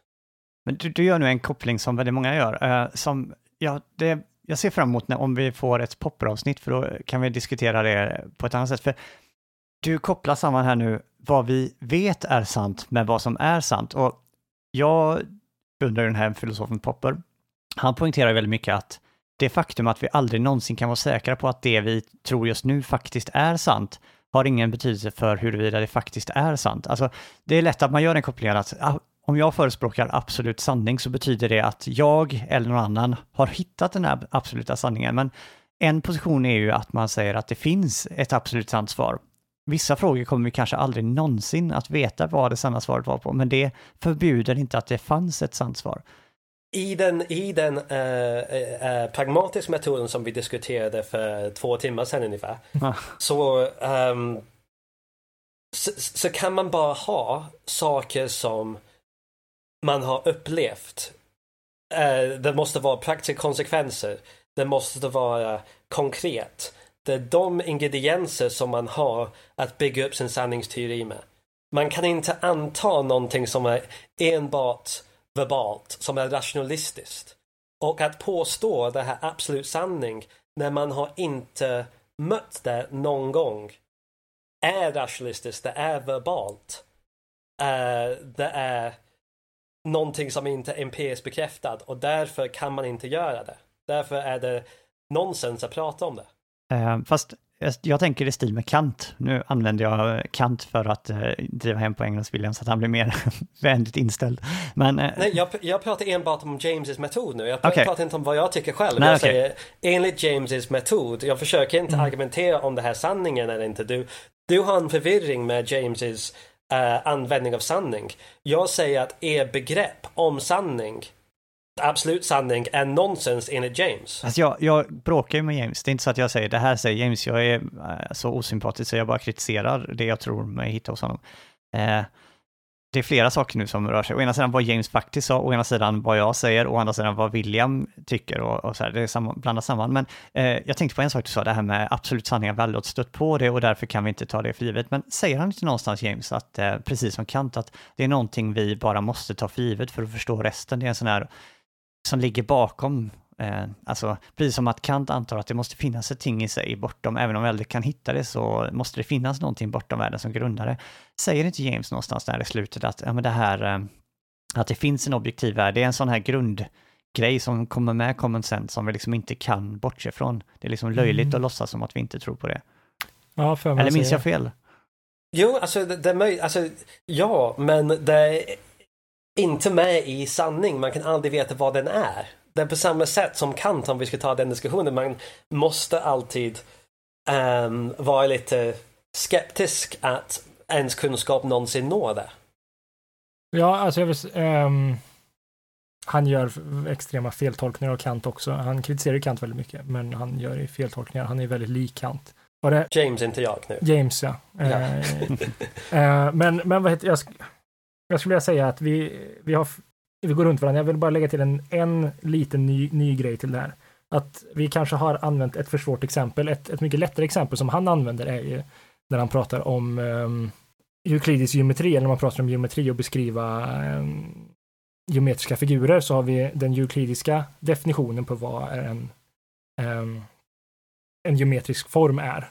Men du, du gör nu en koppling som väldigt många gör. Uh, som, ja, det, jag ser fram emot när, om vi får ett popperavsnitt för då kan vi diskutera det på ett annat sätt. För du kopplar samman här nu vad vi vet är sant med vad som är sant. Och jag undrar den här filosofen Popper, han poängterar väldigt mycket att det faktum att vi aldrig någonsin kan vara säkra på att det vi tror just nu faktiskt är sant har ingen betydelse för huruvida det faktiskt är sant. Alltså, det är lätt att man gör den kopplingen att ah, om jag förespråkar absolut sanning så betyder det att jag eller någon annan har hittat den här absoluta sanningen. Men en position är ju att man säger att det finns ett absolut sant svar. Vissa frågor kommer vi kanske aldrig någonsin att veta vad det sanna svaret var på, men det förbjuder inte att det fanns ett sant svar. I den, i den äh, äh, pragmatiska metoden som vi diskuterade för två timmar sedan ungefär, så, um, så, så kan man bara ha saker som man har upplevt. Uh, det måste vara praktiska konsekvenser. Det måste vara konkret. Det är eh, de ingredienser som man har att bygga upp sin sanningsteori med. Man kan inte anta någonting som är enbart verbalt, som är rationalistiskt. Och att påstå det här absolut sanning när man har inte mött det någon gång är rationalistiskt, det är verbalt. Uh, det är någonting som inte är empiriskt bekräftat och därför kan man inte göra det. Därför är det nonsens att prata om det. Eh, fast jag, tänker i stil med Kant. Nu använder jag Kant för att eh, driva hem på Engelsk William så att han blir mer vänligt inställd. Men, eh, Nej, jag, jag pratar enbart om James metod nu. Jag pratar inte om vad jag tycker själv. Nej, jag okej. säger enligt James metod. Jag försöker inte Mm. argumentera om det här är sanningen eller inte. Du, du har en förvirring med James eh, användning av sanning. Jag säger att er begrepp om sanning, absolut sanning, är nonsens enligt James. Alltså jag, jag bråkar ju med James. Det är inte så att jag säger det här säger James, jag är eh, så osympatisk så jag bara kritiserar det jag tror mig hitta hos honom. Eh, det är flera saker nu som rör sig. Å ena sidan vad James faktiskt sa, å ena sidan vad jag säger, å andra sidan vad William tycker och, och så här, det är samma, blandat samman. Men eh, jag tänkte på en sak du sa, det här med absolut sanning har vi aldrig stött på det och därför kan vi inte ta det för givet. Men säger han inte någonstans James att, eh, precis som Kant, att det är någonting vi bara måste ta för givet för att förstå resten? Det är en sån här som ligger bakom Eh, alltså, precis som att Kant antar att det måste finnas ett ting i sig bortom, även om vi aldrig kan hitta det så måste det finnas någonting bortom världen som grundar det. Säger inte James någonstans där i slutet att, ja men det här, eh, att det finns en objektiv värld, det är en sån här grundgrej som kommer med common sense som vi liksom inte kan bortse från. Det är liksom löjligt Mm. att låtsas som att vi inte tror på det. Ja, Eller minns jag fel? Jo, alltså det, det. Alltså, ja, men det inte med i sanning. Man kan aldrig veta vad den är. Det är på samma sätt som Kant, om vi ska ta den diskussionen. Man måste alltid ehm, vara lite skeptisk att ens kunskap någonsin når det. Ja, alltså jag vill, ehm, han gör extrema feltolkningar av Kant också. Han kritiserar Kant väldigt mycket, men han gör ju feltolkningar. Han är väldigt lik Kant. Det, James, inte jag nu. James, ja. Eh, eh, men, men vad heter jag, jag skulle vilja säga att vi, vi har, vi går runt varandra. Jag vill bara lägga till en, en liten ny, ny grej till det här. Att vi kanske har använt ett för svårt exempel. Ett, ett mycket lättare exempel som han använder är ju när han pratar om ehm, um, euklidisk geometri, eller när man pratar om geometri och beskriva um, geometriska figurer, så har vi den euklidiska definitionen på vad en, um, en geometrisk form är.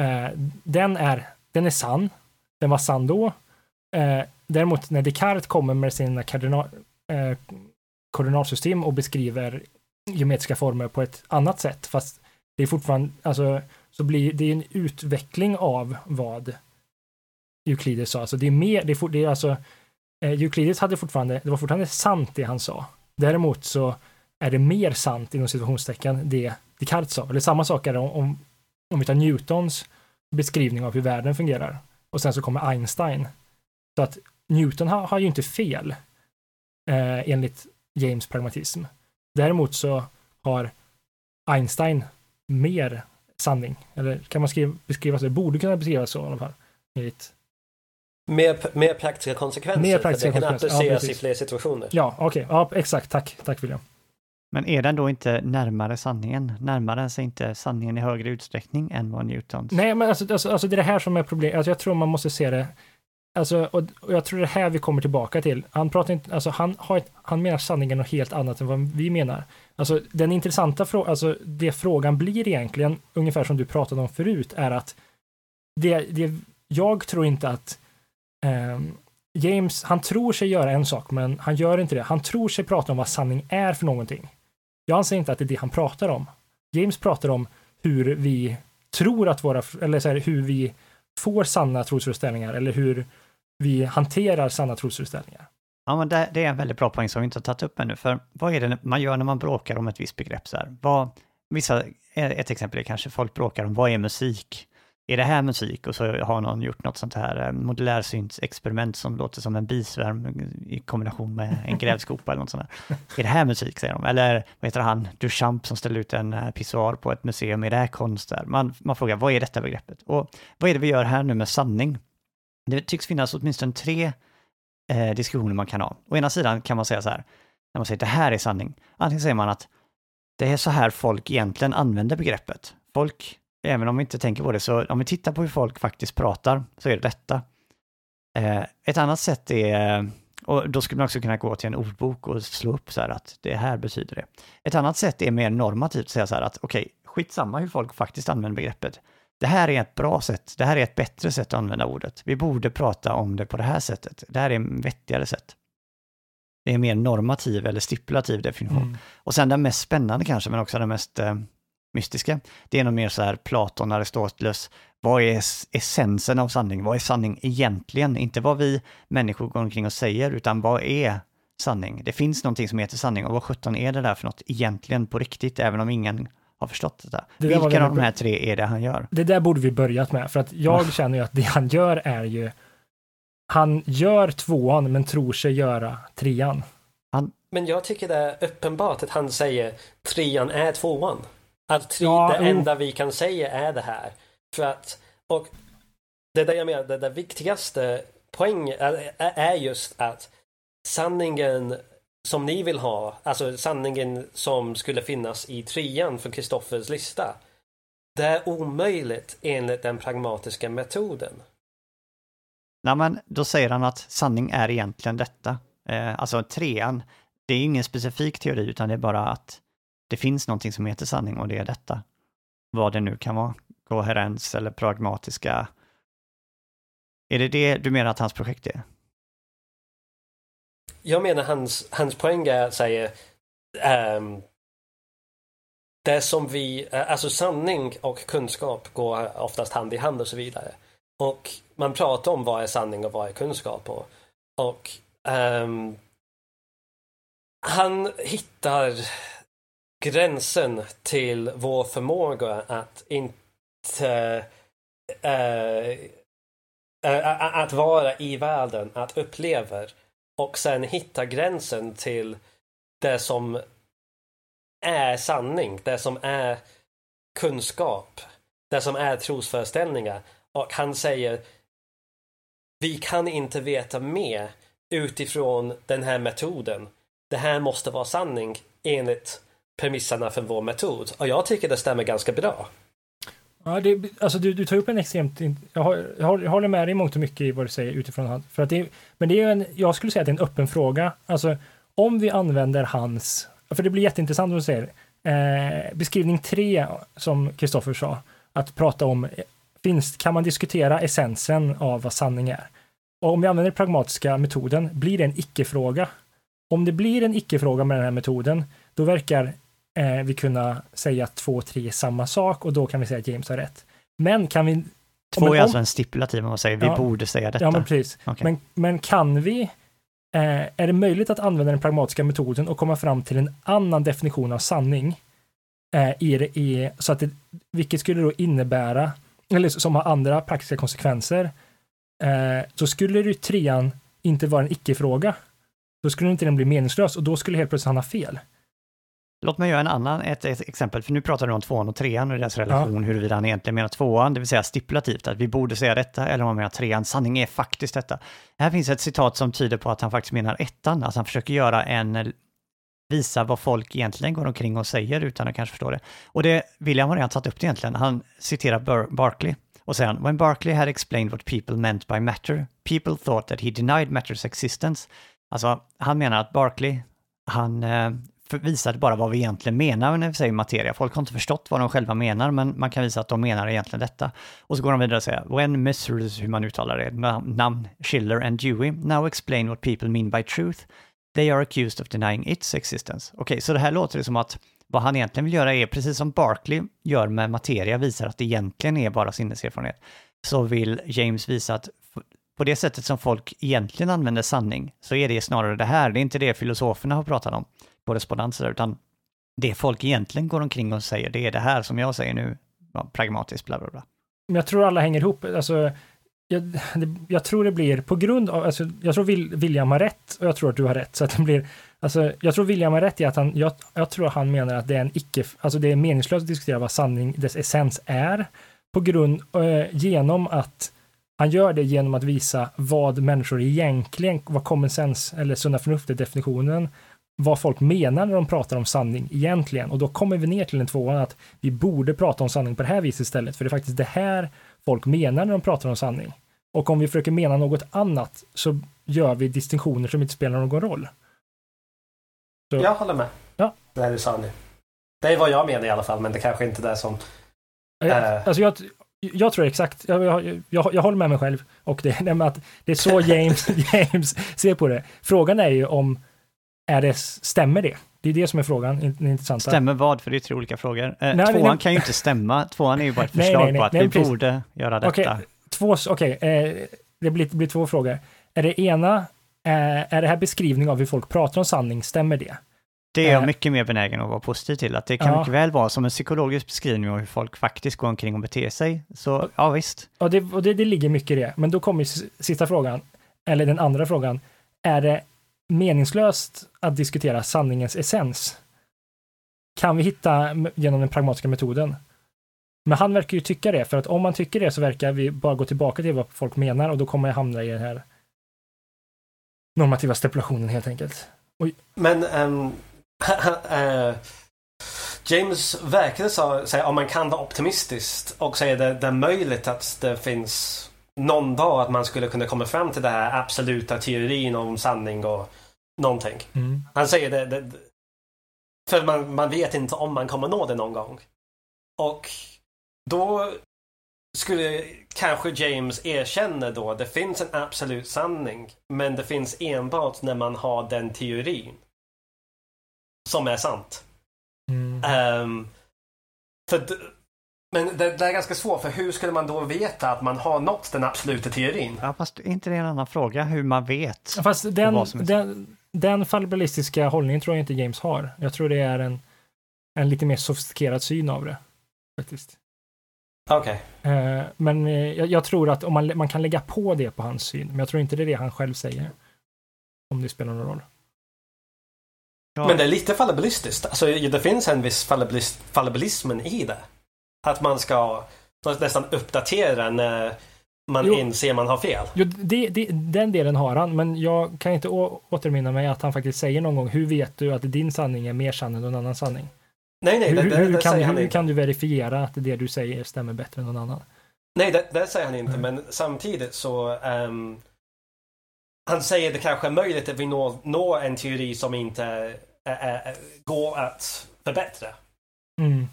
Uh, den, är den är sann. Den var sann då. uh, däremot när Descartes kommer med sina kardinal, eh, koordinatsystem och beskriver geometriska former på ett annat sätt, fast det är fortfarande, alltså, så blir det en utveckling av vad Euklides sa. Alltså det är mer, det är, for, det är alltså, eh, Euklides hade fortfarande, det var fortfarande sant det han sa. Däremot så är det mer sant inom situationstecken det Descartes sa. Eller samma sak är det om, om, om vi tar Newtons beskrivning av hur världen fungerar. Och sen så kommer Einstein. Så att Newton har, har ju inte fel eh, enligt James pragmatism. Däremot så har Einstein mer sanning. Eller kan man skriva, beskriva så? Det borde kunna beskrivas så i alla fall. Enligt, Mer, mer praktiska konsekvenser. Mer för praktiska det kan konsekvenser, ja, appliceras i fler situationer. ja, okej. Ja, exakt. Tack. Tack William. Men är den då inte närmare sanningen? Närmar den sig inte sanningen i högre utsträckning än vad Newtons? Nej, men alltså, alltså, alltså det är det här som är problemet. Alltså, jag tror man måste se det. Alltså, och, och jag tror det är här vi kommer tillbaka till. Han pratar inte, alltså han har ett, han menar sanningen något helt annat än vad vi menar. Alltså den intressanta frågan, alltså det frågan blir egentligen, ungefär som du pratade om förut, är att det, det jag tror inte att eh, James, han tror sig göra en sak, men han gör inte det. Han tror sig prata om vad sanning är för någonting. Jag anser inte att det är det han pratar om. James pratar om hur vi tror att våra, eller så här, hur vi får sanna trosföreställningar eller hur vi hanterar sanna trosföreställningar. Ja, men det, det är en väldigt bra poäng som vi inte har tagit upp ännu. För vad är det man gör när man bråkar om ett visst begrepp? Så här? Vad, vissa, eh, ett exempel är kanske folk bråkar om vad är musik? Är det här musik? Och så har någon gjort något sånt här eh, modulärsynsexperiment som låter som en bisvärm i kombination med en grävskopa eller något sånt där. Är det här musik, säger de. Eller vad heter han, Duchamp som ställde ut en eh, pissoar på ett museum. Är det här konst? Där? Man, man frågar, vad är detta begreppet? Och vad är det vi gör här nu med sanning? Det tycks finnas åtminstone tre eh, diskussioner man kan ha. Å ena sidan kan man säga så här, när man säger det här är sanning, antingen säger man att det är så här folk egentligen använder begreppet. Folk, även om vi inte tänker på det, så om vi tittar på hur folk faktiskt pratar, så är det detta. Eh, ett annat sätt är, och då skulle man också kunna gå till en ordbok och slå upp så här att det här betyder det. Ett annat sätt är mer normativt, att säga så här att okej, skitsamma hur folk faktiskt använder begreppet. Det här är ett bra sätt, det här är ett bättre sätt att använda ordet. Vi borde prata om det på det här sättet. Det här är en vettigare sätt. Det är en mer normativ eller stipulativ definition. Mm. Och sen den mest spännande kanske, men också den mest eh, mystiska. Det är nog mer så här Platon, Aristoteles, vad är essensen av sanning? Vad är sanning egentligen? Inte vad vi människor går omkring och säger, utan vad är sanning? Det finns någonting som heter sanning och vad sjutton är det där för något egentligen på riktigt, även om ingen har förstått detta. Det Vilka av de här tre är det han gör? Det där borde vi börjat med, för att jag oh. känner ju att det han gör är ju han gör tvåan men tror sig göra trean. Han... Men jag tycker det är uppenbart att han säger trean är tvåan. Att tre, ja, det enda vi kan säga är det här. För att, och det är det jag menar, det, det viktigaste poängen är, är just att sanningen som ni vill ha, alltså sanningen som skulle finnas i trean för Kristoffers lista. Det är omöjligt enligt den pragmatiska metoden. Nej, men då säger han att sanning är egentligen detta. Eh, alltså trean, det är ingen specifik teori utan det är bara att det finns någonting som heter sanning och det är detta. Vad det nu kan vara, koherens eller pragmatiska. Är det det du menar att hans projekt är? Jag menar hans, hans poäng är att säga um, det som vi, eh, alltså sanning och kunskap går oftast hand i hand och så vidare. Och man pratar om vad är sanning och vad är kunskap och, och um, han hittar gränsen till vår förmåga att inte uh, uh, att vara i världen, att uppleva och sen hitta gränsen till det som är sanning, det som är kunskap, det som är trosföreställningar. Och han säger vi kan inte veta mer utifrån den här metoden. Det här måste vara sanning enligt premisserna för vår metod. Och jag tycker det stämmer ganska bra. Ja, det, alltså du, du tar upp en extremt... Jag, har, jag håller med dig i mångt och mycket i vad du säger utifrån För att det, men det är en, jag skulle säga att det är en öppen fråga. Alltså om vi använder hans... För det blir jätteintressant vad du säger. Eh, beskrivning tre, som Kristoffer sa, att prata om eh, finns, kan man diskutera essensen av vad sanning är. Och om vi använder den pragmatiska metoden, blir det en icke-fråga? Om det blir en icke-fråga med den här metoden, då verkar eh, vi kunna säga två tre samma sak och då kan vi säga att James har rätt. Men kan vi... Två är om, alltså en stipulativ, om man säger vi ja, borde säga detta. Ja, men precis. Okay. Men, men kan vi eh, är det möjligt att använda den pragmatiska metoden och komma fram till en annan definition av sanning? Eh, i, i, så att det, vilket skulle då innebära eller som har andra praktiska konsekvenser, eh, så skulle ju trean inte vara en icke-fråga. Då skulle inte den bli meningslös och då skulle helt plötsligt han ha fel. Låt mig göra en annan, ett, ett, exempel, för nu pratar du om tvåan och trean och deras relation, ja. huruvida han egentligen menar tvåan, det vill säga stipulativt, att vi borde säga detta, eller om han menar trean, sanning är faktiskt detta. Här finns ett citat som tyder på att han faktiskt menar ettan, att han försöker göra en visa vad folk egentligen går omkring och säger utan att kanske förstå det. Och det, William har redan tagit upp det egentligen, han citerar Bar Barkley och säger When Barkley had explained what people meant by matter, people thought that he denied matters existence. Alltså, han menar att Barkley, han eh, visade bara vad vi egentligen menar när vi säger materia. Folk har inte förstått vad de själva menar, men man kan visa att de menar egentligen detta. Och så går de vidare och säger, when Messrs, hur man uttalar det, namn Schiller and Dewey, now explain what people mean by truth. They are accused of denying its existence. Okej, okay, så det här låter det som att vad han egentligen vill göra är, precis som Barclay gör med materia, visar att det egentligen är bara sinneserfarenhet, så vill James visa att på det sättet som folk egentligen använder sanning, så är det snarare det här. Det är inte det filosoferna har pratat om, korrespondenser, utan det folk egentligen går omkring och säger, det är det här som jag säger nu, pragmatiskt, bla bla bla. Men Jag tror alla hänger ihop. Alltså, jag, det, jag, tror det blir på grund av, alltså, jag tror William har rätt och jag tror att du har rätt, så att det blir, alltså, jag tror William har rätt i att han, jag, jag tror han menar att det är en icke, alltså det är meningslöst att diskutera vad sanning, dess essens är, på grund, eh, genom att han gör det genom att visa vad människor egentligen, vad common sense eller sunda förnuftet definitionen, vad folk menar när de pratar om sanning egentligen. Och då kommer vi ner till en tvåan att vi borde prata om sanning på det här viset istället, för det är faktiskt det här folk menar när de pratar om sanning. Och om vi försöker mena något annat så gör vi distinktioner som inte spelar någon roll. Så. Jag håller med. Ja. Det är du sa nu. Det är vad jag menar i alla fall, men det kanske inte är det som... Äh... Alltså jag, jag tror exakt, jag, jag, jag, jag håller med mig själv och det, att det är så James, James ser på det. Frågan är ju om, är det, stämmer det? Det är det som är frågan, den intressanta. Stämmer vad? För det är tre olika frågor. Eh, Nej, tvåan nej. kan ju inte stämma. Tvåan är ju bara ett förslag nej, nej. på att vi precis. borde göra detta. Okej, två, okej, eh, det blir, blir två frågor. Är det ena, eh, är det här beskrivning av hur folk pratar om sanning, stämmer det? Det är jag Eh. mycket mer benägen att vara positiv till. Att det kan Ja. mycket väl vara som en psykologisk beskrivning av hur folk faktiskt går omkring och beter sig. Så ja, visst. Och, det, och det, det ligger mycket i det. Men då kommer sista frågan, eller den andra frågan. Är det meningslöst att diskutera sanningens essens? Kan vi hitta genom den pragmatiska metoden? Men han verkar ju tycka det, för att om man tycker det så verkar vi bara gå tillbaka till vad folk menar och då kommer jag hamna i den här normativa stipulationen helt enkelt. Men um, James verkade säga om man kan vara optimistisk och säga det, det är möjligt att det finns någon dag att man skulle kunna komma fram till den här absoluta teorin om sanning och någonting. Han säger det, det för man, man vet inte om man kommer nå det någon gång. Och då skulle kanske James erkänna då det finns en absolut sanning men det finns enbart när man har den teorin som är sant. Mm. Ehm, för men det, det är ganska svårt för hur skulle man då veta att man har nått den absoluta teorin? Ja, fast är inte det en annan fråga, hur man vet? Fast den, den, den fallibilistiska hållningen tror jag inte James har. Jag tror det är en, en lite mer sofistikerad syn av det. Faktiskt. Okej. Eh, men eh, jag, jag tror att om man, man kan lägga på det på hans syn, men jag tror inte det är det han själv säger. Om det spelar någon roll. Ja, Men det är lite fallibilistiskt. Alltså, det finns en viss fallibilis- fallibilismen i det. Att man ska nästan uppdatera när man Jo. inser man har fel. Jo, det, det, den delen har han, men jag kan inte å, återminna mig att han faktiskt säger någon gång, hur vet du att din sanning är mer sann än någon annan sanning? Nej, nej, hur det, hur, kan, säger han hur kan du verifiera att det du säger stämmer bättre än någon annan? Nej, det, det säger han inte. Mm. Men samtidigt så... ehm, han säger det kanske är möjligt att vi når, når en teori som inte är, är, går att förbättra. Mm.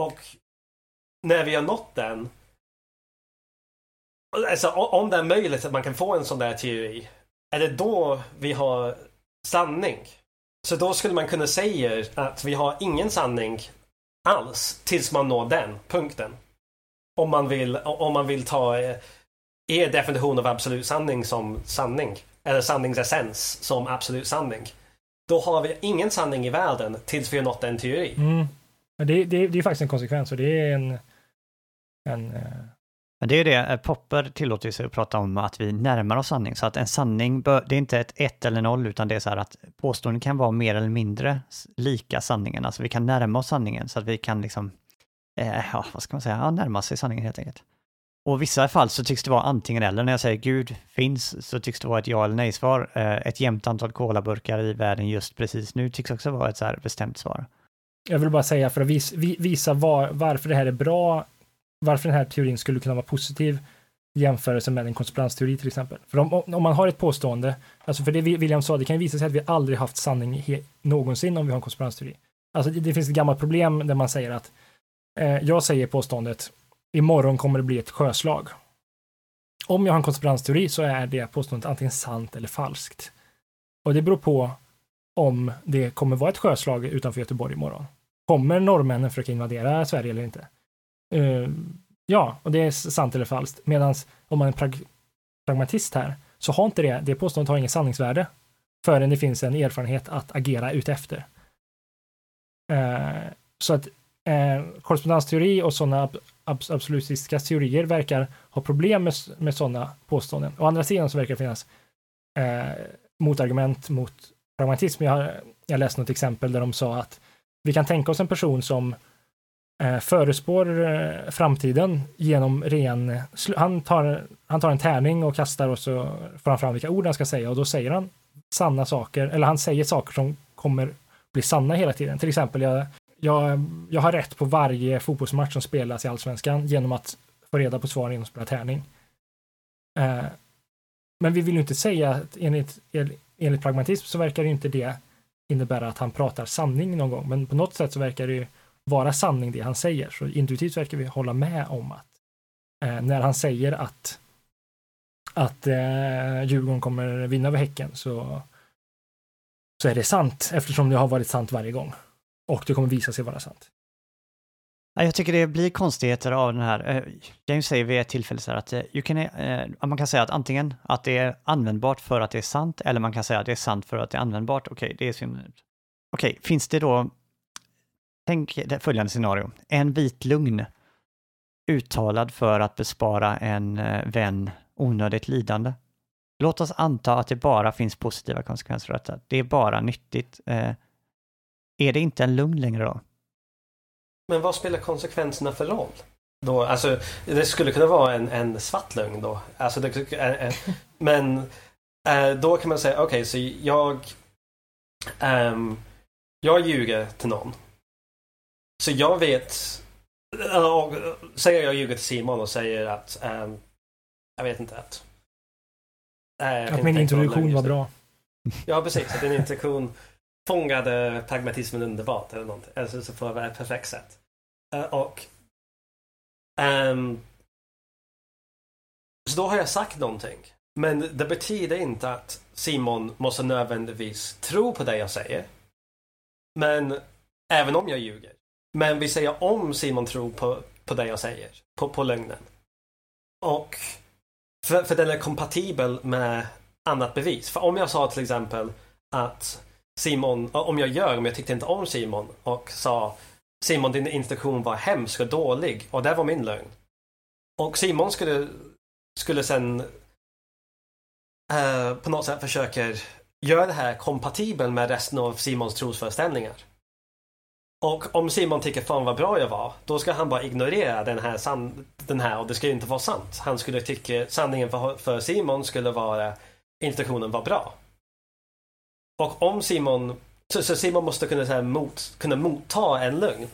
Och när vi har nått den. Alltså om det är möjligt att man kan få en sån där teori. Är det då vi har sanning? Så då skulle man kunna säga att vi har ingen sanning alls tills man når den punkten. Om man vill, om man vill ta eh, er definition av absolut sanning som sanning. Eller sanningsessens som absolut sanning. Då har vi ingen sanning i världen tills vi har nått en teori. Mm. Det, det, det är faktiskt en konsekvens och det är en, en eh, Men det är ju det, eh, Popper tillåter sig att prata om att vi närmar oss sanning. Så att en sanning, bör, det är inte ett ett eller noll, utan det är så här att påståenden kan vara mer eller mindre lika sanningen. Alltså vi kan närma oss sanningen så att vi kan liksom, eh, ja, vad ska man säga, ja, närma sig sanningen helt enkelt. Och i vissa fall så tycks det vara antingen eller. När jag säger Gud finns så tycks det vara ett ja eller nej-svar. Eh, ett jämnt antal kolaburkar i världen just precis nu tycks också vara ett så här bestämt svar. Jag vill bara säga för att vis, vi, visa var, varför det här är bra, varför den här teorin skulle kunna vara positiv i jämförelse med en konspirationsteori till exempel. För om, om man har ett påstående, alltså för det William sa, det kan ju visa sig att vi aldrig haft sanning någonsin om vi har en konspirationsteori. Alltså det, det finns ett gammalt problem där man säger att eh, jag säger påståendet, imorgon kommer det bli ett sjöslag. Om jag har en konspirationsteori så är det påståendet antingen sant eller falskt. Och det beror på om det kommer vara ett sjöslag utanför Göteborg imorgon. Kommer norrmännen försöka invadera Sverige eller inte? Uh, ja, och det är sant eller falskt. Medan om man är prag pragmatist här så har inte det, det påståendet har ingen sanningsvärde förrän det finns en erfarenhet att agera utefter. Uh, så att uh, korrespondensteori och sådana ab ab absolutistiska teorier verkar ha problem med, med sådana påståenden. Å andra sidan så verkar det finnas uh, motargument mot pragmatism. Jag, har, jag läste något exempel där de sa att vi kan tänka oss en person som eh, förespår eh, framtiden genom ren... Han tar, han tar en tärning och kastar och så får han fram vilka ord han ska säga och då säger han sanna saker, eller han säger saker som kommer bli sanna hela tiden. Till exempel, jag, jag, jag har rätt på varje fotbollsmatch som spelas i Allsvenskan genom att få reda på svaren genom att spela tärning. Eh, men vi vill ju inte säga att enligt, enligt pragmatism så verkar det inte det innebära att han pratar sanning någon gång, men på något sätt så verkar det ju vara sanning det han säger. Så intuitivt verkar vi hålla med om att eh, när han säger att att eh, Djurgården kommer vinna över Häcken så så är det sant eftersom det har varit sant varje gång. Och det kommer visa sig vara sant. Jag tycker det blir konstigheter av den här. Eh, James säger vid ett tillfälle så här att eh, you can, eh, man kan säga att antingen att det är användbart för att det är sant eller man kan säga att det är sant för att det är användbart. Okej, det är synd. Okej, finns det då... Tänk det följande scenario. En vit lugn uttalad för att bespara en eh, vän onödigt lidande. Låt oss anta att det bara finns positiva konsekvenser av detta. Det är bara nyttigt. Eh, är det inte en lugn längre då? Men vad spelar konsekvenserna för roll? Då, alltså, det skulle kunna vara en, en svart lögn då. Alltså, det, eh, eh, men eh, då kan man säga, okej, okay, så jag ehm, jag ljuger till någon. Så jag vet, och, säger jag ljuger till Simon och säger att, um, jag vet inte att. Uh, att min introduktion var bra. Ja, precis. Att din introduktion fångade pragmatismen underbart eller någonting. Alltså så på ett perfekt sätt. Uh, och um, så då har jag sagt någonting. Men det betyder inte att Simon måste nödvändigtvis tro på det jag säger. Men även om jag ljuger. Men vi säger om Simon tror på, på det jag säger. På, på lögnen. Och för, för den är kompatibel med annat bevis. För om jag sa till exempel att Simon, om jag gör, om jag tyckte inte om Simon och sa Simon din instruktion var hemsk och dålig och det var min lögn. Och Simon skulle, skulle sen eh, på något sätt försöker göra det här kompatibel med resten av Simons trosföreställningar. Och om Simon tycker fan vad bra jag var, då ska han bara ignorera den här, san den här och det ska ju inte vara sant. Han skulle tycka sanningen för, för Simon skulle vara instruktionen var bra. Och om Simon, så, så Simon måste kunna, så här, mot, kunna motta en lögn.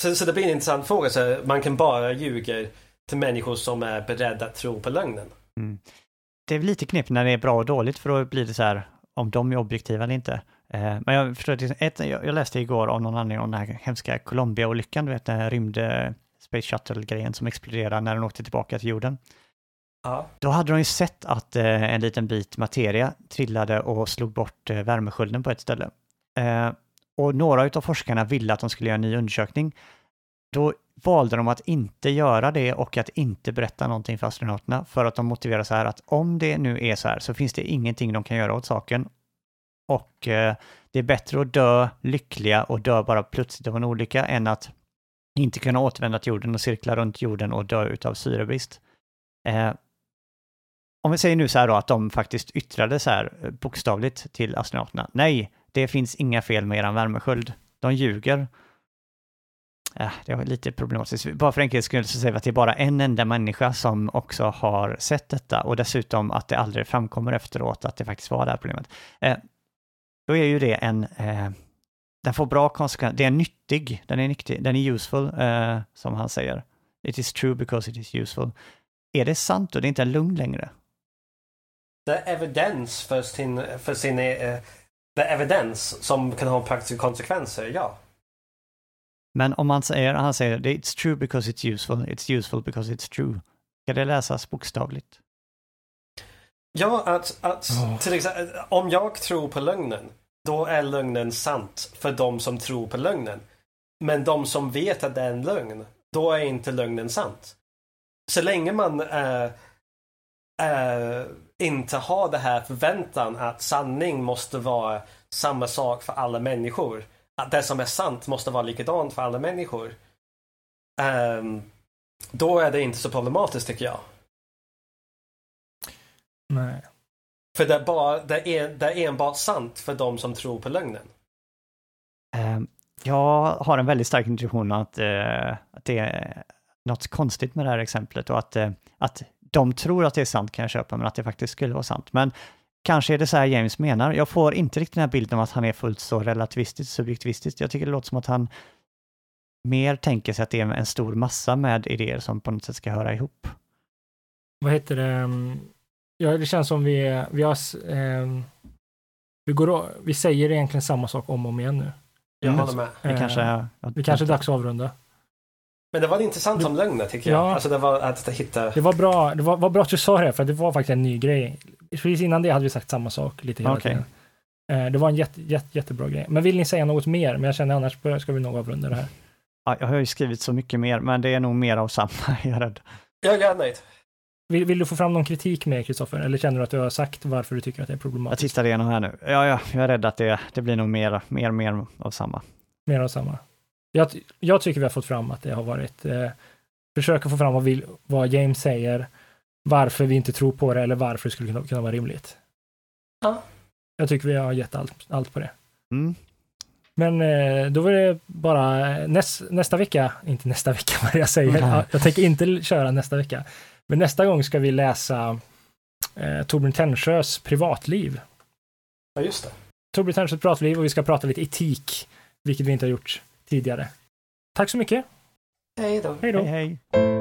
Så, så det blir en intressant fråga, så man kan bara ljuga till människor som är beredda att tro på lögnen. Mm. Det är lite knepigt när det är bra och dåligt för då blir det så här om de är objektiva eller inte. Eh, men jag förstår, ett, jag läste igår av någon anledning om den här hemska Colombia-olyckan, du vet den här rymd eh, Space Shuttle-grejen som exploderade när den åkte tillbaka till jorden. Ja. Då hade de ju sett att eh, en liten bit materia trillade och slog bort värmeskölden på ett ställe. Och några av forskarna ville att de skulle göra en ny undersökning. Då valde de att inte göra det och att inte berätta någonting för astronauterna för att de motiverar så här att om det nu är så här så finns det ingenting de kan göra åt saken. Och eh, det är bättre att dö lyckliga och dö bara plötsligt av en olycka än att inte kunna återvända till jorden och cirkla runt jorden och dö utav syrebrist. Eh, om vi säger nu så här då att de faktiskt yttrade så här eh, bokstavligt till astronauterna. Nej, det finns inga fel med eran värmesköld. De ljuger eh, det var lite problematiskt. Bara för enkelhets skull så säger vi att det är bara en enda människa som också har sett detta och dessutom att det aldrig framkommer efteråt att det faktiskt var det här problemet. Eh, då är ju det en, eh, den får bra konsekvenser, det är nyttig, den är nyttig, den är useful, eh, som han säger. It is true because it is useful. Är det sant och det är inte en lugn längre? Det är evidens för sin, för sin eh, det är evidens som kan ha praktiska konsekvenser, ja. Men om man säger, han säger it's true because it's useful, it's useful because it's true. Ska det läsas bokstavligt? Ja, att, att oh. till exempel, om jag tror på lögnen, då är lögnen sant för de som tror på lögnen. Men de som vet att det är en lögn, då är inte lögnen sant. Så länge man äh, äh, inte har det här förväntan att sanning måste vara samma sak för alla människor att det som är sant måste vara likadant för alla människor. Um, då är det inte så problematiskt tycker jag. Nej. För det är, bara, det är, det är enbart sant för de som tror på lögnen. Um, jag har en väldigt stark intuition att, uh, att det är något konstigt med det här exemplet och att, uh, att de tror att det är sant kan jag köpa, men att det faktiskt skulle vara sant. Men Kanske är det så här James menar. Jag får inte riktigt den här bilden av att han är fullt så relativistisk, subjektivistisk. Jag tycker det låter som att han mer tänker sig att det är en stor massa med idéer som på något sätt ska höra ihop. Vad heter det? Mm, ja, det känns som vi, vi har... Eh, vi, går, vi säger egentligen samma sak om och om igen nu. Jag håller med. Det kanske är, det kanske är dags att avrunda. Men det var intressant som lögn tycker jag. Ja. Alltså det var att hitta... Det var bra, det var, var bra att du sa det, för det var faktiskt en ny grej. Precis innan det hade vi sagt samma sak lite hela Okej. tiden. Eh, Det var en jätte, jätte, jättebra grej. Men vill ni säga något mer? Men jag känner annars ska vi nog avrunda det här. Ja, jag har ju skrivit så mycket mer, men det är nog mer av samma, jag är rädd. Jag är nöjd. Vill, vill du få fram någon kritik med Kristoffer? Eller känner du att du har sagt varför du tycker att det är Jag problematiskt? tittar igenom här nu. Ja, ja, jag är rädd att det, det blir nog mer, mer, mer av samma. Mer av samma. Jag, jag tycker vi har fått fram att det har varit eh, försöka få fram vad, vi, vad James säger, varför vi inte tror på det eller varför det skulle kunna, kunna vara rimligt. Ja. Jag tycker vi har gett allt, allt på det. Mm. Men eh, då var det bara eh, näs, nästa vecka, inte nästa vecka vad jag säger, jag tänker inte köra nästa vecka. Men nästa gång ska vi läsa eh, Torbjörn Tännsjös privatliv. Ja, just det. Torbjörn Tännsjös privatliv och vi ska prata lite etik, vilket vi inte har gjort tidigare. Tack så mycket, Hej då. hej då! Hej, hej.